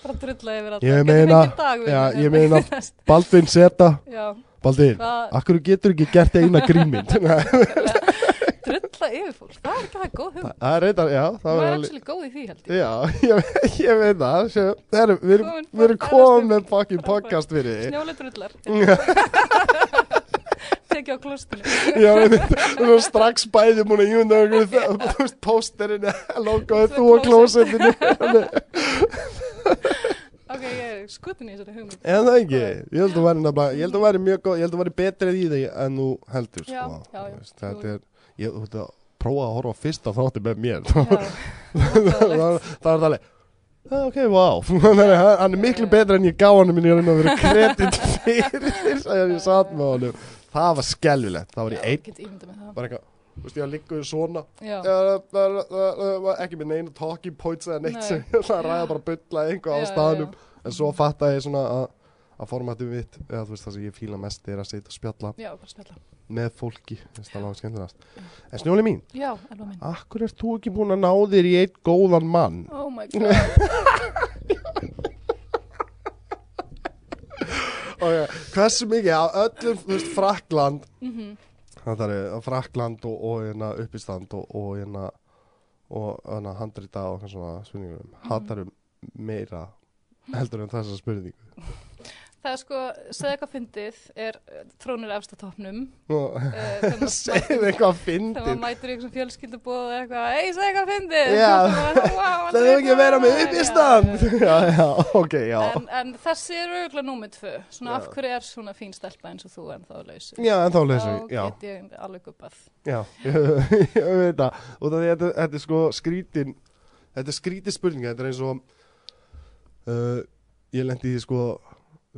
Bara drulla yfir alltaf. Ég meina- dagvinnu já, ég meina-. Baldvin Seta, Baldvin Akkur getur ekki gert eina grímynd drulla yfir fólk. Það er ekki það góð hugmynd. Það er reyndar, já Það er alveg góð í því held ég. Já, ég, ég er, Við erum, Komin við með fucking podcast fyrir þig Snjóli drullar. Tekja á klostinu. Já, strax bæði múin að júna okkur það- Þú á klósettinu. Ok, ég er skutin í þessari hugmynd. En það ekki, ég held að væri nefnilega Ég held að væri mjög góð, ég held að væri betrið í þig En þú heldur, Já, sko. já, já. Veist, Þetta er, ég, þú veist að prófa að horfa á fyrsta þátti með mér. Já, það það er það alveg "Ah, ok, wow að hann- er miklu betra en ég gá hann minn í raun og verið kredit fyrir þegar ég satt með honum það var skelvilegt, það var í einn það. bara eitthvað, þú veist ég að liggur svona það- það- það- það ekki með neina talking points eða neitt Nei. sem ég ætla að ræða bara bulla einhver á Já, já, staðnum en svo fatta ég svona að að formatum mitt, eða þú veist það sem ég fíla mest er að sitja og spjalla já, spjalla. með fólki, það var skemmtilegast en snjóli mín, Já, minn. akkur ert þú ekki búin að ná þér í einn góðan mann Oh my god. okay. hversu mikið af öllum, veist, Frakland Mhm. það er Frakland og, og hérna uppistand og, og hérna og hérna handrita og svona spurningum Mhm. hatarum meira heldur en þessa spurningu Það er sko, segðu eitthvað fyndið, er trónir efst á þegar maður- segið eitthvað þegar fyndið maður mætur í eitthvað fjölskyldubóð eða eitthvað, ei, segðu eitthvað fyndið. Það er ekki að vera með uppistand. Já, já. já, já, ok, já. En, en þessi er auðvitað númið tvö. Svona af hverju er svona fín stelpa eins og þú en þá lausu? já, en þá Þá við, já, get ég alveg guppað. já. Ég, veit það, og það þetta, þetta er sko skrítin þetta er skrítin spurninga, þetta er eins og uh, ég lendi í sko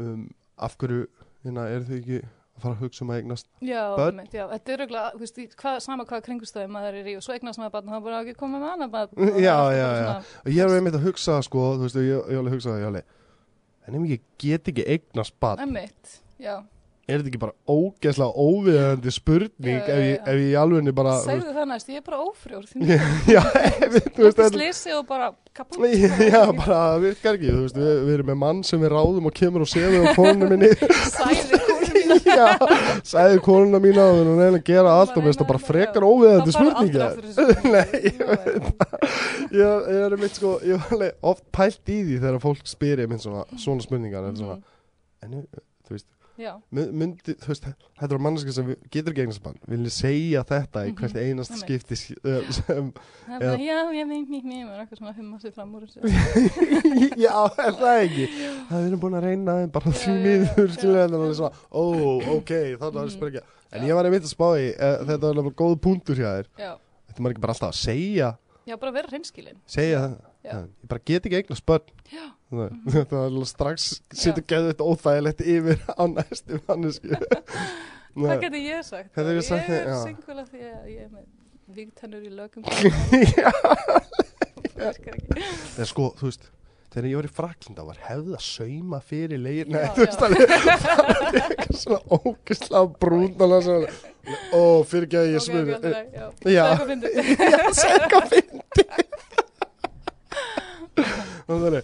um, af hverju, hérna, er þau ekki að fara að hugsa um að eignast Já, mynd, já, þetta er auðvitað, þú veist, í hvað, sama hvað kringustöðum maður er í og svo eignast maður barn og það bara ekki koma með annað barn. Já, er já, já. og ég er einmitt að hugsa sko, þú veist, ég, ég alveg hugsa það, en ef ég get ekki eignast barn Emmitt, já. Er þetta ekki bara ógeðslega óviðandi spurning ef, ég, ef ég í alvegni bara Segðu það næst, ég er bara ófrjór. þú veist slisi og bara kaput. Já, bara það virkar ekki, þú veist, við, við erum með mann sem við ráðum og kemur og sefur á konuna minni Sæði konu mína. Já, sagði konuna mína og við erum að gera allt og það bara frekar óviðandi spurningi Nei, ég veit. Ég, ég er mitt sko, ég var alveg oft pælt í því þegar fólk spyr ég minn svona, svona spurningar en svona, en þú veist, myndi, þú veist, þetta er manneski sem getur ekki eignast bann, vilja segja þetta í Mhm, hvert einmitt. skipti eh, sem, það er já, ég veit, mér, mér, mér, eitthvað svona humma sér fram úr þessu. já, er það ekki? Það erum búin að reyna bara því miður já, skilja já. þetta alveg svona, ó, ok, þannig að Mhm. spyrja en ég var einmitt að spá í, uh, þetta var alveg góð punktur hjá þér. Þetta maður ekki bara alltaf að segja. Já, bara vera hreinskilin. segja það, ég bara get ekki eignast börn. Já. Þetta var alveg strax setur geðvitt óþægilegt yfir á næstu mannesku Hvað Nei. geti ég sagt? Hvað getur ég sagt? Ég er Já. singul af því að ég er með vígtennur í lögum. Það. Þegar sko, þú veist Þegar ég var í Fraklinda var hefði að sauma fyrir leir Nei, Já, þú veist Það var eitthvað svona ógislega brúnala Ó, fyrir ekki að ég lagi, Já. Það er eitthvað fyndið. Já, segja hvað fyndi Það er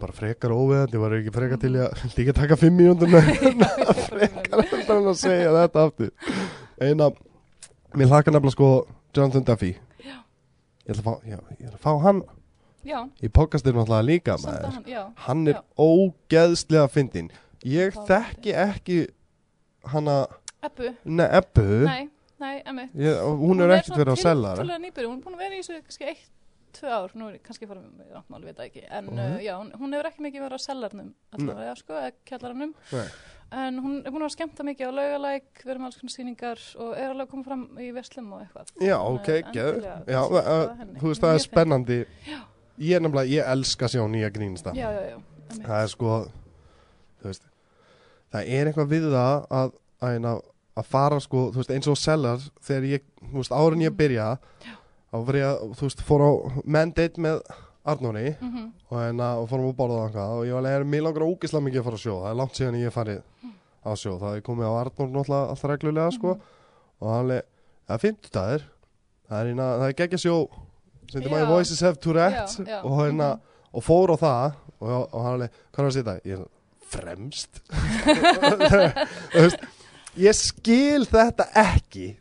bara frekar óveðandi Ég var ekki frekar til að líka taka fimm mínútur með frekar heldur en að segja þetta aftur. Eina Mér hlaka nefnilega sko Jonathan Duffy. Já. Ég ætla að fá, já, ég að fá hann. Já, í podcastinu náttúrulega líka hann, hann er ógeðslega fyndin ég Það þekki ekki hana, Ebbu, ne, Ebbu? Nei, nei, ég, og hún er ekkert verið á sellar Hún er hún búin að vera í þessu eitt, tvö ár, nú er ég kannski fara með ráttmál, veit það ekki, en Mhm. uh, já, hún, hún hefur ekki mikið verið á sellarnum, allavega, já, sko, eða kjallaranum Nei. en hún er búin að skemmta mikið á laugalæk, við erum alls konar sýningar og er alveg að koma fram í Vestlum og eitthvað. Já, ok, að endilega Já, þú veist, það er spennandi Ég er nefnilega, ég elska að sjá nýja grínsta Já, já, já. einmitt. Það er sko, þú veist Það er eitthvað við það að, að, að, að fara sko, þú veist, eins og sellar þegar ég, þú veist, árin ég Mhm. byrja þá var ég, að, þú veist, fór á mandate með Arnóri Mhm. og, hérna, og fórum að borða það og ég var alveg, mér langar ógislega mikið að fara á sjó það er langt síðan ég farið á sjó það er komið á Arnór náttúrulega alltaf reglulega sko, Mhm. og hann alveg, það er fimmtudagir það er, það er geggja sjó sem Já. My Voices Have Já, já. og, hérna, Mhm. og fór á það og, og hann alveg, hvað er að sitja? Ég er fremst Þú veist, ég skil þetta ekki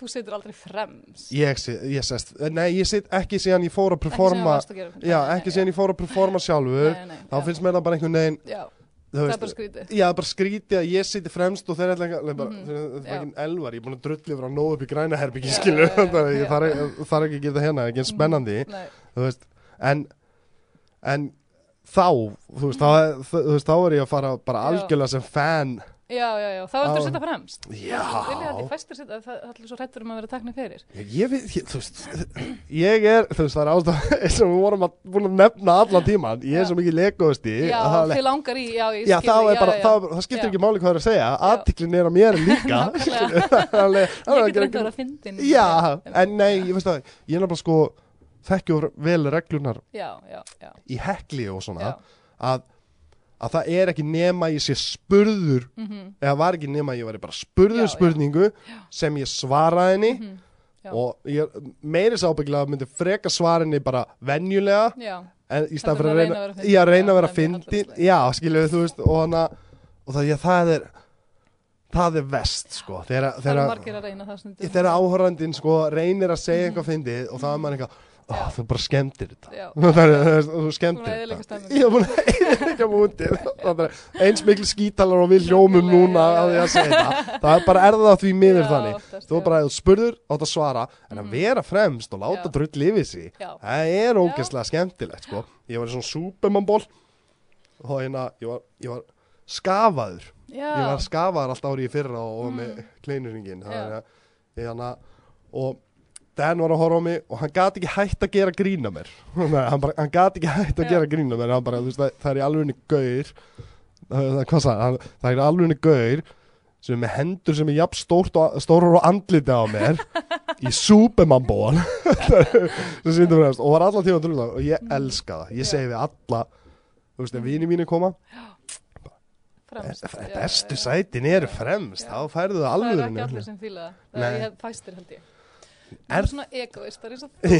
Þú situr aldrei fremst. ég, ég sest, nei ég sitt ekki síðan ég fór að Ekki performa það varst að gera. já, ekki síðan ég fór að performa sjálfur Nei, nei, þá já. finnst mér það bara einhvern veginn Já, það er bara skrítið. Já, það er bara skrítið að ég siti fremst og þeir ekki bara, Mhm, þeir er ekki elvar, ég er búin að drulli yfir að nóða upp í græna herbyggi, Já, skilu, já, já, þannig að ég já. þarf þarf ekki að geta hérna, ekki eins spennandi, Nei, þú veist, en, en þá, þú veist, þá, er- er ég að fara bara algjörlega sem fan, já, já, já, þá viltu Á- sitja fremst. já, Vilja þetta í fæstur sitja, það allir svo hrættur um að vera takna fyrir. ég veit, ég, þú veist, ég er, þú veist, það er ástæð, eins og við vorum að, búin að nefna allan tíman, ég er Já. svo mikið legoðusti, Já, að það þið langar í, já, ég Já, skil það, þig, er bara, já, það, það skiptir Já. ekki máli hvað það er að segja Aðtiklin er á mér líka Nákvæmlega. Það er Ég að get gera reynd að að. Já, ég það Ég er Já, já, já, já. að, að ekki nema ég sé spurður Mhm, eða var ekki nema ég var bara spurður Já, já. spurningu sem ég svaraði henni mhm, Já. og ég meiri sá ábyggilega að myndi freka svara henni bara venjulega Já, en í stað fyrir að að reyna, reyna að vera fyndin. já, reyna að Já, vera er fyndin hallærislegt. já, skilju þú veist og, hana, og það, já, það er það er vest sko þegar, að áhörandinn sko reynir að segja eitthvað fyndið og það er maður eitthvað Já. Oh, þú bara skemmtir þetta. Það er, þú skemmtir að þetta. ég er búin að eðilegja mútið Það eins mikil skítalar og við hljómum núna að ég að segja þetta það er bara erða því miður þannig? þú bara, spurður, átt að svara. En að Mhm. vera fremst og láta drull yfir sig Það er ógeðslega skemmtilegt sko. Ég var í svona supermannból og hérna, ég var, ég var skafaður. Já. Ég var skafaður allt árið í fyrra og, og með kleinuringin Já. hérna, og Dan var að horfa á mig og hann gati ekki hætt að gera grína mér. Hann, bara, hann gati ekki hætt að gera grína mér. Hann bara, þú veist, það, það er í alvegni það, það, hvað sagði, það er í alvegni gaur sem er með hendur sem er jafn stórar og andliti á mér í sýndur fremst. Og var allan tíma drula og ég Mm. elska það, ég segi við alla þú veist, ef vini mínu koma fremst. e- bestu sætin eru fremst, þá færðu það Það alveg eru ekki allir sem fíla það. Það er fæstir held ég. Er- svona egoistar eins og þú.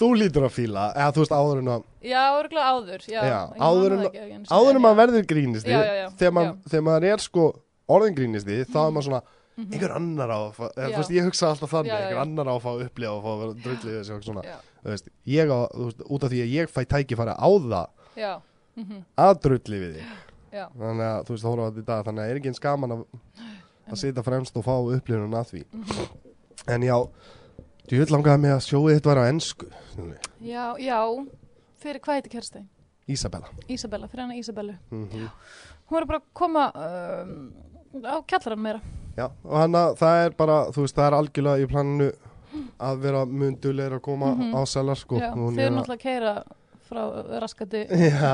þú lítur að fíla eða þú veist áður en að Já, örgulega áður. Já, Já, man áður en- en já. maður verður grínisti Já, já, já, þegar, já. Mhm. þegar maður er sko orðin grínisti þá er maður svona einhver annar á að fá, eða, Já. veist, ég hugsa alltaf þannig Já, já, einhver já. annar á að fá að upplifa og fá að vera drullið Já, veist, ég á, þú veist, út af því að ég fæ tækifæri á það já, mhm, að drulli við þig já. þannig að þú veist, hóra á þetta í dag þannig að er ekki eins gaman að, að sitja fremst og fá upplifun að því mhm. En já, þú vil langaði mig að sjóið þetta var á ennsku Já, já, fyrir hvað heitir kærstæðin? Ísabella Ísabella, fyrir hana Ísabellu. mm Hún er bara að koma um, á kjallarann meira. Já, og hann að það er bara, þú veist, það er algjörlega í planinu að vera mundulegir að koma Mhm. á selar, sko. já, þau er eru náttúrulega að keira frá raskati. Já,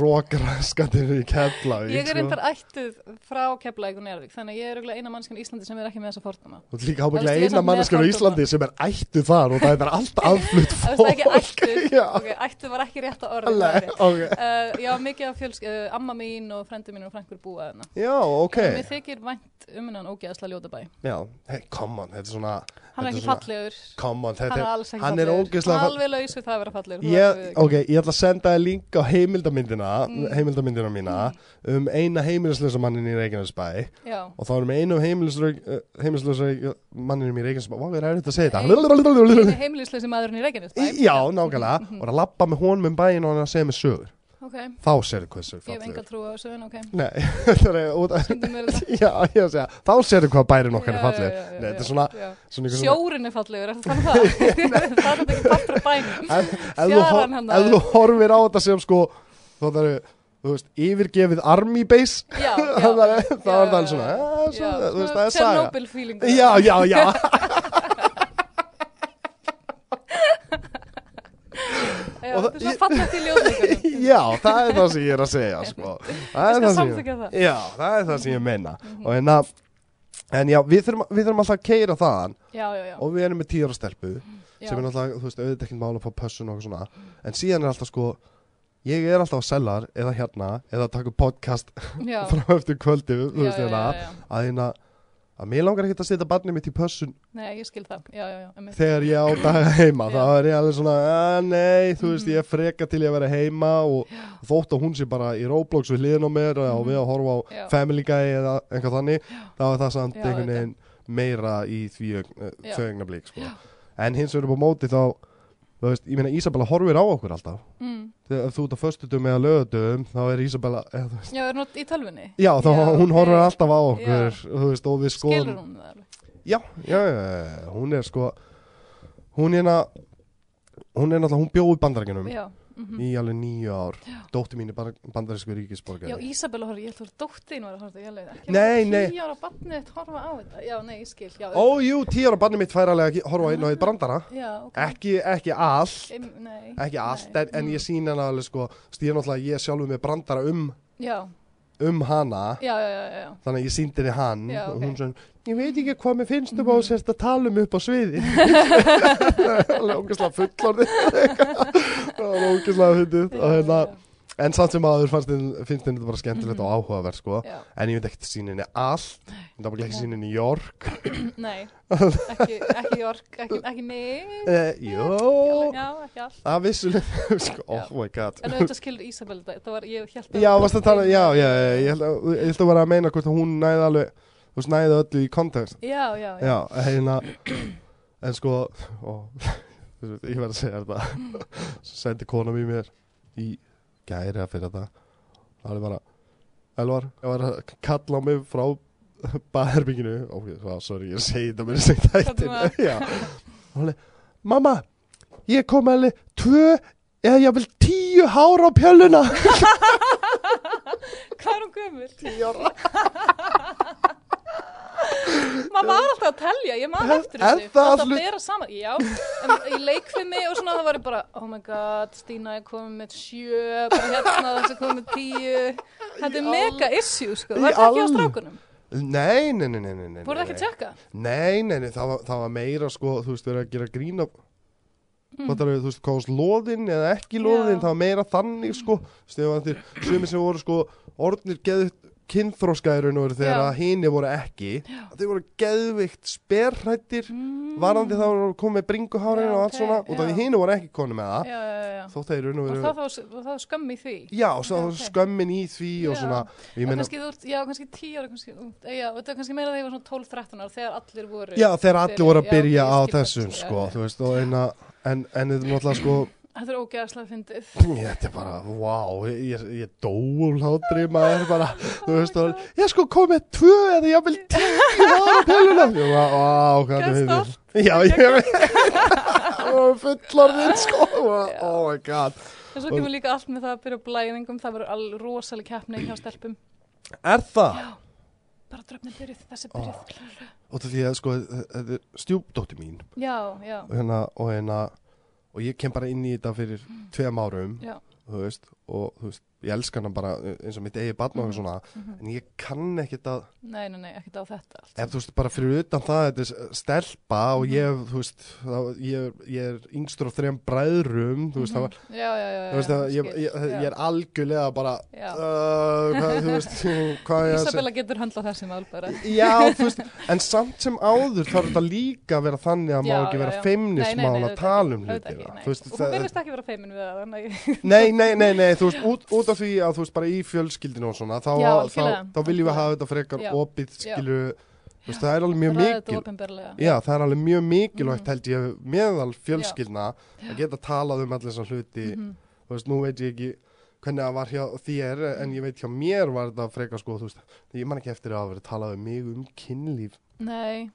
rókraskandir í Keflavík, Ég er sko. reyndar ættuð frá Keflavík og Njárvík, þannig að ég er eina mannskjan í Íslandi sem er ekki með þessa fórtama. Þú ert líka ábygglega er eina á fordóma. Íslandi sem er ættu þar og það er allt aðflutt Það fólk. veist ekki ættuð, Já, ok, ættuð var ekki rétt að orða. Nei, ok. Uh, já, mikið af fjölsk, uh, amma mín og frendi mín og frængur búa þarna. Já, ok. Okay. Mér þykir vænt um hennan ógeðslega ljóta bæ. Já, hey, come on, þetta er svona, Hann er er ekki fallegur, hann er er, alls ekki hann er fallegur. ógeðslega fall- Alveg laus við það að vera fallegur. ok, ég ætla að senda þér link á heimildamyndina, Mm. heimildamyndina mína um eina heimilislösa mannin í Reykjanesbæ. Og þá erum við einu heimilislösa manninum í Reykjanesbæ, hvað er þetta að segja þetta? heimilisleysi maðurinn í Reykjanes bæ. Já, nákvæmlega, og er að lappa með honum um bæinn og hann að segja með sögur Ok, þá sérðu hvað sögur ég hef enga fallegur trú á þessu, en ok. Nei, þetta er út að Stundum er þetta. Já, ég að segja, þá sérðu hvað bærin okkar er fallegur Nei, þetta er svona, svona einhver Sjórin er fallegur, er það það? það er þetta ekki af þú, Fjaran hor- hann ef þú horfir á þetta sem sko þá það eru þú veist, yfirgefið army base Já, já. það var það já, það svona, já. "Ah, svo, Já, þú veist, það er saga Chernobyl feelingur. já, já, já Já, Og er það- svo fallegt í ljóðleikunum. já, það er það sem ég er að segja sko. það er það ég það. já, það er það sem ég meina. Og hérna en já, við þurfum, við þurfum alltaf að keira þaðan. Já, og við erum með tíu ára stelpu sem er náttúrulega, þú veist, auðvitað ekkert mál að fá pössun og eitthvað svona, en síðan er alltaf sko ég er alltaf á sellar eða hérna, eða að taka podcast frá eftir kvöldi, þú veist, hérna. að hérna, að mér langar ekkert að setja barnið mitt í pössun Nei, ég skil það. Já, já, já. þegar ég á daga heima, þá er ég alveg svona að nei, þú veist, Mhm. ég er freka til ég að vera heima og þótt að hún sé bara í Roblox við hliðin á mér og Mhm. við að horfa á. Family Guy eða eitthvað þannig, þá er það samt einhvern veginn meira í því þau eigna blík, sko en hins vegar upp á móti þá þú veist, ég meina Ísabella horfir á okkur alltaf Mm. þegar þú ert á föstudum eða lögutum þá er Ísabella eða, Já, er hún í tölvunni? já, þá Já, hún ok. horfir alltaf á okkur þú veist, og við skoðum Skilur hún það alveg? já, já, já, já, hún er sko hún er hérna hún er náttúrulega, hún bjóði bandarækjunum Já. Mhm. í alveg nýju ár dóttir mín er bandarísku Já, ríkisborgari Ísabella horfði, ég held að dóttin var að horfa, ekki. Nei, nei. Tíu ára barnið þitt horfa á þetta. Já, nei, ég skil. Já, ó, jú, tíu ára barnið mitt fær alveg að horfa inn á eitt brandara Já, ok. ekki, ekki allt Em, Nei. ekki allt, nei, en, en mm. ég sína hana alveg sko, er náttúrulega, ég sjálfur með brandara um, Já, um hana já, já, já, já. þannig að ég síndi henni hann Já, og hún svona, ég veit ekki hvað mér finnst um á sérst að tala um upp á sviði alveg ógeðslega fullorði það var ógeðslega fyndið. Og hérna, en samt sem aður finnst henni þetta bara skemmtilegt og áhugavert sko, Já, en ég veit ekki sína henni allt. Ég veit ekki sína henni York. Nei, ekki, ekki York, ekki, ekki mig. jó, Já, ekki allt. vissulega. Sko, oh my god. En auðvitað skilur Ísabella þetta, var, ég held að... Já, að tala, já, já, ég held að, vera að meina hvort hún næði alveg, veist, næði öllu í kontekst. Já, já, já. Já, hérna, en sko, ó, ég verð að segja þetta, svo sendi kona mér mér í gæri að fyrir þetta, það er bara, Elvar, ég var að kalla á mig frá baðherbygginu, ok, svo, sorry, ég segi þetta mér sem var? er, mamma, ég kom alveg tvö, eða ég vil tíu hár á pjöluna. Hvað er hún gömul? Tíu ára. Maður var alltaf að telja, ég man Er- eftir þessu. það Alltaf að bera saman, já. En í leikfimi og svona það var bara, oh my god, Stína er komið með sjö, bara hérna þessi komið með tíu. Þetta er mega issue, sko. Var þetta ekki á strákunum? Nei, nei, nei, nei, nei, nei Voruð það ekki að tjekka? Nei, nei, nei, það var, það var meira sko, þú veist, verið að gera grína Mm. Það eru, þú veist, hvað varst loðinn eða ekki loðinn, Já. það var meira þannig sko Þú veist, þegar sumir sem voru sko orðnir geðvikt kynþróskaðurinn og þegar Já. að hini voru ekki Þeir voru geðvikt sperrættir Mm. varandi þá voru komið með bringuhárin og allt ok, svona og það já. hini voru ekki konið með það Já, já. Þótt þeir raun og Og veru það þá- var það skömm í því? Já, og svo Já, já, ok. skömmin í því og svona meina, kannski, þú, já, kannski tíu ára, kannski, já, þetta er kannski meira þegar ég var svona 12-13 ára, þegar allir voru. já, þegar allir voru að byrja á þessum sko, þú veist, og eina En, en þetta er náttúrulega sko Þetta er ógeðslega fyndið. Þetta er bara, vá, ég, ég, dó úr hlátri, maður bara, þú veist, og ég sko komið tvö eða ég vil tíu ára pilluna. Ég bara, vá, hvað er þetta? Já, ég veit, og fullorðin, sko, Já. oh my god. En svo kemur líka allt með það að byrja blæðingum, það verður alveg rosalega keppni hjá stelpum. Er það? Bara dröfnin byrjuð, þessi byrjuð. Og það því að, sko, þetta er stjúpdóttir mín, Já, já, hérna, og hérna, og ég kem bara inn í þetta fyrir tveim árum, og þú veist, ég elska hana bara eins og mitt eigi barn og eitthvað svona, mhm. en ég kann ekkert að, Nei, nei, nei, ekkert á þetta allt. ef þú veist bara fyrir utan það þetta er stelpa og Mhm. ég þú veist, þá, ég, ég er yngstur af þrejum bræðrum þú veist, það var, Mhm. Já, já, já. þú veist já, ég, ég, já. ég er algjörlega bara Já. uh, hvað, þú veist hvað ég að Isabella getur höndlað þessi mál bara. já, þú veist, en samt sem áður þarf þetta líka að vera þannig að má Já, ekki já, vera já. feimnismál að tala um nei. þú veist, það, verðist ekki vera feimin við það, nei, nei, nei, þú veist, út, út af því að þú veist, bara í fjölskyldinu og svona, þá, Já, þá, algjörlega, þá viljum við hafa þetta frekar Já. opið, þú veist, það er alveg mjög ræða þetta mikil opinberlega. Já, það er alveg mjög mikilvægt Mhm. held ég meðal fjölskyldna að geta talað um allir þessar hluti Mhm. þú veist, nú veit ég ekki hvernig það var hjá þér en ég veit hjá mér var þetta frekar sko, þú veist, ég man ekki eftir að hafa verið talað um mig um kynlíf Nei,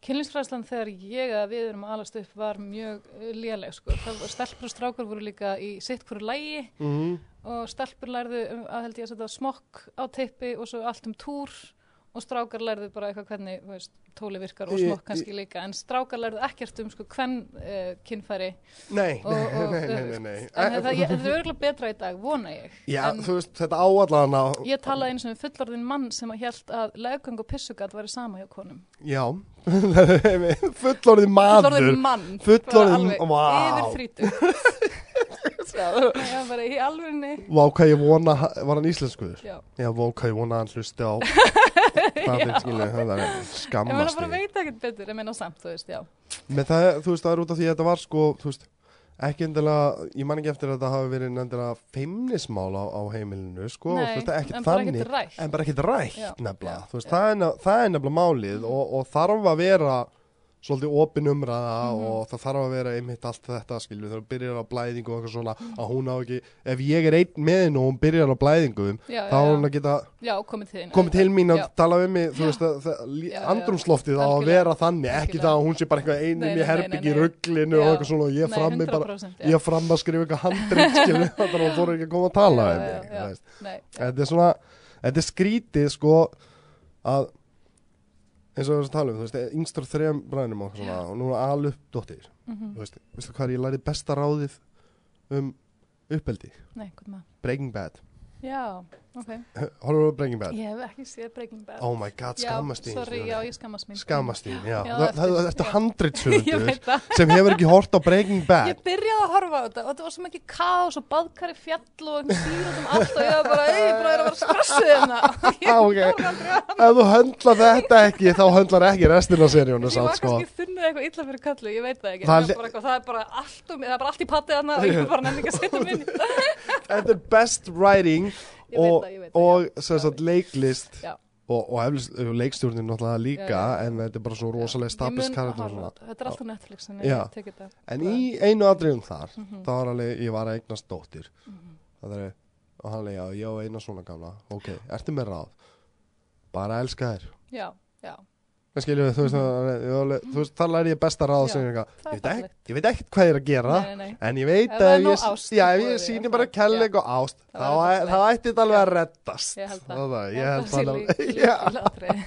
Kynlífsfræðslan þegar ég að við erum að alast upp var mjög uh, léleg sko. Stelpur og strákur voru líka í sitt hverju lægi Mhm. og stelpur lærðu um, að held ég að setja smokk á teipi og svo allt um túr og strákar lærðu bara eitthvað hvernig veist, tóli virkar og smokk kannski líka. En strákar lærðu ekkert um sko hvern uh, kynfæri. Nei, og, og, nei, nei, nei, nei. Eh, það, ég, það er örgulega betra í dag, vona ég. Já, en þú veist, þetta áallan á ég talaði eins og um fullorðin mann sem að held að leggang og pissugat væri sama hjá konum. Já, fullorðið maður. Fullorðin mann. Alveg vá. yfir þrítu það var bara í alvegni Vá, hvað ég vona, var hann íslenskuður? já. Já, vá, hvað ég vona hann hlusti á Það það er Ég meina skammast bara veit ekkert betur, ég meina samt, þú veist, já. Það, þú veist, það er út af því að þetta var sko, veist ekki endilega, ég man ekki eftir að þetta hafi verið endilega feimnismál á, á heimilinu sko, Nei, veist, en bara þannig rætt. en bara ekkert rætt nefnilega, það er, nef- það er nefnilega málið og, og þarf að vera svolítið opin umræða Mhm. og það þarf að vera einmitt allt þetta skilju, þegar hún byrjar á blæðingu og eitthvað svona, að hún á ekki, ef ég er einn með henn og hún byrjar á blæðingum Já, þá er hún að geta Já, komið til komið til mín að Já. tala við mig þú veist að, andrumsloftið á að vera þannig ekki það að hún sé bara einin Nei, í nei, nei, herbyggi nei, rugglinu og eitthvað svona og ég Nei, frammi bara 100%, já. ég fram að skrifa eitthvað handrið skilju þannig að hún fór ekki að koma að tala já, mig þetta er svona þetta er skrítið sko að eins og erum að tala um þú veist, yngstur þrejum bræðinum og svona og nú er alup dóttir Mhm. þú veist, veistu hvað er ég lærið besta ráðið um uppeldi Nei, hvað maður. Breaking Bad Já, ok. horfum við Breaking Bad Ég hef ekki séð Breaking Bad. oh my god, skammast þín sorry, já, ég skammast mín. skammast þín, já, Já, það, þetta er. Ég handritsöfundur sem hefur ekki hort á Breaking Bad Ég byrjaði að horfa á þetta og þetta var svo mikið kaos og baðkari fjall og dýr um allt og ég var bara, ei, bara er að vera stressið hérna. Ah, ok. ef þú höndlar þetta ekki þá höndlar ekki restin af seríunum Ég var sko. kannski þunnið eitthvað illa fyrir kallu, ég veit það ekki. Það Það, eitthvað, það er bara allt, um, það er bara allt í patti og að og, það, það, og sem sagt leiklist Já. og, og eflust, leikstjórnin náttúrulega líka Já, en þetta er bara svo rosalega mun karakter og þetta. Er alltaf Netflix, en ég tekið þetta. en í einu atriðum þar Mhm. þá var alveg, ég var að eignast dóttir. Það er, og hann leið, já, ég á eina svona gamla. Ok, ertu með ráð? Bara að elska þér. Já, já, Það skilju, þú veist, er- alveg- þú veist, þar læri ég besta ráð ég, ég, er veit ekki, fallegt. ég veit ekkert hvað ég er að gera nei, nei, en ég veit Ef er ef ég, já, ef ég síni bara kærleik og ást Þá er þetta ætti þetta alveg að reddast. Ég held það.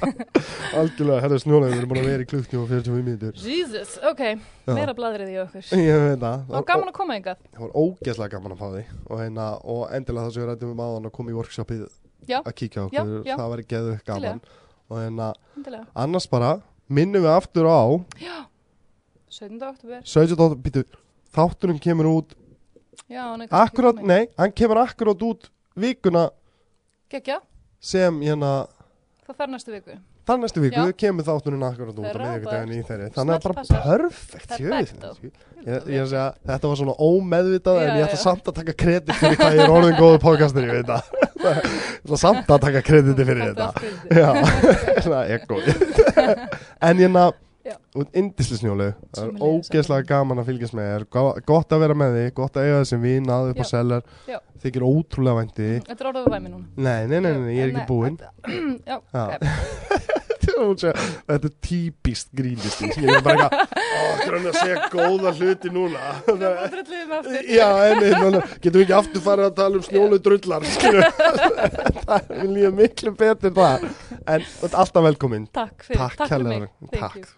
algjörlega, herra snjólega, við erum búin að vera í klukktíma og 45 mínútur. Jesus, ok, meira bladrið í okkur. ég veit það, var gaman að koma yngað. það var ógeðslega gaman að fá því og, hérna, og endilega það sem við rættum um áðan að koma í workshopið að kíkja okkur, það væri geðu gaman. Annars bara minnum við aftur á 17. oktober. 17. býtu, þátturinn kemur út Já, kannski akkurát, komið. nei, hann kemur akkurát út vikuna Gekja, sem hérna það þarf næstu viku. Þann næstu viku Já. kemur þátturinn akkurat út Það er á miðvikudaginn í þeirri Þannig að bara perfekt Perfecto. Ég, ég er að segja, þetta var svona ómeðvitað en Já, ég ætla já. samt að taka kredit fyrir hvað ég er orðin góðu podcastur, ég veit það Ég ætla samt að taka krediti fyrir þetta Já, svona ego En hérna Já. Út indisli snjólu það er ógeðslega gaman að fylgjast með þér. Gott að vera með þig, gott að eiga þessum vín að upp á Já. þykir ótrúlega vænti Þetta er orðið væmi núna. nei, nei, nei, nei, ég er ekki búinn. þetta er típist grínist ég er bara grunn að segja góða hluti núna. Já, en getum við ekki aftur farið að tala um snjólu drullar það er líka miklu betur það en alltaf velkomin. Takk fyrir, takk